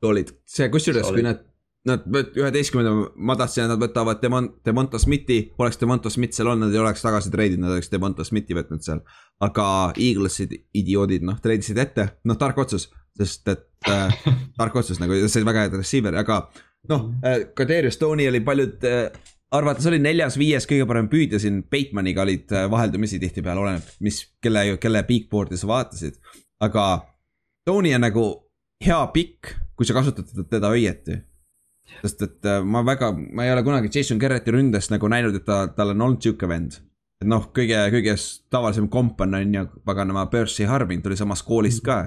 olid, see kusjuures, kui nad, nad üheteistkümnenda, ma tahtsin, et nad võtavad Demon-, Demonta Smithi, oleks Demonta Smith seal olnud, nad ei oleks tagasi treidinud, nad oleks Demonta Smithi võtnud seal. aga Eaglesid, idioodid, noh, treidisid ette, noh, tark otsus, sest et äh, tark otsus nagu, see oli väga hea receiver, aga noh äh,, Kadri Stone'i oli paljud äh, arvates oli neljas-viies kõige parem püüdja siin, Batemaniga olid äh, vaheldumisi tihtipeale, oleneb, mis, kelle, kelle bigboard'i sa vaatasid. aga Tony on nagu hea pikk, kui sa kasutad teda õieti. sest et äh, ma väga, ma ei ole kunagi Jason Garretti ründes nagu näinud, et ta, tal on olnud sihuke vend. et noh, kõige, kõige tavalisem komp on, on ju, paganama, Percy Harvin tuli samast koolist ka.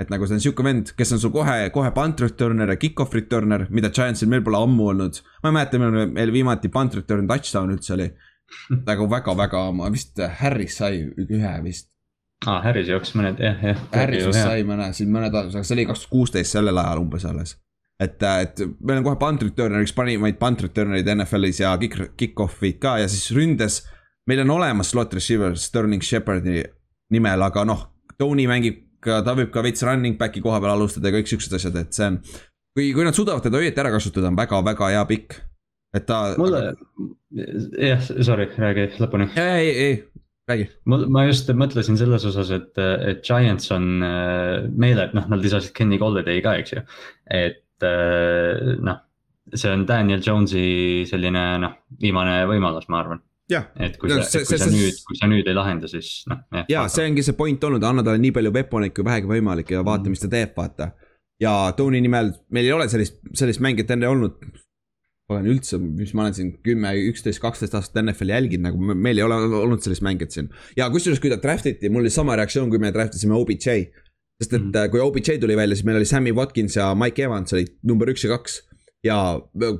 Et nagu see on sihuke vend, kes on sul kohe, kohe punt returner ja kick-off returner, mida Giantsil meil pole ammu olnud. ma ei mäleta, millal meil viimati punt return touchdown üldse oli. nagu väga-väga, ma vist, Harris sai ühe vist aa ah,, Harris jooksis mõned, jah, jah. Harris vist sai mõne, siin mõned aastad, see oli kaks tuhat kuusteist sellel ajal umbes alles. et, et meil on kohe punt returner, üks parimaid punt returner'id NFL-is ja kick, kick-off'id ka ja siis ründes. meil on olemas slot receiver Sterling Shepardi nimel, aga noh, Tony mängib ka, ta võib ka veits running back'i koha peal alustada ja kõik siuksed asjad, et see on. kui, kui nad suudavad teda õieti ära kasutada, on väga-väga hea pikk et ta. mulle, jah, sorry, räägi lõpuni. ei, ei, ei, räägi. ma just mõtlesin selles osas, et, et Giants on äh, meele, et noh, nad lisasid Kenny Golladay ka, eks ju. et äh, noh, see on Daniel Jones'i selline noh, viimane võimalus, ma arvan. Et kui no, sa, kui sa nüüd, kui sa nüüd ei lahenda, siis noh. ja see ongi see point olnud, anna talle nii palju veponeid kui vähegi võimalik ja vaata mis ta teeb, vaata. ja Tony nimel, meil ei ole sellist, sellist mängijat enne olnud olen üldse, mis ma olen siin kümme, üksteist, kaksteist aastat NFL-i jälginud, nagu meil ei ole olnud sellist mängijat siin. ja kusjuures, kui ta draft iti, mul oli sama reaktsioon, kui me draft isime OBJ. sest et mm -hmm. kui OBJ tuli välja, siis meil oli Sammy Watkins ja Mike Evans olid number üks ja kaks. Ja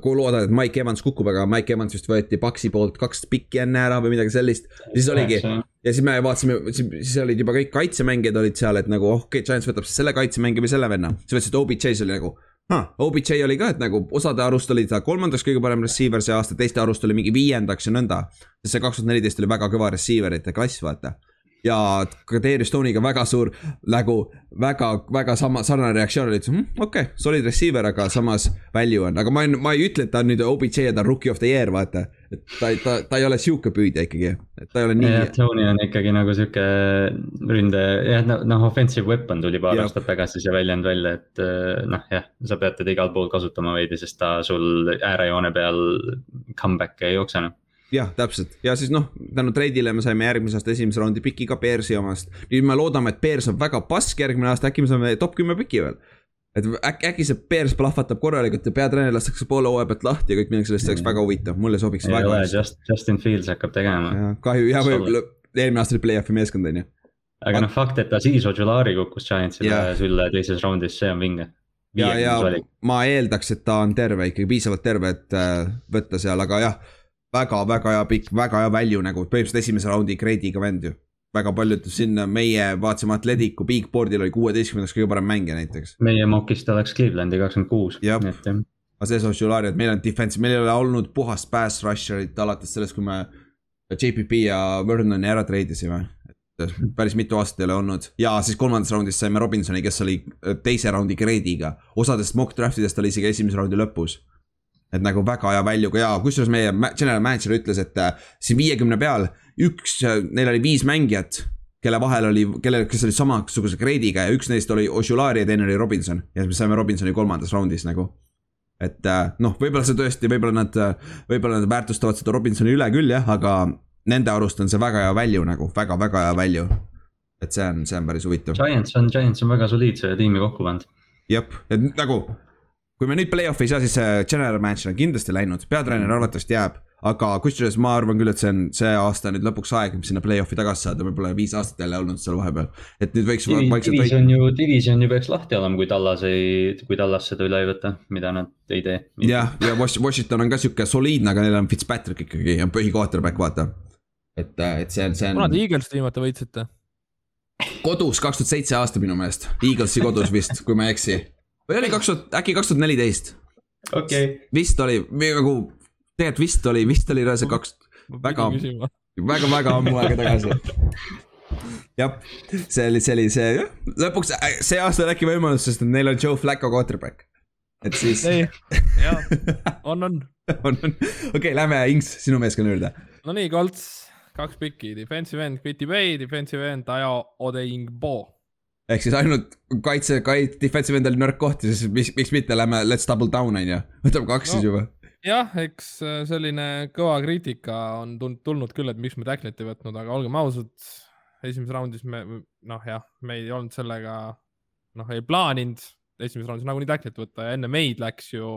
kui loodad, et Mike Evans kukub, aga Mike Evans vist võeti Paxi poolt kaks pikki enne ära või midagi sellist. siis oligi ja siis me vaatasime, siis olid juba kõik kaitsemängijad olid seal, et nagu oh, okei okay,, Giants võtab selle kaitsemängija või selle venna. siis võtsid OBJ-s oli nagu huh,. OBJ oli ka, et nagu osade arust oli ta kolmandaks kõige parem receiver see aasta, teiste arust oli mingi viiendaks ja nõnda. sest see kaks tuhat neliteist oli väga kõva receiver'ite klass, vaata ja ka Darius Stone'iga väga suur nagu väga, väga sama, sarnane reaktsioon oli, et hm, okei okay,, solid receiver, aga samas value on, aga ma ei, ma ei ütle, et ta on nüüd OBJ ja ta on rookie of the year, vaata. et ta, ta, ta ei ole sihuke püüdja ikkagi, et ta ei ole nii. jah, Tony on ikkagi nagu sihuke ründe, jah, noh, offensive weapon tuli paar aastat tagasi siia väljend välja, et eh, noh, jah, sa pead teda igal pool kasutama veidi, sest ta sul äärejoone peal comeback'e ei jookse noh jah, täpselt ja siis noh, tänu treidile me saime järgmise aasta esimese raundi piki ka Bearsi omast. nüüd me loodame, et Bears on väga pask järgmine aasta, äkki me saame top kümme piki veel. et äkki, äkki see Bears plahvatab korralikult ja peatreener lastakse poole hooaja pealt lahti ja kõik midagi sellest oleks väga huvitav, mulle sobiks ei väga. Just, Justin Fields hakkab tegema. kahju, jah, võib-olla eelmine aasta oli play-off'i meeskond on ju. aga noh, fakt, et Aziz Ojolari kukkus Giantsile sülle teises raundis, see on vinge ja, ja ma eeldaks, et ta on terve ikkagi, piisavalt terve, et äh, võtta seal, aga jah väga-väga hea pikk, väga hea value nagu põhimõtteliselt esimese raundi grade'iga vend ju. väga paljud sinna meie vaatasime Atleticu bigboard'il oli kuueteistkümnendaks kõige parem mängija näiteks. meie mock'ist oleks Clevelandi kakskümmend kuus. jah, aga selles osas Julari, et meil on defense, meil ei ole olnud puhast pass rusher'it alates sellest, kui me JPP ja Vernoni ära treidisime päris mitu aastat ei ole olnud ja siis kolmandas raundis saime Robinsoni, kes oli teise raundi grade'iga. osadest mock draft idest oli isegi esimese raundi lõpus et nagu väga hea väljuga ja kusjuures meie general manager ütles, et äh, siin viiekümne peal üks, äh, neil oli viis mängijat, kelle vahel oli, kellel, kes olid samasuguse grade'iga ja üks neist oli Oshulari ja teine oli Robinson ja siis me saime Robinsoni kolmandas raundis nagu. et äh, noh, võib-olla see tõesti, võib-olla nad, võib-olla nad väärtustavad seda Robinsoni üle küll jah, aga nende arust on see väga hea value nagu väga,, väga-väga hea value. et see on, see on päris huvitav. Giants on, Giants on väga soliidse tiimi kokku pannud. jep, et nagu kui me nüüd play-off'i ei saa, siis see general manager on kindlasti läinud, peatreener arvatavasti jääb. aga kusjuures ma arvan küll, et see on see aasta nüüd lõpuks aeg sinna play-off'i tagasi saada, võib-olla viis aastat jälle olnud seal vahepeal. et nüüd võiks division ju, division ju peaks lahti olema, kui Tallas ei, kui Tallas seda üle ei võta, mida nad ei tee. jah, ja Washington on ka sihuke soliidne, aga neil on Fitzpatrick ikkagi on põhi quarterback, vaata. et, et see on, see on. kuna te Eagles'i viimati võitsite? kodus kaks tuhat seitse aasta minu meelest, Eaglesi kodus vist, kui ma ei eksi või oli kaks tuhat, äkki kaks tuhat neliteist? okei okay.. vist oli, nagu tegelikult vist oli, vist oli see kaks, väga, väga, väga ammu aega tagasi. jah, see oli, see oli see, jah, lõpuks äh, see aasta on äkki võimalus, sest neil on Joe Flacco quarterback. et siis. jah, on, on. on, on, okei okay,, lähme Inks sinu meeskonna juurde. Nonii, Kolts, kaks pikki, defensive end Quitty Bay, defensive end Ajo Odeingbo ehk siis ainult kaitse, kaitse, defensive end oli nõrk koht ja siis miks, miks mitte, lähme let's double down on ju, võtame kaks no, siis juba. jah, eks äh, selline kõva kriitika on tulnud küll, et miks me tacklit ei võtnud, aga olgem ausad, esimeses raundis me, noh jah, me ei olnud sellega, noh ei plaaninud esimeses raundis nagunii tacklit võtta ja enne meid läks ju,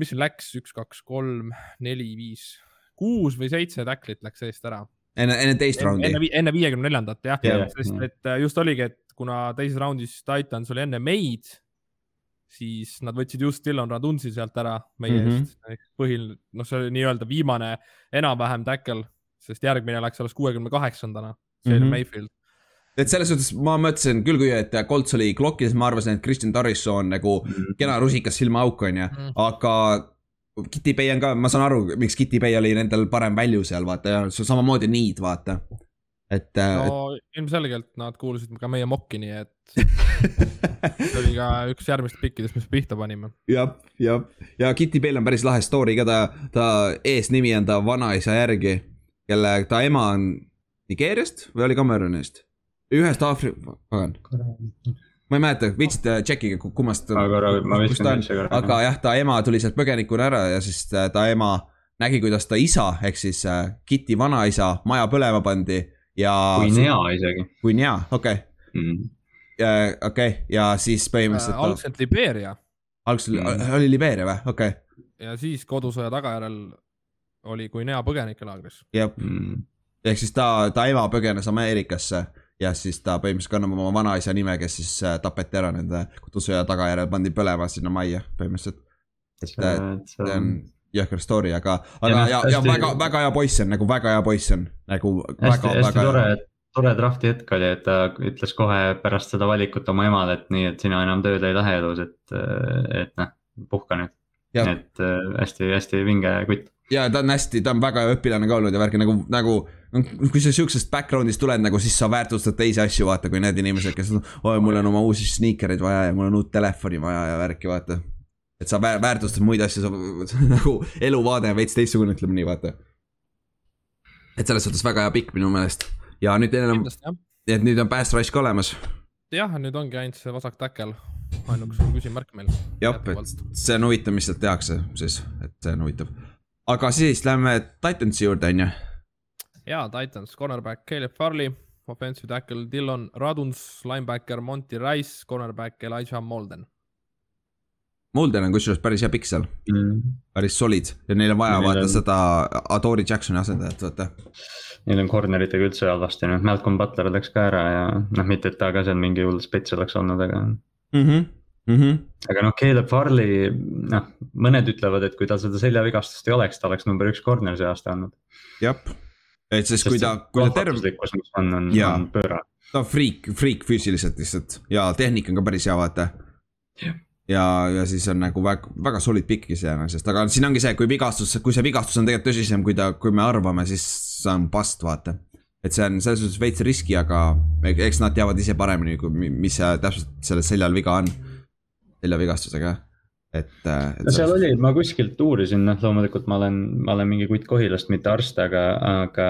mis siin läks, üks, kaks, kolm, neli, viis, kuus või seitse tacklit läks eest ära enne, enne teist raundi. enne, enne viiekümne neljandat jah yeah., sest et äh, just oligi, et kuna teises raundis Titans oli enne meid, siis nad võtsid just Dylan Radunsi sealt ära meie mm -hmm. eest. põhiline, noh, see oli nii-öelda viimane enam-vähem tackle, sest järgmine läks alles kuuekümne kaheksandana, see mm -hmm. oli mhm. Mayfield et selles suhtes ma mõtlesin küll, kui, et Colts oli klokis, ma arvasin, et Christian Torriso on nagu mm -hmm. kena rusikas silmaauk, on ju, mhm. aga Kitty Bay on ka, ma saan aru, miks Kitty Bay oli nendel parem value seal, vaata ja samamoodi need, vaata. Et. Äh, no et... ilmselgelt nad kuulusid ka meie mokki, nii et see oli ka üks järgmistest pikkidest, mis pihta panime. jah, jah, ja Kitty Bayl on päris lahe story ka, ta, ta eesnimi on ta vanaisa järgi, kelle, ta ema on Nigeeriast või oli Kamerunist? ühest Aafrika, pagan ma ei mäleta, viitsite tšekkige, kummast. aga jah, ta ema tuli sealt põgenikuna ära ja siis äh, ta ema nägi, kuidas ta isa ehk siis äh, Kitty vanaisa maja põlema pandi ja. Guinea isegi. Guinea, okei okay. mm.. okei okay. ja siis põhimõtteliselt äh,. algselt Libeeria. algselt mm. oli Libeeria või, okei okay.. ja siis kodusõja tagajärjel oli Guinea põgenikelaagris. jah mm., ehk siis ta, ta ema põgenes Ameerikasse ja siis ta põhimõtteliselt kannab oma vanaisa nime, kes siis äh, tapeti ära nende kodusõja tagajärjel, pandi põlema sinna majja põhimõtteliselt. et see on jõhker story, aga, aga ja, ja, ja hästi... väga, väga hea poiss on nagu väga hea poiss on nagu. hästi, hästi tore, tore drafti hetk oli, et ta ütles kohe pärast seda valikut oma emale, et nii, et sina enam tööle ei lähe elus, et, et noh, puhka nüüd. et hästi-hästi äh, vinge kutt. ja ta on hästi, ta on väga hea õpilane ka olnud ja värki nagu, nagu kui sa siuksest background'ist tuled nagu, siis sa väärtustad teisi asju, vaata, kui need inimesed, kes, oi, mul on oma uusi sniikereid vaja ja mul on uut telefoni vaja ja värki, vaata. Et sa väärtustad muid asju, nagu eluvaade on veits teistsugune, ütleme nii, vaata. et selles suhtes väga hea pikk minu meelest ja nüüd enam, et nüüd on pass rush ka olemas. jah, nüüd ongi ainult see vasak tackle, ainuke küsimärk meil. jah, et see on huvitav, mis sealt tehakse siis, et see on huvitav. aga siis lähme Titansi juurde, on ju jaa, Titans, cornerback Caleb Farley, offensive tackle Dillon Raduns, linebacker Monty Rice, cornerback Elijah Molden. Molden on kusjuures päris hea pikk seal mm., päris solid ja neil on vaja ja vaata on... seda Adori Jacksoni asendajat, vaata. Neil on corneritega üldse halvasti, noh Malcolm Butler läks ka ära ja noh, mitte et ta ka seal mingi hull spets oleks olnud, aga mm. -hmm. Mm -hmm. aga noh, Caleb Farley, noh, mõned ütlevad, et kui tal seda seljavigastust ei oleks, ta oleks number üks corner see aasta olnud. jah et sest kui ta, kui ta terve. on, on, on pöörane. ta on friik, friik füüsiliselt lihtsalt ja tehnika on ka päris hea, vaata. Ja, ja siis on nagu väga, väga solid pikk iseenesest, aga siin ongi see, kui vigastus, kui see vigastus on tegelikult tõsisem, kui ta, kui me arvame, siis see on past, vaata. et see on selles suhtes veits riski, aga eks nad teavad ise paremini, mis see täpselt sellel seljal viga on. seljavigastusega et, äh, et. no seal oli, ma kuskilt uurisin, noh, loomulikult ma olen, ma olen mingi kutt Kohilast, mitte arst, aga, aga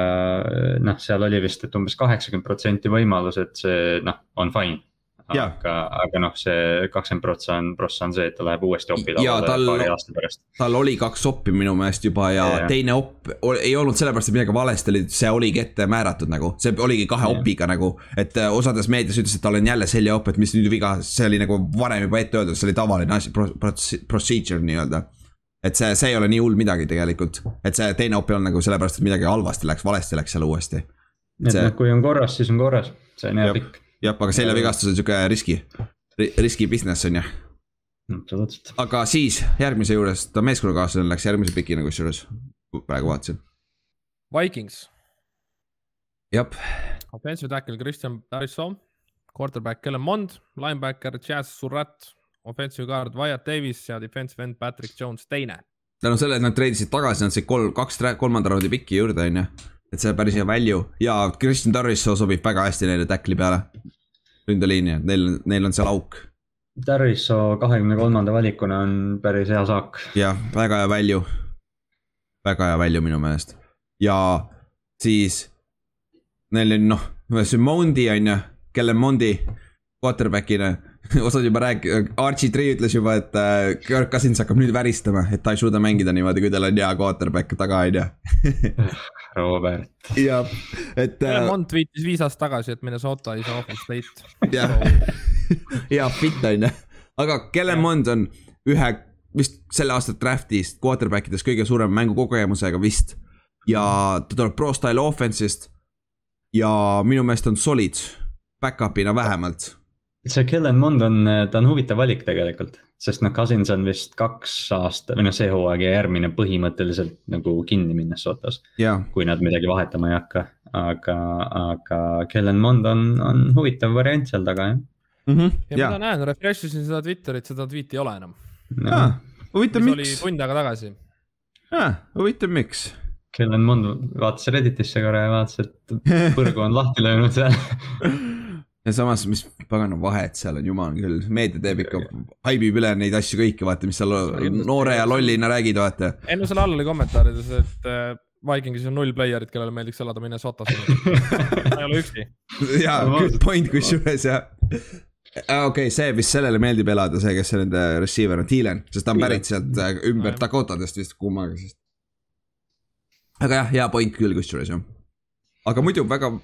noh, seal oli vist, et umbes kaheksakümmend protsenti võimalus, et see noh, on fine aga, aga noh, see kakskümmend prossa on, prossa on see, et ta läheb uuesti opi lavale paari aasta pärast. tal oli kaks oppi minu meelest juba ja, ja teine op ei olnud sellepärast, et midagi valesti oli, see oligi ette määratud nagu, see oligi kahe ja. opiga nagu. et äh, osades meedias ütles, et tal on jälle seljaopp, et mis nüüd viga, see oli nagu varem juba ette öeldud, see oli tavaline asi pro,, procedure nii-öelda et see, see ei ole nii hull midagi tegelikult, et see teine op ei olnud nagu sellepärast, et midagi halvasti läks, valesti läks seal uuesti. et see... noh, kui on korras, siis on korras, see on hea pikk jah, aga seljavigastus on sihuke riski, riski business on ju. absoluutselt. aga siis järgmise juures, ta meeskonnakaaslane läks järgmise pikina kusjuures, praegu vaatasin. Vikings. jah. Offensive tackle Christian Tarisson, quarterback Kellen Mond, linebacker Jazz Surratt, offensive guard Wyatt Davis ja defensive end Patrick Jones teine. tänu sellele, et nad treidisid tagasi, nad said kolm, kaks kolmanda raundi pikki juurde, on ju et see on päris hea value ja Christian Torriso sobib väga hästi neile tackli peale. ründeliini, et neil, neil on seal auk. Torriso kahekümne kolmanda valikuna on päris hea saak. jah, väga hea value. väga hea value minu meelest ja siis neil on noh, see Mondi on ju, kelle Mondi quarterback'ina osad juba rääk-, Archie Tree ütles juba, et äh, Kirk Cousins hakkab nüüd väristama, et ta ei suuda mängida niimoodi, kui tal on hea quarterback taga, on ju. Robert. jah, et äh,. Mont tweetis viis aastat tagasi, et Minnesota is awful state. jah, hea fit on ju, aga Kellen Mond on ühe vist selle aasta draft'ist quarterback ides kõige suurema mängukogemusega vist. ja ta tuleb pro style offense'ist ja minu meelest on solid, back-up'ina vähemalt. See Kellen Mond on, ta on huvitav valik tegelikult, sest noh, Cousins on vist kaks aasta või noh, see hooaeg ja järgmine põhimõtteliselt nagu kinni Minnesotas. kui nad midagi vahetama ei hakka, aga, aga Kellen Mond on, on huvitav variant seal taga jah mm. -hmm. ja, ja mina näen, refresh isin seda Twitterit, seda tweet'i ei ole enam no.. huvitav, miks? oli tund aega tagasi. huvitav, miks? Kellen Mond vaatas Redditisse korra ja vaatas, et põrgu on lahti löönud seal ja samas, mis pagana vahet seal on, jumal küll, meedia teeb ikka, haibib üle neid asju kõiki, vaata, mis seal noore ja lollina räägid, vaata. ei no seal all oli kommentaarides, et äh, Vikingis on null player'it, kellele meeldiks elada Minnesotas ma ei ole üksi. jaa, good point kusjuures jah okei okay,, see vist sellele meeldib elada, see, kes see nende receiver on, Thielen, sest ta on pärit sealt äh, ümber Dakotadest vist kummaga siis. aga jah, hea point küll kusjuures jah. aga muidu väga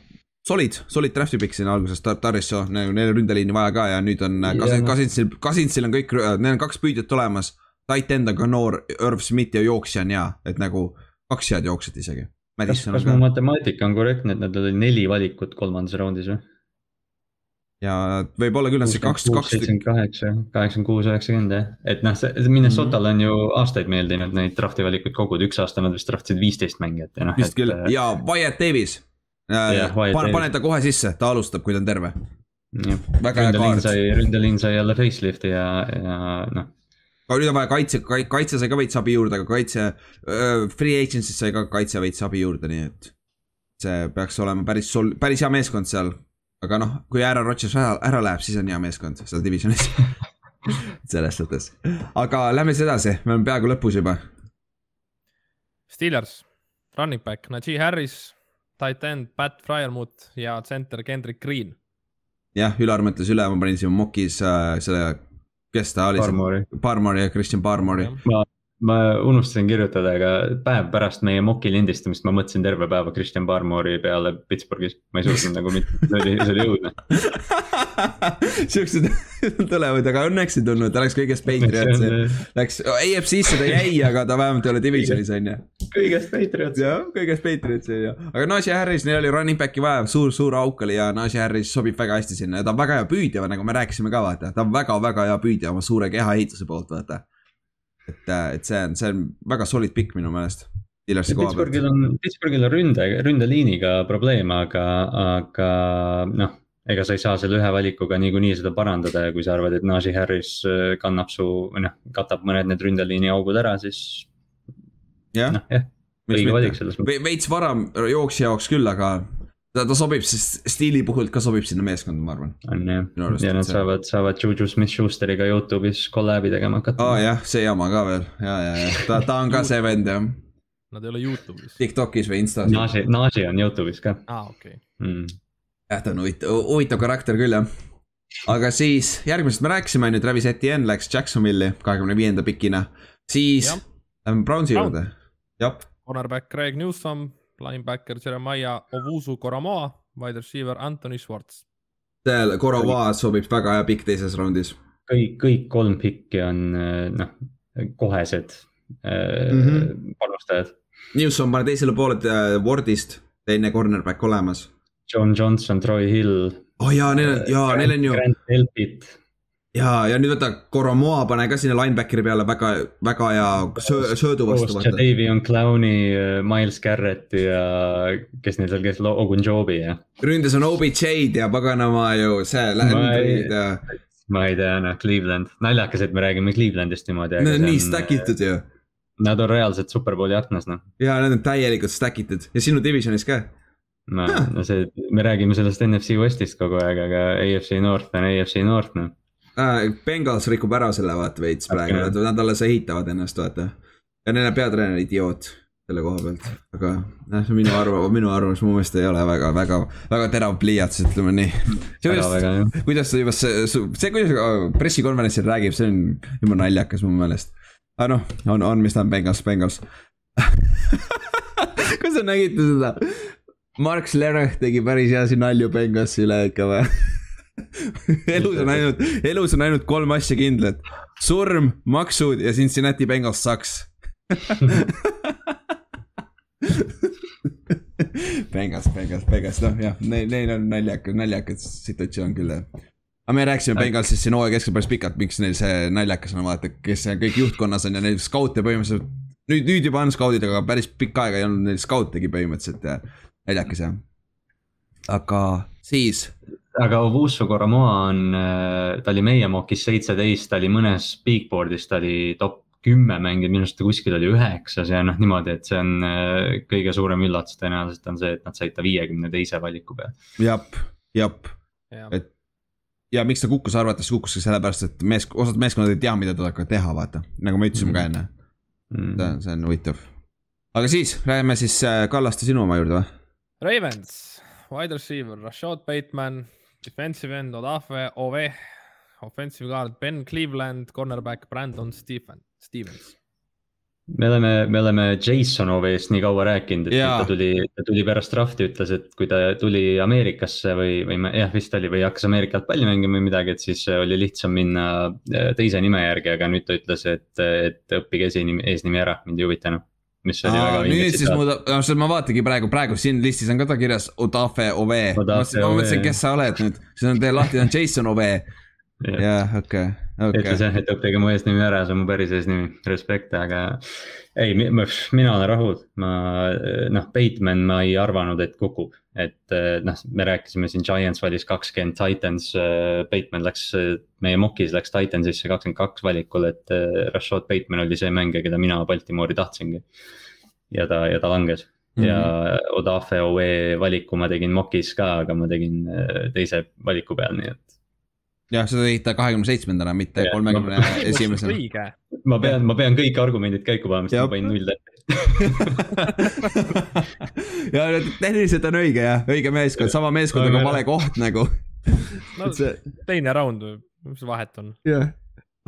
solid, solid draft'i pick siin alguses, Tarissoo, neil on ründeliini vaja ka ja nüüd on yeah. Kasinsil, Kasinsil on kõik, neil on kaks püüdjat olemas. Tight end on ka noor, Irv Smith ja jooksja on hea, et nagu kaks head jooksjat isegi. kas, kas mu matemaatika on korrektne, et nad oli neli valikut kolmandas raundis või? ja võib-olla küll on see kaks, kaks. seitsekümmend kaheksa, kaheksakümmend kuus, üheksakümmend jah, et noh, see Minnesota'l on ju aastaid meeldinud neid draft'i valikuid koguda, üks aasta nad vist draft'isid viisteist mängijat ja noh. vist et... küll äh, ja Wyatt Davis äh,. pane, pane ta kohe sisse, ta alustab, kui ta on terve. kaart. sai, ründeliin sai jälle facelift'i ja, ja noh aga nüüd on vaja kaitse, kaitse sai ka veits abi juurde, aga kaitse uh,, free agency'st sai ka kaitse veits abi juurde, nii et. see peaks olema päris sol-, päris hea meeskond seal. aga noh, kui Aaron Rodgers ära, ära läheb, siis on hea meeskond seal divisionis selles suhtes, aga lähme siis edasi, me oleme peaaegu lõpus juba. Steelers, running back, Najee Harris, tight end Pat Fryermuth ja center Kendrick Green. jah, Ülar mõtles üle, ma panin siin mokis äh, selle kes ta oli? Barmori ja Christian Barmori. ma ma unustasin kirjutada, aga päev pärast meie moki lindistamist ma mõtlesin terve päeva Christian Barmori peale Pittsburghis, ma ei suutnud nagu mitte, see oli, see oli õudne. Siuksed tulevad, aga õnneks ei tulnud, ta läks kõigest Patriots, läks, AFC-sse ta jäi, aga ta vähemalt ei ole divisionis on ju. kõigest Patriots. jah, kõigest Patriots on ju, aga Najee Harris, neil oli running back'i vaja, suur, suur auk oli ja Najee Harris sobib väga hästi sinna. Ja ta on väga hea püüdja, nagu me rääkisime ka vaata, ta on väga-väga hea püüdja oma suure kehaehituse poolt vaata et, äh, et see on, see on väga solid pikk minu meelest. Pittsburghil on, Pittsburghil on ründe, ründeliiniga probleem, aga, aga noh ega sa ei saa selle ühe valikuga niikuinii seda parandada ja kui sa arvad, et Najee Harris äh, kannab su või noh, katab mõned need ründeliini augud ära, siis. jah no,, jah, õige valik selles mõttes. veits vara jooksja jaoks küll, aga ta, ta sobib, sest stiili puhul ka sobib sinna meeskonda, ma arvan. on jah, ja nad saavad, saavad Juju Smith-Schusteriga Youtube'is kolläbi tegema hakata. aa oh, jah, see jama ka veel, ja, ja, ja ta, ta on ka see vend jah. Nad ei ole Youtube'is. Tiktokis või Instas. Naji, Naji on Youtube'is ka. aa, okei okay. mm.. jah, ta on huvitav, huvitav karakter küll jah. aga siis järgmisest me rääkisime on ju, Travis Etienne läks Jacksonville'i kahekümne viienda pikina, siis lähme Brownsi juurde, jah. Cornerback Greg Newsom linebacker Jeremiah Ovusu Koromoa, wide receiver Anthony Schwartz. see Koromoa sobib väga hea pikk teises raundis. kõik, kõik kolm pikki on noh, kohesed mm -hmm. panustajad. Newsom paneb teisele poole äh, Wardist, teine cornerback olemas. John Johnson, Troy Hill. oh jaa, neil on, jaa, neil on ju. Grant Delpit ja, ja nüüd võta Koromoa, pane ka sinna linebackeri peale väga, väga hea söö, söödu vastu. Davion Clowney, äh, Miles Garrett ja kes neil seal käis, Ogunjobi ja. ründes on OBJ-d ja paganama ju see Landry'd ja. ma ei tea, noh Cleveland, naljakas, et me räägime Clevelandist niimoodi. Nad on nii stack itud ju. Nad on reaalselt superbowli aknas noh. ja nad on täielikult stack itud ja sinu divisionis ka no, no see, me räägime sellest NFC Westist kogu aeg, aga AFC North on AFC North noh äh,. Bengals rikub ära selle vaata veits praegu okay., nad, nad alles ehitavad ennast vaata. ja neil on peatreener idioot selle koha pealt, aga noh, see on minu arvamus, minu arvamus mu meelest ei ole väga, väga, väga terav pliiats, ütleme nii. kuidas, kuidas ta juba see, see, kuidas pressikonverentsil räägib, see on jumala naljakas mu meelest. aga noh, on, on, mis ta on, Bengals, Bengals kas te nägite seda? Mark Slerech tegi päris hea siin nalju Bengalsi üle ikka või elus on ainult, elus on ainult kolm asja kindlat. surm, maksud ja Cincinnati Bengals saks Bengals, Bengals, Bengals, noh jah, neil, neil on naljakas, naljakas situatsioon küll jah. aga me rääkisime Bengalsist siin hooaja keskel päris pikalt, miks neil see naljakas on, vaata, kes kõik juhtkonnas on ja neil skaute põhimõtteliselt. nüüd, nüüd juba on skaudid, aga päris pikka aega ei olnud neil skautegi põhimõtteliselt ja naljakas jah. aga siis. Aga Ovusu Koromoa on, äh, ta oli meie mock'is seitseteist, ta oli mõnes Bigboard'is, ta oli top kümme mänginud, minu arust ta kuskil oli üheksas ja noh, niimoodi, et see on äh, kõige suurem üllatus tõenäoliselt on see, et nad said ta viiekümne teise valiku peal. jep, jep, et ja miks ta kukkus, arvates kukkuski sellepärast, et mees, osad meeskonnad ei tea, mida ta hakkab teha, vaata, nagu me ütlesime mm. ka enne mm.. see on, see on huvitav. aga siis räägime siis äh, Kallaste sinu oma juurde või? Ravens, wide receiver, Rashad Bateman, defensive end, Odafe, Ove, offensive guard Ben Cleveland, cornerback Brandon Stephen, Stevens me oleme, me oleme Jason Ove'st nii kaua rääkinud, et ja. ta tuli, ta tuli pärast draft'i, ütles, et kui ta tuli Ameerikasse või, või jah, vist oli või hakkas Ameerikalt palli mängima või midagi, et siis oli lihtsam minna äh, teise nime järgi, aga nüüd ta ütles, et, et õppige esinimi, eesnimi ära, mind ei huvita enam mis oli Aa, väga vinge. nüüd siis muudab, no seda ma vaatangi praegu, praegu siin listis on ka ta kirjas Odafe Ove. ma mõtlesin, kes sa oled nüüd, siis on teil lahti on Jason Ove. jah, okei okay.. ütles jah, et õppige mu eesnimi ära, see on mu päris eesnimi, respekt, aga. ei, mina olen rahul, ma noh, Bateman ma ei arvanud, et kukub. Et noh, me rääkisime siin Giants valis kakskümmend, Titans, Bateman läks, meie mock'is läks Titansisse kakskümmend kaks valikul, et Rashad Bateman oli see mängija, keda mina Baltimoori tahtsingi. ja ta, ja ta langes Mm -hmm. ja Odafe Owe valiku ma tegin mock'is ka, aga ma tegin teise valiku peal, nii et jah, sa tõid ta kahekümne seitsmendana, mitte kolmekümne esimesena. ma pean, ma pean kõik argumendid käiku panema, sest ma panin null tähte ja tehniliselt on õige jah, õige meeskond, sama meeskond, aga vale koht nagu no, see... teine round, mis vahet on? jah,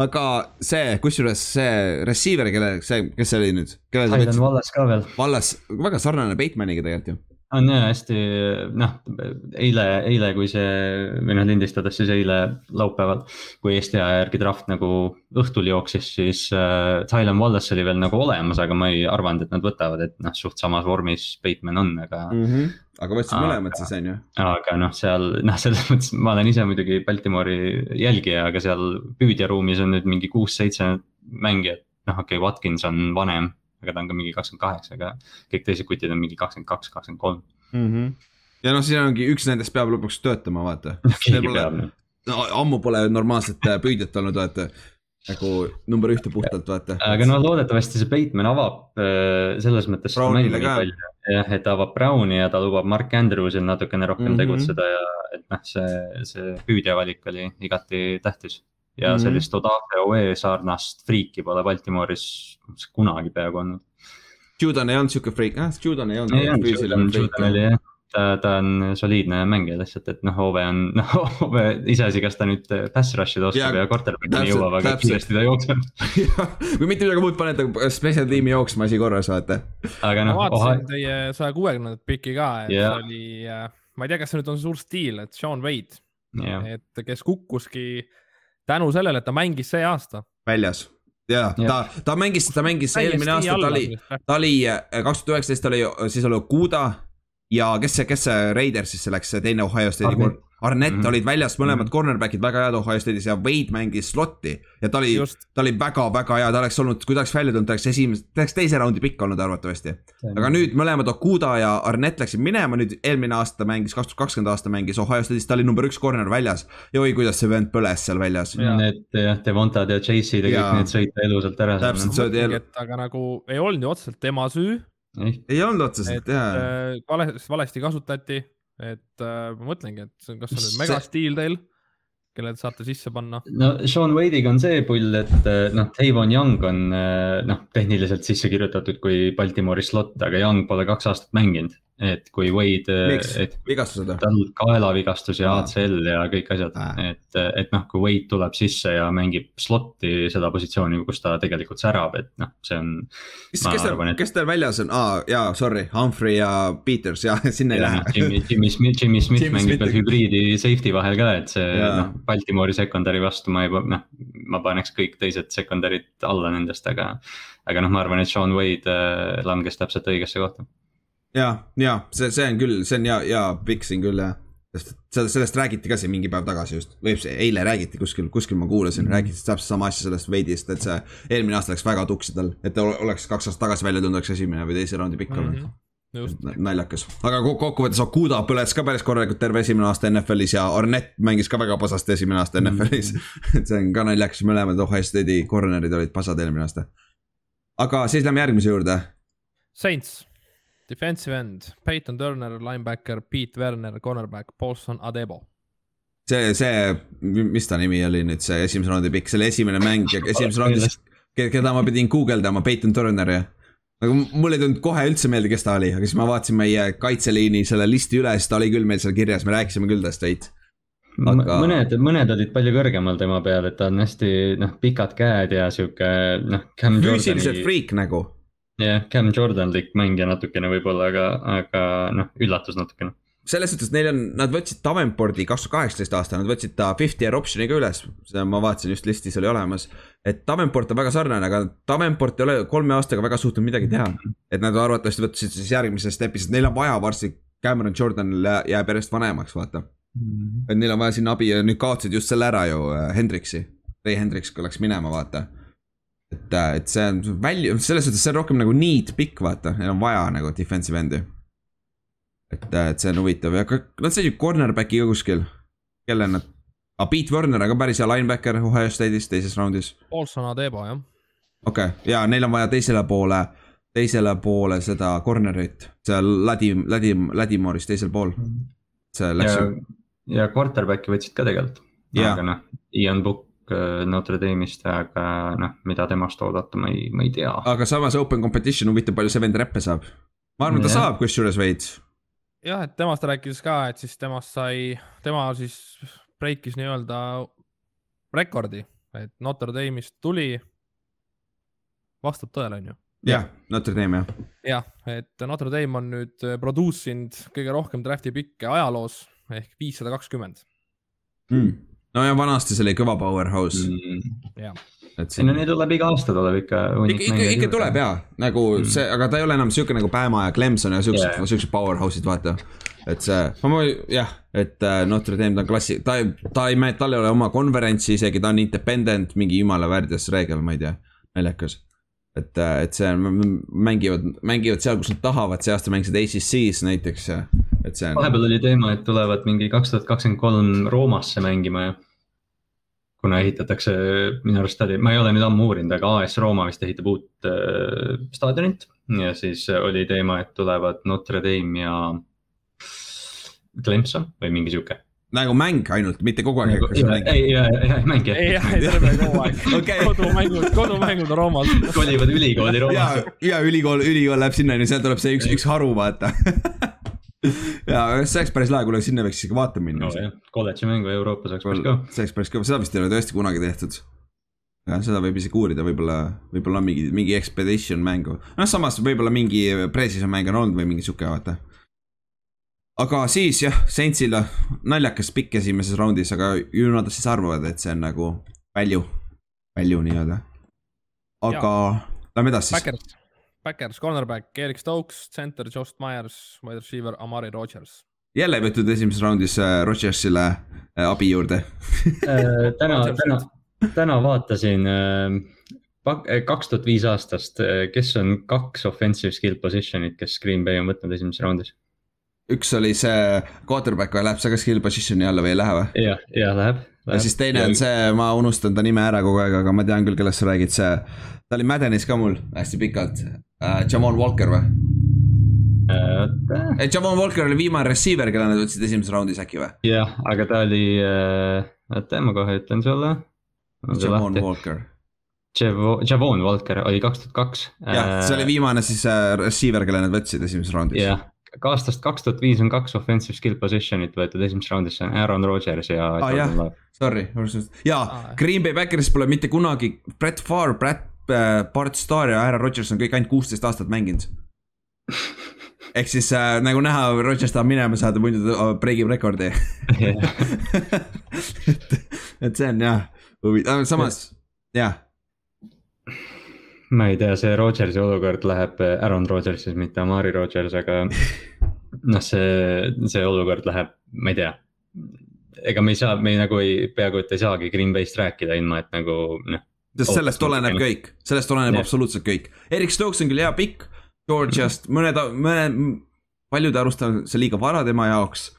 aga see, kusjuures see receiver, kelle, see, kes see oli nüüd? Tylen Wallace ka veel. Wallace, väga sarnane Batemaniga tegelikult ju on jah hästi noh, eile, eile, kui see või noh lindistades siis eile laupäeval, kui Eesti aja järgi draft nagu õhtul jooksis, siis äh, Tylen Wallace oli veel nagu olemas, aga ma ei arvanud, et nad võtavad, et noh, suht samas vormis Bateman on, aga mm. -hmm. aga võtsid mõlemad siis on ju? aga noh, seal noh, selles mõttes ma olen ise muidugi Baltimore'i jälgija, aga seal püüdjaruumis on nüüd mingi kuus-seitse mängijat. noh, okei okay,, Watkins on vanem aga ta on ka mingi kakskümmend kaheksa, aga kõik teised kutid on mingi kakskümmend kaks, kakskümmend kolm. Mhm. ja noh, siin ongi üks nendest peab lõpuks töötama, vaata. no ammu pole normaalset äh, püüdjat olnud, vaata nagu number ühte puhtalt, vaata. aga no loodetavasti see Bateman avab äh, selles mõttes. jah, et avab Browni ja ta lubab Mark Andrewsil natukene rohkem mm -hmm. tegutseda ja et noh, see, see püüdja valik oli igati tähtis ja mm -hmm. sellist Odafe Oe sarnast friiki pole Baltimooris kunagi peaaegu olnud. Judon ei olnud sihuke friik, ah Judon ei olnud. Judon oli jah, ta, ta on soliidne mängija lihtsalt, et noh, Ove on, noh Ove, iseasi, kas ta nüüd pass rush'ida oskab ja, ja quarterback'ini jõuab, aga kindlasti ta jookseb kui mitte midagi muud paned, special tiimi jooksma asi korras, vaata. aga noh. ma vaatasin oha... teie saja kuuekümnendat piki ka, et yeah. see oli, äh, ma ei tea, kas see nüüd on suur stiil, et Sean Wade yeah., et kes kukkuski tänu sellele, et ta mängis see aasta. väljas. Ja, ta, ta mängis, ta mängis eelmine aasta, ta oli, ta oli äh, kaks tuhat üheksateist oli, siis oli Okuda ja kes see, kes see Raidersisse läks, see teine Ohio State'i Arnett mm -hmm. olid väljas, mõlemad mm -hmm. cornerback'id väga head Ohio State'is ja Wade mängis slot'i. ja ta oli, ta oli väga-väga hea, ta oleks olnud, kui ta oleks välja tulnud, ta oleks esimese, ta oleks teise raundi pikk olnud arvatavasti. aga nüüd mõlemad Okuda ja Arnett läksid minema, nüüd eelmine aasta mängis, kaks tuhat kakskümmend aasta mängis Ohio State'is, ta oli number üks corner väljas. ja oi, kuidas see vend põles seal väljas. Need jah, Devontad ja Chase'id ja kõik need sõita elusalt ära. täpselt, see oli. aga nagu ei olnud ju otseselt tema süü. ei olnud otseselt jah. Äh, vale, valesti kasutati et äh, ma mõtlengi, et kas on nüüd megastiil teil, kelle te saate sisse panna? no Sean Wade'iga on see pull, et äh, noh, Tavon Young on äh, noh, tehniliselt sisse kirjutatud kui Baltimoori slot, aga Young pole kaks aastat mänginud et kui Wade, et vigastused või? tal kaelavigastus ja ACL ja kõik asjad, et, et noh, kui Wade tuleb sisse ja mängib slot'i seda positsiooni, kus ta tegelikult särab, et noh, see on. kes, kes teil, et... kes teil väljas on, aa jaa, sorry, Humphrey ja Peters ja sinna ei lähe. Jimmy, Jimmy Smith, Jimmy Smith Jimmy mängib veel hübriidi safety vahel ka, et see noh, Baltimoori secondary vastu ma ei, noh, ma paneks kõik teised secondary'd alla nendest, aga. aga noh, ma arvan, et Sean Wade äh, langes täpselt õigesse kohta ja, ja see, see on küll, see on hea, hea pikk siin küll jah sest sellest, räägiti ka siin mingi päev tagasi just, või eile räägiti kuskil, kuskil ma kuulasin mm, -hmm. räägiti täpselt sama asja sellest veidist, et see eelmine aasta läks väga tuksi tal, et ta oleks kaks aastat tagasi välja tulnud, oleks esimene või teise raundi pikk olnud mm. -hmm naljakas, aga kokkuvõttes Okuda põles ka päris korralikult terve esimene aasta NFL-is ja Arnett mängis ka väga pasasti esimene aasta NFL-is mm. -hmm. et see on ka naljakas, mõlemad Ohio State'i corner'id olid pasad eelmine aasta. aga siis lähme järgmise juurde. Saints defensive end, Peyton Turner, linebacker, Pete Werner, cornerback, Paulson Adebo. see, see, mis ta nimi oli nüüd, see esimese raundi pikk, selle esimene mäng ja esimeses raundis, keda ma pidin guugeldama, Peyton Turner ja aga mul ei tulnud kohe üldse meelde, kes ta oli, aga siis ma vaatasin meie kaitseliini selle listi üle, siis ta oli küll meil seal kirjas, me rääkisime küll tast veits. Aga... mõned, mõned olid palju kõrgemal tema peal, et ta on hästi noh, pikad käed ja sihuke noh. füüsiliselt friik nagu jah, Cam Jordanlik mängija natukene võib-olla, aga, aga noh, üllatus natukene selles suhtes neil on, nad võtsid Davenporti kaks tuhat kaheksateist aasta, nad võtsid ta fifty year option'iga üles, seda ma vaatasin just listis oli olemas. et Davenport on väga sarnane, aga Davenport ei ole kolme aastaga väga suutnud midagi teha. et nad arvatavasti võtsid siis järgmises step'is, et neil on vaja varsti, Cameron Jordan jääb järjest vanemaks, vaata. -hmm. et neil on vaja sinna abi ja nüüd kaotasid just selle ära ju äh, Hendriksi, Ray Hendriks läks minema, vaata et, äh, et see on välja, selles suhtes see on rohkem nagu need pikk, vaata, neil on vaja nagu defensive end'i. et, äh, et see on huvitav ja nad said ju cornerback'i ka kuskil, kelle nad, aga ah, Pete Werner on ka päris hea linebacker Ohio State'is teises raundis. Paulson Adebo jah. okei okay., ja neil on vaja teisele poole, teisele poole seda corner'it, seal Ladim, Ladim, Ladimoris teisel pool. see läks ja, ja quarterback'i võtsid ka tegelikult, aga noh, Ian Book Notre Dame'ist, aga noh, mida temast oodata, ma ei, ma ei tea. aga samas open competition huvitav, palju see vend reppe saab. ma arvan, ta saab kusjuures veits. jah, et temast rääkides ka, et siis temast sai, tema siis breikis nii-öelda rekordi, et Notre Dame'ist tuli. vastab tõele, on ju? jah, Notre Dame jah. jah, et Notre Dame on nüüd produce inud kõige rohkem draft'i pikke ajaloos ehk viissada kakskümmend mm no ja vanasti see oli kõva powerhouse mm.. et siin. no neid tuleb iga aasta tuleb ikka. ikka, ikka, ikka tuleb jaa, nagu mm. see, aga ta ei ole enam sihuke nagu Bama ja Clemson ja siuksed yeah., siuksed powerhouse'id, vaata. et see, ma jah, et äh, Notre Dame ta on klassi, ta ei, ta ei, tal ei ole oma konverentsi isegi, ta on independent, mingi jumala värdjas reegel, ma ei tea, naljakas et, äh, et see on, mängivad, mängivad seal, kus nad tahavad, see aasta mängisid ACC-s näiteks, et see on. vahepeal oli teema, et tulevad mingi kaks tuhat kakskümmend kolm Roomasse mängima ja. kuna ehitatakse, minu arust oli, ma ei ole nüüd ammu uurinud, aga AS Rooma vist ehitab uut äh, staadionit. ja siis oli teema, et tulevad Notre Dame ja Clemson või mingi sihuke nagu mäng ainult, mitte kogu aeg. ei, ei, ei mäng jah. ei, ei terve kogu aeg okay. kodumängud, kodumängud on Roomas. kolivad ülikooli Roomasse. ja, ja ülikool, ülikool läheb sinna, sealt tuleb see üks, üks haru, vaata ja see oleks päris lahe, kuule sinna võiks isegi vaatama minna no,. kolledži mängu Euroopas oleks päris kõva. see oleks päris kõva, seda vist ei ole tõesti kunagi tehtud. jah, seda võib isegi uurida, võib-olla, võib-olla mingi, mingi expedition mängu. noh, samas võib-olla mingi pre-season mäng on olnud või mingi sihuke, vaata aga siis jah, Saintsil naljakas pikk esimeses raundis, aga ju nad siis arvavad, et see on nagu value, value nii-öelda. aga lähme edasi siis. Backers, cornerback, Erik Stokes, center, Jost Myers, wide receiver, Amari Rodgers. jälle võetud esimeses raundis äh, Rodgersile äh, abi juurde äh, täna, täna, täna vaatasin kaks tuhat viis aastast, kes on kaks offensive skill position'it, kes Green Bay on võtnud esimeses raundis üks oli see quarterback või läheb see ka skill position'i alla või ei lähe või? jah, jah läheb, ja siis teine ja... on see, ma unustan ta nime ära kogu aeg, aga ma tean küll, kellest sa räägid, see. ta oli Maddenis ka mul hästi pikalt uh,, Javon Walker või uh,? Javon Walker oli viimane receiver, kelle nad võtsid esimeses raundis äkki või? jah, aga ta oli uh,, oota ma kohe ütlen sulle. Javon Walker. Javon Walker oli kaks tuhat kaks. jah, see oli viimane siis uh, receiver, kelle nad võtsid esimeses raundis. jah aastast kaks tuhat viis on kaks offensive skill position'it võetud esimeses raundis, see on Aaron Rodgers ja ah,. sorry, jaa ah,, Green Bay Backeris pole mitte kunagi Brett Favre, Brett äh,, Bart Starr ja Aaron Rodgers on kõik ainult kuusteist aastat mänginud ehk siis äh, nagu näha, Rodgers tahab minema saada, muidu ta äh, breigib rekordi et, et see on jah huvitav, samas jah ma ei tea, see Rodgersi olukord läheb, Aaron Rodgers siis, mitte Amari Rodgers, aga noh, see, see olukord läheb, ma ei tea. ega me ei saa, me ei, nagu ei, peaaegu et ei saagi Green Bay'st rääkida ilma, et nagu noh. Sest sellest oleneb kõik, sellest oleneb yeah. absoluutselt kõik. Erik Stokes on küll hea pikk, Georgiast, mõned, mõned, paljud arvustavad see liiga vara tema jaoks.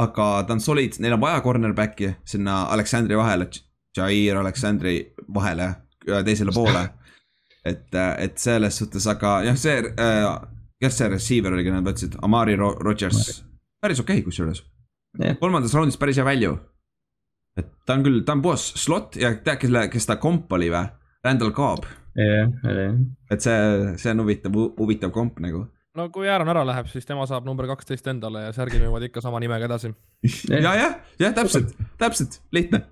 aga ta on solid, neil on vaja cornerback'i sinna Aleksandri vahele, Jair Aleksandri vahele, teisele poole. Et, et selles suhtes, aga jah, see äh,, kes see receiver oli, keda nad võtsid, Amari Ro Rodgers, päris okei okay, kusjuures. Yeah.. kolmandas raundis päris hea value. Et ta on küll, ta on puhas slot ja tead, kelle, kes ta komp oli või? Randall Cobb. jah, oli jah. et see, see on huvitav, huvitav komp nagu no kui Aaron ära läheb, siis tema saab number kaksteist endale ja särgid müüvad ikka sama nimega edasi. ja, jah, jah, täpselt, täpselt, lihtne.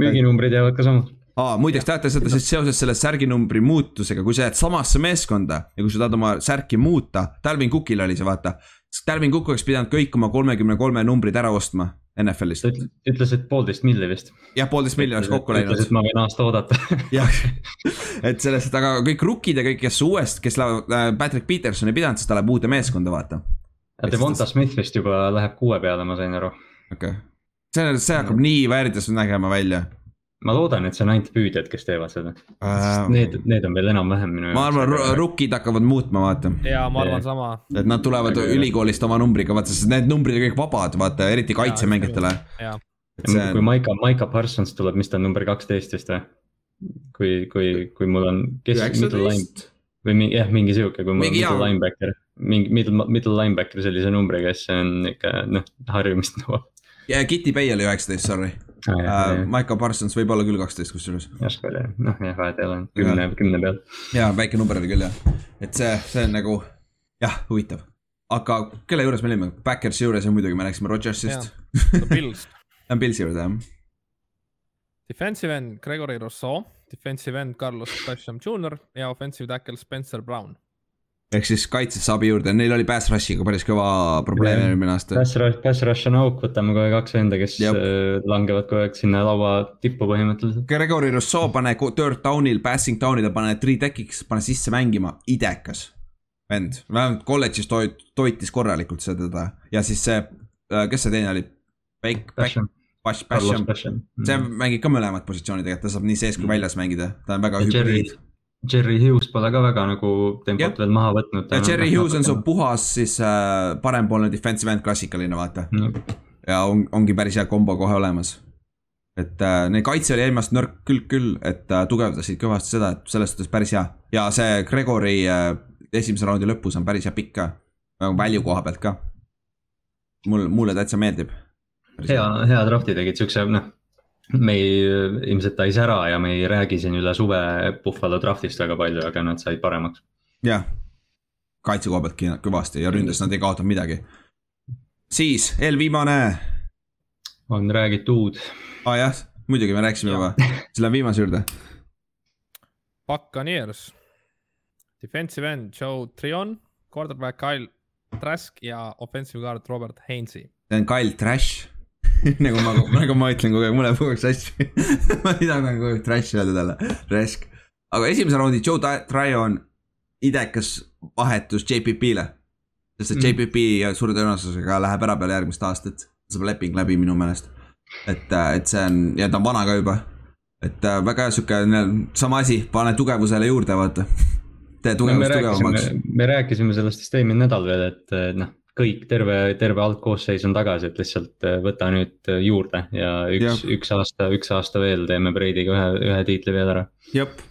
müüginumbrid jäävad ka samad aa, muideks teate seda siis seoses selle särginumbri muutusega, kui sa jääd samasse meeskonda ja kui sa tahad oma särki muuta, Talvin Cookil oli see vaata. Talvin Cook oleks pidanud kõik oma kolmekümne kolme numbrid ära ostma NFL-ist. ütles, et poolteist milli vist. jah, poolteist milli oleks kokku läinud. ütles, et ma võin aasta oodata jah, et sellest, aga kõik rookid ja kõik, kes uuest, kes lähevad, äh, Patrick Peterson ei pidanud, sest ta läheb uude meeskonda, vaata. Devonta Smith vist juba läheb kuue peale, ma sain aru. okei okay., see, see hakkab nii väärides nägema välja ma loodan, et see on ainult püüdjad, kes teevad seda uh,. Need, need on veel enam-vähem minu jaoks. ma arvan, rookid hakkavad muutma, vaata. ja ma arvan sama. et nad tulevad aga ülikoolist oma numbriga, vaata, sest need numbrid on kõik vabad, vaata, eriti kaitsemängijatele. On... kui Maika, Maika Parsons tuleb, mis ta on number kaksteist vist või? kui, kui, kui mul on, kes, middle line või mingi jah, mingi sihuke, kui mul on middle linebacker, mingi middle, middle linebacker sellise numbriga, siis see on ikka noh, harjumist nõuab. ja Kitty Bay oli üheksateist, sorry Uh, Michael Parsons võib olla küll kaksteist kusjuures. järsku oli, noh jah, vahet ei ole, kümne, kümne peal. ja väike number oli küll jah, et see, see on nagu jah, huvitav. aga kelle juures me olime, Backersi juures ja muidugi me rääkisime Rodgersist. Pils on Pilsi juures jah. Defensive end Gregory Rousseau, defensive end Carlos Basham Jr ja offensive tackle Spencer Brown ehk siis kaitsesse abi juurde, neil oli pass rush'iga päris kõva probleem eelmine aasta. Pass rush, pass rush on auk, võtame kohe kaks venda, kes Jab. Äh, langevad kogu aeg sinna laua tippu põhimõtteliselt. Gregory Rousseau pane third down'il, passing down'il, pane three tech'iks, pane sisse mängima, idekas vend, vähemalt kolledžis toit-, toitis korralikult seda ja siis see, äh, kes see teine oli? Back, back, Bash, Basham, see mängib ka mõlemad positsioonid tegelikult, ta saab nii sees kui mm. väljas mängida, ta on väga hübriid Jerry Hughes pole ka väga nagu tempot yeah. veel maha võtnud. ja Jerry Hughes on su puhas siis äh, parempoolne defensive end, klassikaline vaata mm.. ja on, ongi päris hea kombo kohe olemas. et äh, neil kaitse oli eelmast nõrk külg küll, et äh, tugevdasid kõvasti seda, et selles suhtes päris hea. ja see Gregory äh, esimese raundi lõpus on päris hea pikk ka, nagu value koha pealt ka. mul, mulle täitsa meeldib. hea, hea draft'i tegid siukse noh me ei, ilmselt ta ei sära ja me ei räägi siin üle suve Buffalo draftist väga palju, aga nad said paremaks. jah, kaitse koha pealt kõvasti ja ründes nad ei kaotanud midagi. siis eelviimane. on räägitud. aa ah, jah, muidugi me rääkisime juba, siis läheme viimase juurde. Buccaneers, defensive end Joe Trion, quarterback Kyle Trask ja offensive guard Robert Hainsey. see on Kyle Trash nagu ma, nagu ma ütlen kogu aeg, mulle aeg sassi ma ei taha kogu aeg trash öelda talle, rask. aga esimese raundi Joe Tryon, idekas vahetus JPP-le. sest et mm. JPP suure tõenäosusega läheb ära peale järgmist aastat, saab leping läbi minu meelest. et, et see on ja ta on vana ka juba. et äh, väga hea sihuke sama asi, pane tugevusele juurde, vaata. tee tugevust no, tugevamaks. me rääkisime sellest vist eelmine nädal veel, et noh kõik, terve, terve algkoosseis on tagasi, et lihtsalt äh, võta nüüd äh, juurde ja üks, üks aasta, üks aasta veel teeme Brady'ga ühe, ühe tiitli veel ära. jep,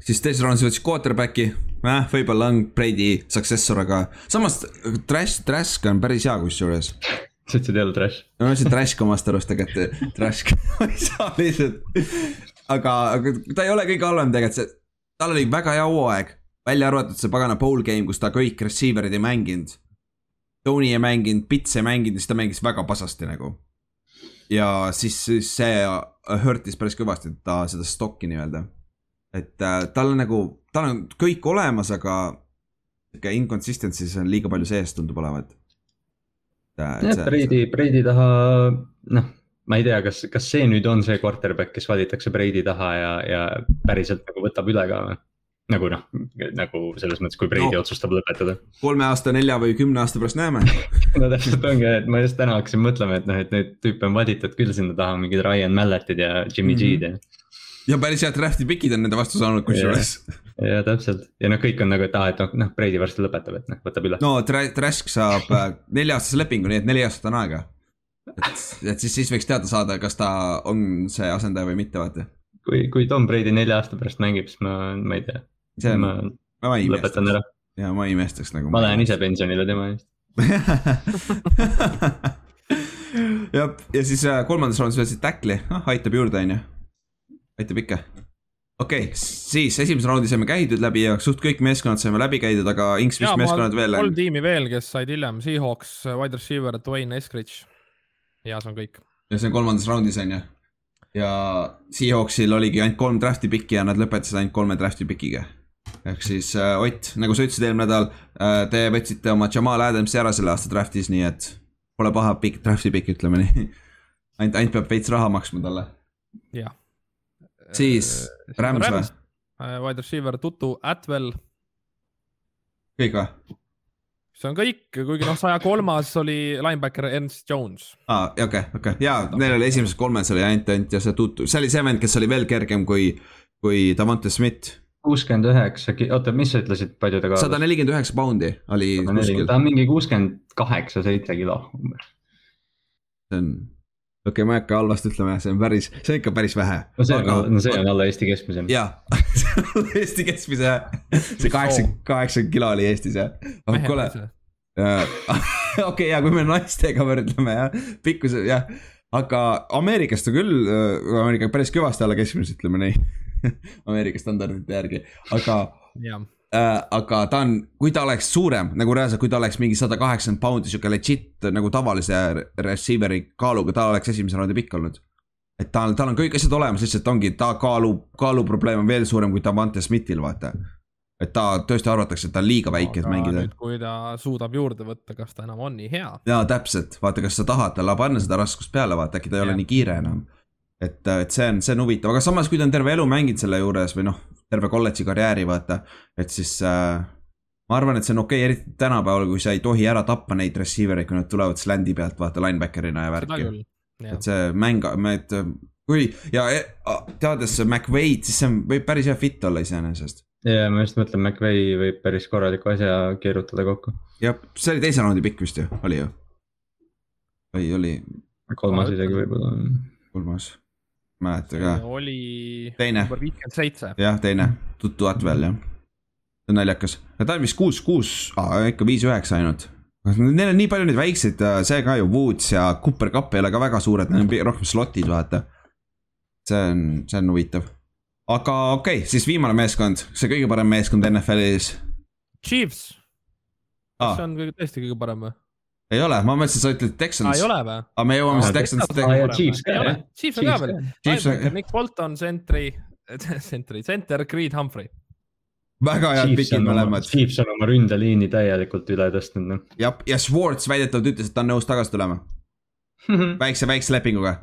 siis teises raundis võttis quarterback'i äh,, võib-olla on Brady successor, aga samas Trash, Trask on päris hea kusjuures. sa ütlesid jälle Trash? ma ütlesin Trash omast arust, aga Trash ma ei saa lihtsalt. aga, aga ta ei ole kõige halvem tegelikult, see, tal oli väga hea hooaeg, välja arvatud see pagana bowl game, kus ta kõik receiver'id ei mänginud Tony ei mänginud, Pits ei mänginud, siis ta mängis väga pasasti nagu. ja siis, siis see hurtis päris kõvasti ta seda stokki nii-öelda. et äh, tal on nagu, tal on kõik olemas, aga sihuke inconsistency's on liiga palju sees, tundub olevat. jah, Brady, Brady taha, noh, ma ei tea, kas, kas see nüüd on see quarterback, kes valitakse Brady taha ja, ja päriselt nagu võtab üle ka või? Nagu noh, nagu selles mõttes, kui Brady no. otsustab lõpetada. kolme aasta, nelja või kümne aasta pärast näeme no täpselt ongi, et ma just täna hakkasin mõtlema, et noh, et neid tüüpe on valitud küll sinna taha, mingid Ryan Malletid ja Jimmy mm -hmm. G-d ja ja päris head draft'i pikid on nende vastu saanud kusjuures. ja täpselt ja noh, kõik on nagu, et aa, et noh, noh, Brady varsti lõpetab, et noh, võtab üle. no Trask saab äh, nelja-aastase lepingu, nii et neli aastat on aega. et, et siis, siis võiks teada saada, kas ta on see asendaja või mitte, vaata. kui, kui Tom Brady nelja aasta pärast mängib, siis ma, ma ei tea. Ma, ma lõpetan ära. ja ma ei imestaks nagu. ma lähen ise pensionile tema eest jah, ja siis äh, kolmandas raundis võtsid tackli, noh aitab juurde, on ju aitab ikka. okei okay,, siis esimese raundi saime käidud läbi ja suht kõik meeskonnad saime läbi käidud, aga Inks, mis meeskonnad veel on? kolm tiimi veel, kes said hiljem, Seahawks, wide receiver, Dwayne Eskridge. ja see on kõik. ja see on kolmandas raundis on ju. ja Seahawksil oligi ainult kolm draft'i piki ja nad lõpetasid ainult kolme draft'i pikiga ehk siis äh, Ott, nagu sa ütlesid eelmine nädal äh,, te võtsite oma Jamal Adamsi ära selle aasta draft'is, nii et pole paha pikk, draft'i pikk, ütleme nii ainult, ainult peab veits raha maksma talle. jah, siis Rams või? Äh, wide receiver Tutu Atwell. kõik või? see on kõik, kuigi noh, saja kolmas oli linebacker Ernst Jones. aa, okei, okei, ja neil oli esimeses kolmes oli ainult, ainult ja see Tutu, see oli see vend, kes oli veel kergem kui, kui Davante Smith kuuskümmend üheksa, oota, mis sa ütlesid, palju ta kaalus? sada nelikümmend üheksa poundi oli kuskil. ta on mingi kuuskümmend kaheksa, seitse kilo umbes. see on okei okay,, ma ei hakka halvasti ütlema, see on päris, see on ikka päris vähe. no see on, no see on alla Eesti keskmise. jaa see on alla Eesti keskmise, see kaheksa, kaheksakümmend kilo oli Eestis jah. oh kuule, okei, ja kui me naistega võrdleme jah, pikkuse jah, aga Ameerikas ta küll, Ameerika päris kõvasti alla keskmise, ütleme nii Ameerika standardite järgi, aga äh,. aga ta on, kui ta oleks suurem nagu reaalselt, kui ta oleks mingi sada kaheksakümmend poundi sihuke legit nagu tavalise receiver'i kaaluga, ta oleks esimese raundi pikk olnud. et tal, tal on kõik asjad olemas, lihtsalt ongi, ta kaalub, kaaluprobleem on veel suurem kui Davante Smithil, vaata et ta tõesti arvatakse, et ta on liiga väike, et mängida. kui ta suudab juurde võtta, kas ta enam on nii hea? jaa, täpselt, vaata, kas sa tahad talle panna seda raskust peale, vaata, äkki ta ei ja. ole nii kiire enam. Et, et see on, see on huvitav, aga samas, kui ta on terve elu mänginud selle juures või noh, terve kolledži karjääri, vaata. et siis äh, ma arvan, et see on okei okay,, eriti tänapäeval, kui sa ei tohi ära tappa neid receiver eid, kui nad tulevad slandi pealt, vaata linebacker'ina ja värki. et see mäng, et kui ja teades McVay'd, siis see on, võib päris hea fit olla iseenesest. ja ma just mõtlen, McVay võib päris korraliku asja keerutada kokku. jah, see oli teise raundi pikk vist ju, oli ju? või oli? kolmas isegi võib-olla. kolmas mäleta ka. oli. teine. number viiskümmend seitse. jah, teine, Tuttu Atvel jah. see on naljakas, ta on vist kuus, kuus, ikka viis-üheksa ainult. Neil on nii palju neid väikseid, äh, see ka ju, Woods ja Cooper Cup ei ole ka väga suured, need on rohkem slot'id, vaata. see on, see on huvitav. aga okei okay,, siis viimane meeskond, see kõige parem meeskond NFL-is. Chiefs. kas see on kõige, tõesti kõige parem või? Ei ole, ma mõtlesin, sa ütled Texans. ei ole või? aga me jõuame siis Texans. Chiefs ka jah. Chiefs on ka veel. Nick Bolton, sentri, sentri, center Creed Humphrey. väga head pikid mõlemad. Chiefs on oma ründeliini täielikult üle tõstnud noh. jah, ja Schwartz väidetavalt ütles, et ta on nõus tagasi tulema väikse, väikse lepinguga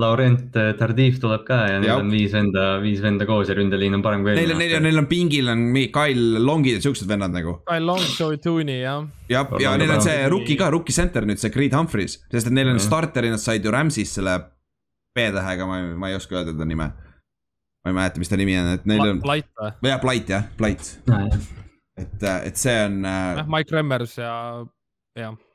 Laurent eh, Tardif tuleb ka ja neil on viis venda, viis venda koos ja ründeliin on parem kui eelmine aasta. Neil on, neil on pingil on Kyle Longid ja siuksed vennad nagu. Kyle Long, Joey Tooney jah. jah, ja, ja neil on see rookie ka, rookie center nüüd see Creed Humphreys, sest et neil on starteri, nad said ju Rams'is selle B-tähega, ma ei, ma ei oska öelda ta nime. ma ei mäleta, mis ta nimi on, et neil on. Blight või? jah, Blight jah, Blight. et, et see on äh.... Mike Remmers ja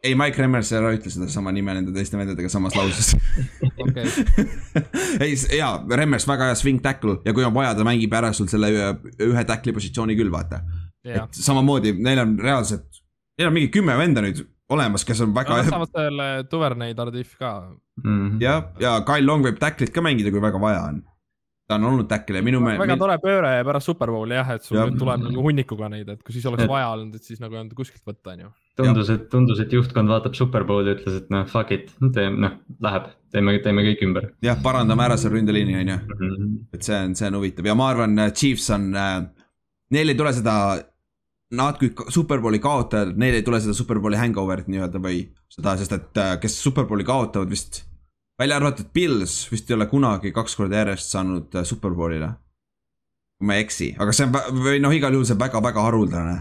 ei, Mike Remmers ära ütle sedasama nime nende teiste vendadega samas lauses ei, jaa, Remmers väga hea swing tackle ja kui on vaja, ta mängib ära sul selle ühe, ühe tackle'i positsiooni küll, vaata. et samamoodi, neil on reaalselt, neil on mingi kümme venda nüüd olemas, kes on väga. Nad saavad selle Duvernay Tardif ka mm. -hmm. jah, ja Kyle Long võib tackle'it ka mängida, kui väga vaja on ta on olnud tackle ja minu meelest. väga tore pööre pärast Superbowli jah, et sul ja. nüüd tuleb nagu hunnikuga neid, et kui siis oleks ja. vaja olnud, et siis nagu ei olnud kuskilt võtta, on ju. Tundus, et tundus, et juhtkond vaatab Superbowli ja ütles, et noh, fuck it, teeme, noh, läheb, teeme, teeme kõik ümber. jah, parandame ära selle ründeliini, on ju. Mhm. et see on, see on huvitav ja ma arvan, Chiefs on äh,, neil ei tule seda. Nad kui superbowli kaotajad, neil ei tule seda superbowli hangover'it nii-öelda või seda, sest et äh, kes superbowli kaotavad vist välja arvatud Pils vist ei ole kunagi kaks korda järjest saanud äh, superbowlile. kui ma ei eksi, aga see on või noh, igal juhul see on väga-väga haruldane.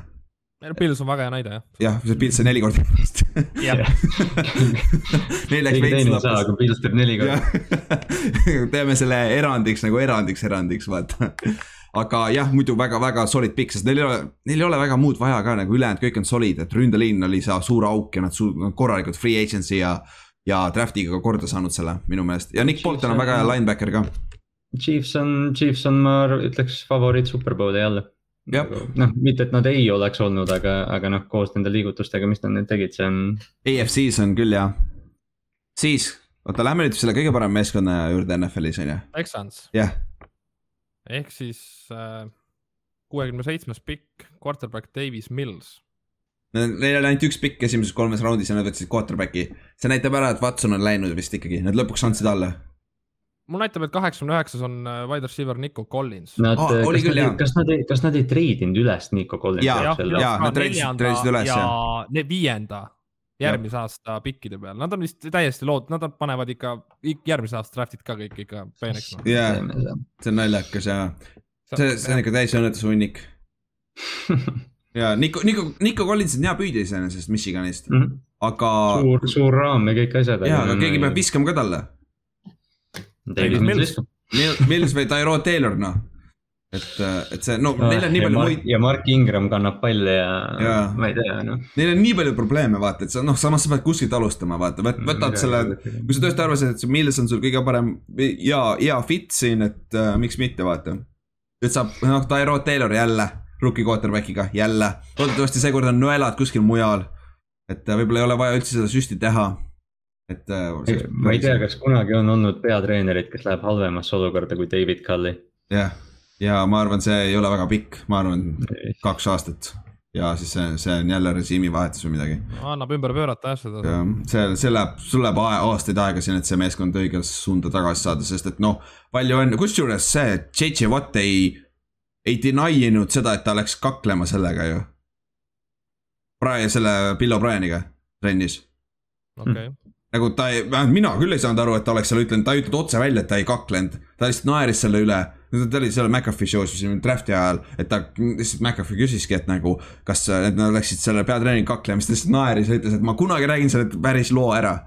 Pils on väga hea näide jah. jah, see pilt sai neli korda jah, Neil läks veits ei lappes. aga Pils teeb neli korda. teeme selle erandiks nagu erandiks, erandiks, vaata. aga jah, muidu väga-väga solid pikk, sest neil ei ole, neil ei ole väga muud vaja ka nagu ülejäänud kõik on solid, et ründeliin oli see suur auk ja nad su- korralikult free agency ja. ja draft'iga ka korda saanud selle minu meelest ja Nick Bolton on väga hea linebacker ka. Chiefs on, Chiefs on, ma ütleks favoriit superbowli jälle. Jah. noh, mitte, et nad ei oleks olnud, aga, aga noh, koos nende liigutustega, mis nad nüüd tegid, see on. AFC-s on küll jah. siis, oota, lähme nüüd selle kõige parema meeskonna juurde NFL-is on ju, Texans jah. ehk siis äh, kuuekümne seitsmes pikk, quarterback Davis Mills. Neil oli ainult üks pikk esimeses kolmes raundis ja nad võtsid quarterback'i. see näitab ära, et Watson on läinud vist ikkagi, nad lõpuks andsid alla. Mul näitab, et kaheksakümne üheksas on äh, wide receiver Nico Collins. Nad oli kas, küll, nad, kas nad ei, kas nad ei treidinud üles Nico Collinsi jaoks jälle? jaa. nad treidisid- treidisid üles, ja viienda järgmise aasta pikkide peal, nad on vist täiesti lood, nad on- panevad ikka ik- järgmise aasta draft'id ka kõik ikka peeneks no.. jaa, see on naljakas ja see, see on ikka täis õnnetuse hunnik. ja Nico, Nico, Nico Collins on hea püüdja iseenesest Michiganist, aga. suur, suur raam ja kõik asjad. jaa, aga keegi peab viskama ka talle. Mills. Mills või Tyrod Taylor noh, et, et see, no neil on nii palju muid, ja Mark Ingram kannab palli ja, ja. Ma ei tea, noh. neil on nii palju probleeme, vaata, et sa noh, samas sa pead kuskilt alustama, vaata, võtad selle kui sa tõesti arvasid, et see Mills on sul kõige parem ja hea fit siin, et äh, miks mitte, vaata. nüüd saab, noh, Tyrod Taylor jälle, rookie quarterback'iga jälle, loodetavasti seekord on nõelad kuskil mujal. et äh, võib-olla ei ole vaja üldse seda süsti teha. Et äh,. ma ei tea, kas kunagi on olnud peatreenerit, kes läheb halvemasse olukorda kui David Cully. jah, ja ma arvan, see ei ole väga pikk, ma arvan kaks aastat ja siis see, see on jälle režiimivahetus või midagi. annab ümber pöörata jah seda. see, see läheb, sul läheb aastaid aega siin, et see meeskond õigesse suunda tagasi saada, sest et noh, palju õnne, kusjuures see JJ Watt ei, ei deny inud seda, et ta läks kaklema sellega ju. Brian, selle Bill O'Brieniga trennis. okei, nagu ta ei, vähemalt mina küll ei saanud aru, et ta oleks seal ütlenud, ta ei ütelnud otse välja, et ta ei kaklenud. ta lihtsalt naeris selle üle, ta oli seal McAfee show's siin draft'i ajal, et ta lihtsalt McAfee küsiski, et nagu. kas, et nad läksid selle peatreeningi kaklema, siis ta lihtsalt naeris ja ütles, et ma kunagi räägin selle päris loo ära.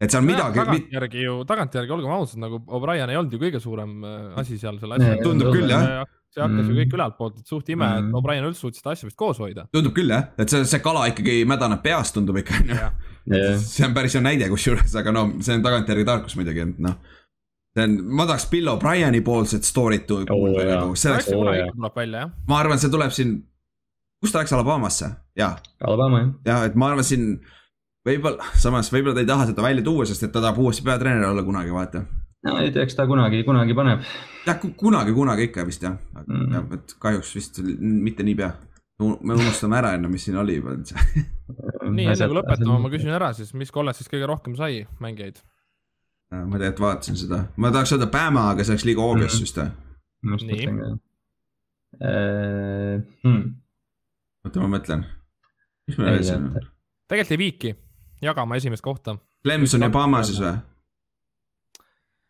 et seal midagi, tagantjärgi ju, tagantjärgi olgem ausad, nagu O'Brien ei olnud ju kõige suurem äh, asi seal selle asja tundub küll jah, see hakkas ju Mm. kõik ülaltpoolt, et suht ime, et Mm. O'Brien üldse suutis seda asja vist koos hoida. tundub küll jah, et see, see kala ikkagi mädaneb peast, tundub ikka on ju. jah, see on päris hea näide kusjuures, aga no see on tagantjärgi tarkus muidugi, et noh. see on, ma tahaks Bill O'Brieni poolset story't tu- kuulda jaa. nagu, see oleks tuleb välja jah. ma arvan, see tuleb siin, kus ta läks Alabamasse, jaa, Alabama jah. jah, et ma arvan siin võib-olla, samas võib-olla ta ei taha seda välja tuua, sest et ta tahab uuesti peatreener olla kunagi, vaata. No ei tea, eks ta kunagi, kunagi paneb. jah, kunagi, kunagi ikka vist jah, Mm. mm. jah, et kahjuks vist mitte niipea. me unustame ära enne, mis siin oli juba. nii, enne kui lõpetame, ma küsin ära siis, mis kolledžis kõige rohkem sai mängijaid? ma tegelikult vaatasin seda, ma tahaks öelda Bama, aga see oleks liiga obvious Mhm. vist või? Nii. Hmm. oota, ma mõtlen. mis me rääkisime? tegelikult ei viiki jagama esimest kohta Clemson ja Bama siis või?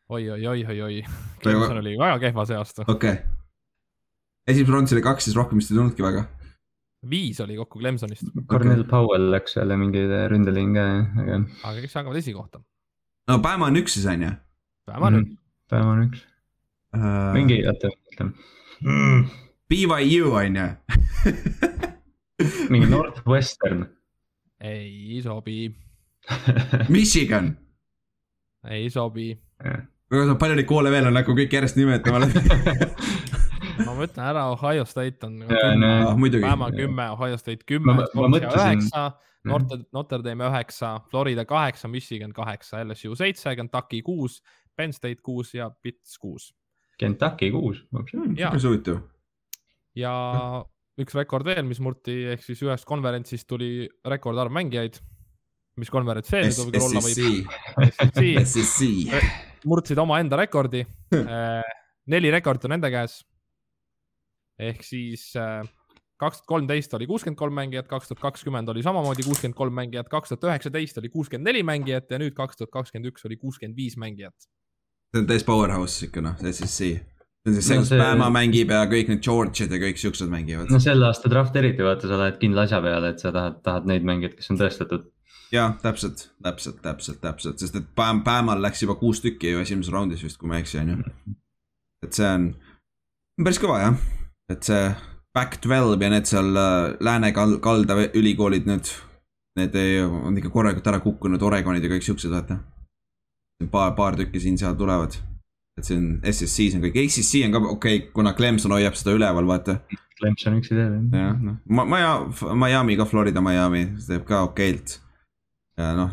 oi, oi, oi, oi, oi. Clemson oli väga kehva see aasta. okei okay.. esimeses raundis oli kaks, siis rohkem vist ei tulnudki väga. viis oli kokku Clemsonist, Cornel Powell läks jälle mingi ründeliin ka, aga. aga kõik jagavad esikohta. no Bama on üks siis on ju. päeva nüüd. päev on üks, Äh, mingi, oota, ütleme. BYU on ju. mingi Northwestern. ei sobi, Michigan. ei sobi. Palju neid koole veel on, hakkame kõik järjest nimetama ma mõtlen ära, Ohio State on Jaa, no- Ah, kümme, Ohio State kümme mõtlesin- üheksa, Notre, Notre Dame üheksa, Florida kaheksa, Michigan kaheksa, LSU seitse, Kentucky kuus, Penn State kuus ja Pits kuus. Kentucky kuus, Jaa. päris huvitav. ja üks rekord veel, mis murti, ehk siis ühest konverentsist tuli rekordarv mängijaid. mis konverents see nüüd võib olla võib? SEC. Murdsid omaenda rekordi. neli rekordit on nende käes. ehk siis kaks tuhat kolmteist oli kuuskümmend kolm mängijat, kaks tuhat kakskümmend oli samamoodi kuuskümmend kolm mängijat, kaks tuhat üheksateist oli kuuskümmend neli mängijat ja nüüd kaks tuhat kakskümmend üks oli kuuskümmend viis mängijat. see on täis powerhouse ikka noh, SEC. see on siis see no, kus see- Bama mängib ja kõik need George'id ja kõik siuksed mängivad no selle aasta draft eriti vaata, sa lähed kindla asja peale, et sa tahad, tahad neid mängijaid, kes on tõestatud. jah, täpselt, täpselt, täpselt, täpselt, sest et Bam, Bamal läks juba kuus tükki ju esimeses raundis vist, kui ma ei eksi, on ju. et see on päris kõva jah, et see Back Twelve ja need seal äh, lääne kal- kalda ülikoolid, need, need ei- on ikka korralikult ära kukkunud, Oregonid ja kõik siuksed, vaata. paar, paar tükki siin-seal tulevad. et see on, SSC-s on kõik, ACC on ka okei okay,, kuna Clemson hoiab seda üleval, vaata Clemson üksi teeb jah. jah, noh, ma, Maja-, Miami ka, Florida Miami, see teeb ka okeilt. Ja noh,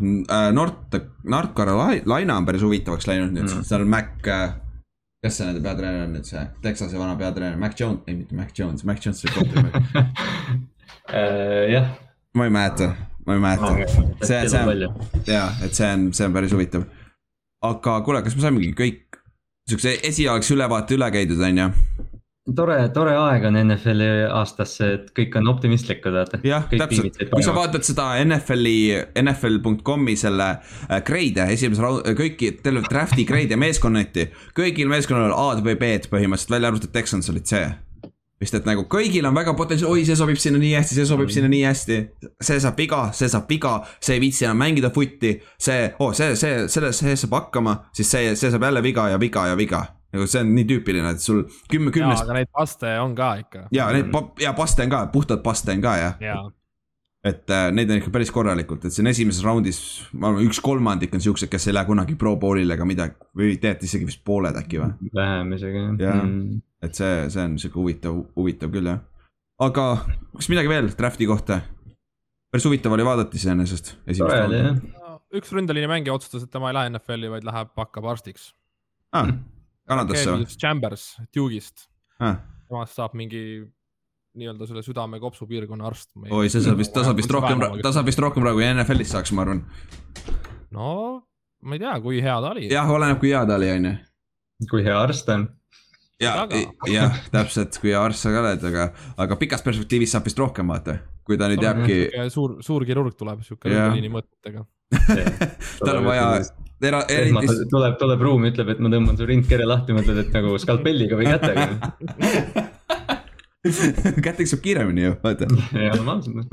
North, North Carolina on päris huvitavaks läinud nüüd Mm. seal on Mac, kes see nende peatreener on nüüd see, Texase vana peatreener, Mac Jones, ei mitte Mac Jones, Mac Jones oli quarterback, Äh, jah. ma ei mäleta, ma ei mäleta. see, see on, jaa, et see on, see on päris huvitav. aga kuule, kas me saimegi kõik siukse esialgse ülevaate üle käidud, on ju? tore, tore aeg on NFL-i aastasse, et kõik on optimistlikud, vaata. jah, täpselt, kui sa vaatad seda NFL-i, NFL.com'i selle äh, grade'e, esimese raund, kõiki, terve draft'i grade'e meeskonnati. kõigil meeskonnal A-d või B-d põhimõtteliselt, välja arvatud Texans olid C. vist, et nagu kõigil on väga potentsiaal, oi, see sobib sinna nii hästi, see sobib sinna nii hästi. see saab viga, see saab viga, see ei viitsi enam mängida foot'i, see oh,, see, see, selles, see saab hakkama, siis see, see saab jälle viga ja viga ja viga. Nagu see on nii tüüpiline, et sul kümme jaa, kümnest aga neid paste on ka ikka. ja neid pa- ja paste on ka, puhtalt paste on ka jah jaa, et äh, neid on ikka päris korralikult, et siin esimeses raundis, ma arvan, üks kolmandik on siuksed, kes ei lähe kunagi pro bowl'ile ega midagi või tegelikult isegi vist pooled äkki või. vähem isegi jah Jah. mm.. et see, see on sihuke huvitav, huvitav küll jah. aga kas midagi veel draft'i kohta? päris huvitav oli vaadata iseenesest. üks ründeliini mängija otsustas, et tema ei lähe NFL-i, vaid läheb hakkab arstiks. ah,. Kanadasse või? Chambers Duke'ist, Ah. temast saab mingi nii-öelda selle südame kopsupiirkonna arst. oi, see saab vist, ta saab vist rohkem, ta saab vist rohkem raha kui NFL-is saaks, ma arvan. no ma ei tea, kui hea ta oli. jah, oleneb, kui hea ta oli, on ju kui hea arst on. ja Väga., jah, täpselt, kui hea arst sa ka oled, aga, aga pikas perspektiivis saab vist rohkem vaata. kui ta nüüd jääbki, suur, suur kirurg tuleb siuke Jah. ründeliini mõtetega. tal on vaja, era-, eriti. tuleb, tuleb ruumi, ütleb, et ma tõmban su rindkere lahti, mõtled, et nagu skalpelliga või kätega. kätega saab kiiremini ju, vaata.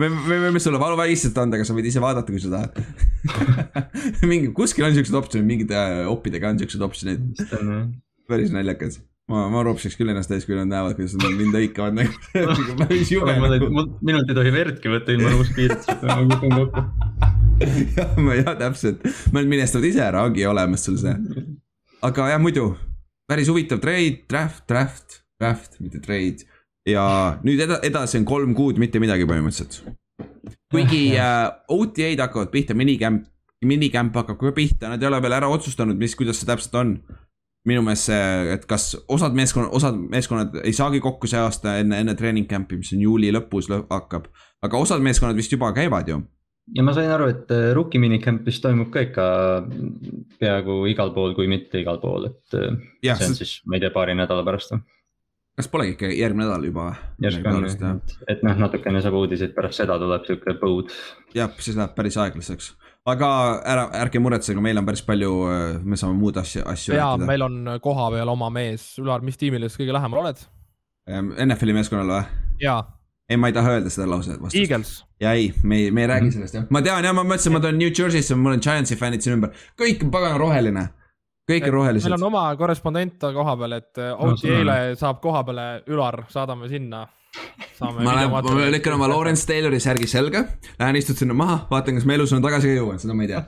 me, me võime sulle valuvägistust anda, aga sa võid ise vaadata, kui sa tahad. mingi, kuskil on siuksed optsioonid, mingite äh, oppidega on on jah. päris naljakas. ma, ma ropsiks küll ennast täis, kui nad näevad, kuidas nad mind lõikavad nagu, päris jube nagu. minult ei tohi verdki võtta ilma nuuspiiritseta, ma kukun kokku. jah, jah, täpselt, nad minestavad ise ära, ongi olemas sul see. aga jah, muidu päris huvitav trade, draft, draft, draft, mitte trade. ja nüüd eda-, edasi on kolm kuud mitte midagi põhimõtteliselt. kuigi äh, OTA-d hakkavad pihta, minikämp, minikämp hakkab ka pihta, nad ei ole veel ära otsustanud, mis, kuidas see täpselt on. minu meelest see, et kas osad meeskonnad, osad meeskonnad ei saagi kokku see aasta enne, enne treening camp'i, mis on juuli lõpus lõ- hakkab. aga osad meeskonnad vist juba käivad ju ja ma sain aru, et äh, rookie minicamp vist toimub ka ikka peaaegu igal pool, kui mitte igal pool, et äh, Jah, see on siis, ma ei tea, paari nädala pärast või? kas polegi ikka järgmine nädal juba järsku on, et, et noh, natukene saab uudiseid, pärast seda tuleb sihuke põud. jah, siis läheb päris aeglaseks. aga ära, ärge muretsege, meil on päris palju, me saame muud asju, asju ja meil on kohapeal oma mees, Ülar, mis tiimile sa kõige lähemal oled? NFL-i meeskonnal või? jaa, ei, ma ei taha öelda seda lause vastust. Eagles. ja ei, me ei, me ei räägi sellest jah. ma tean jah, ma mõtlesin, ma tulen New Jersey'sse, mul on Giantsi fännid siin ümber, kõik on pagana roheline. kõik on meil rohelised on. oma korrespondent koha peal, et äh, No, seda OTA-le saab koha peale Ülar, saadame sinna. ma lähen, ma lükkan oma Lawrence Taylori särgi selga, lähen istun sinna maha, vaatan, kas ma elusana tagasi ka jõuan, seda ma ei tea.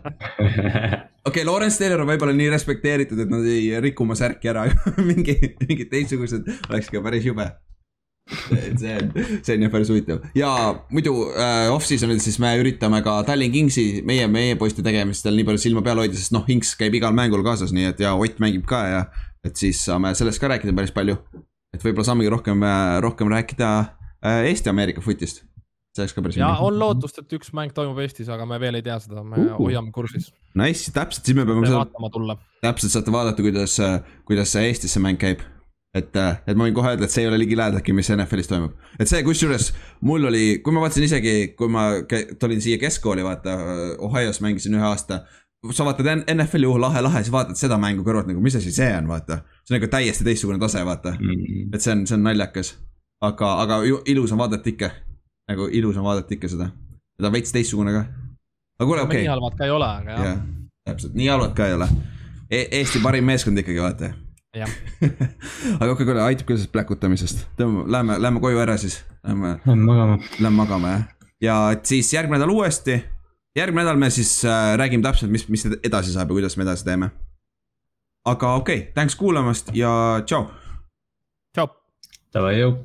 okei okay,, Lawrence Taylor on võib-olla nii respekteeritud, et nad ei riku oma särki ära, mingi, mingid teistsugused oleks ka päris jube. See on, see on jah päris huvitav ja muidu äh, off-season'il siis me üritame ka Tallinn Kingsi, meie, meie poiste tegemistel nii palju silma peal hoida, sest noh, Kings käib igal mängul kaasas, nii et ja Ott mängib ka ja et siis saame sellest ka rääkida päris palju. et võib-olla saamegi rohkem, rohkem rääkida äh, Eesti-Ameerika footist. see oleks ka päris ja on lootust, et üks mäng toimub Eestis, aga me veel ei tea seda, me Uh. hoiame kursis. Nice, täpselt, siis me peame vaatama tulla. täpselt saate vaadata, kuidas, kuidas see Eestis see mäng käib. et, et ma võin kohe öelda, et see ei ole ligilähedaltki, mis NFL-is toimub. et see, kusjuures mul oli, kui ma vaatasin isegi, kui ma tulin siia keskkooli, vaata Ohio's mängisin ühe aasta. sa vaatad NFL-i juhu lahe, lahe, siis vaatad seda mängu kõrvalt nagu, mis asi see on, vaata. see on nagu täiesti teistsugune tase, vaata mm. -hmm. et see on, see on naljakas. aga, aga ilus on vaadata ikka. nagu ilus on vaadata ikka seda. ta on veits teistsugune ka. aga kuule, okei okay.. nii halvad ka ei ole, aga jah ja,. täpselt, nii halvad ka ei ole e. Eesti parim meeskond ikkagi, vaata aga okei okay,, kuule, aitab küll sellest pläkutamisest. tõmbame, lähme, lähme koju ära siis. Lähme, lähme magama. Lähme magama, jah. ja et siis järgmine nädal uuesti järgmine nädal me siis äh, räägime täpselt, mis, mis edasi saab ja kuidas me edasi teeme. aga okei okay,, thanks kuulamast ja tšau. tšau. Davai, jõu.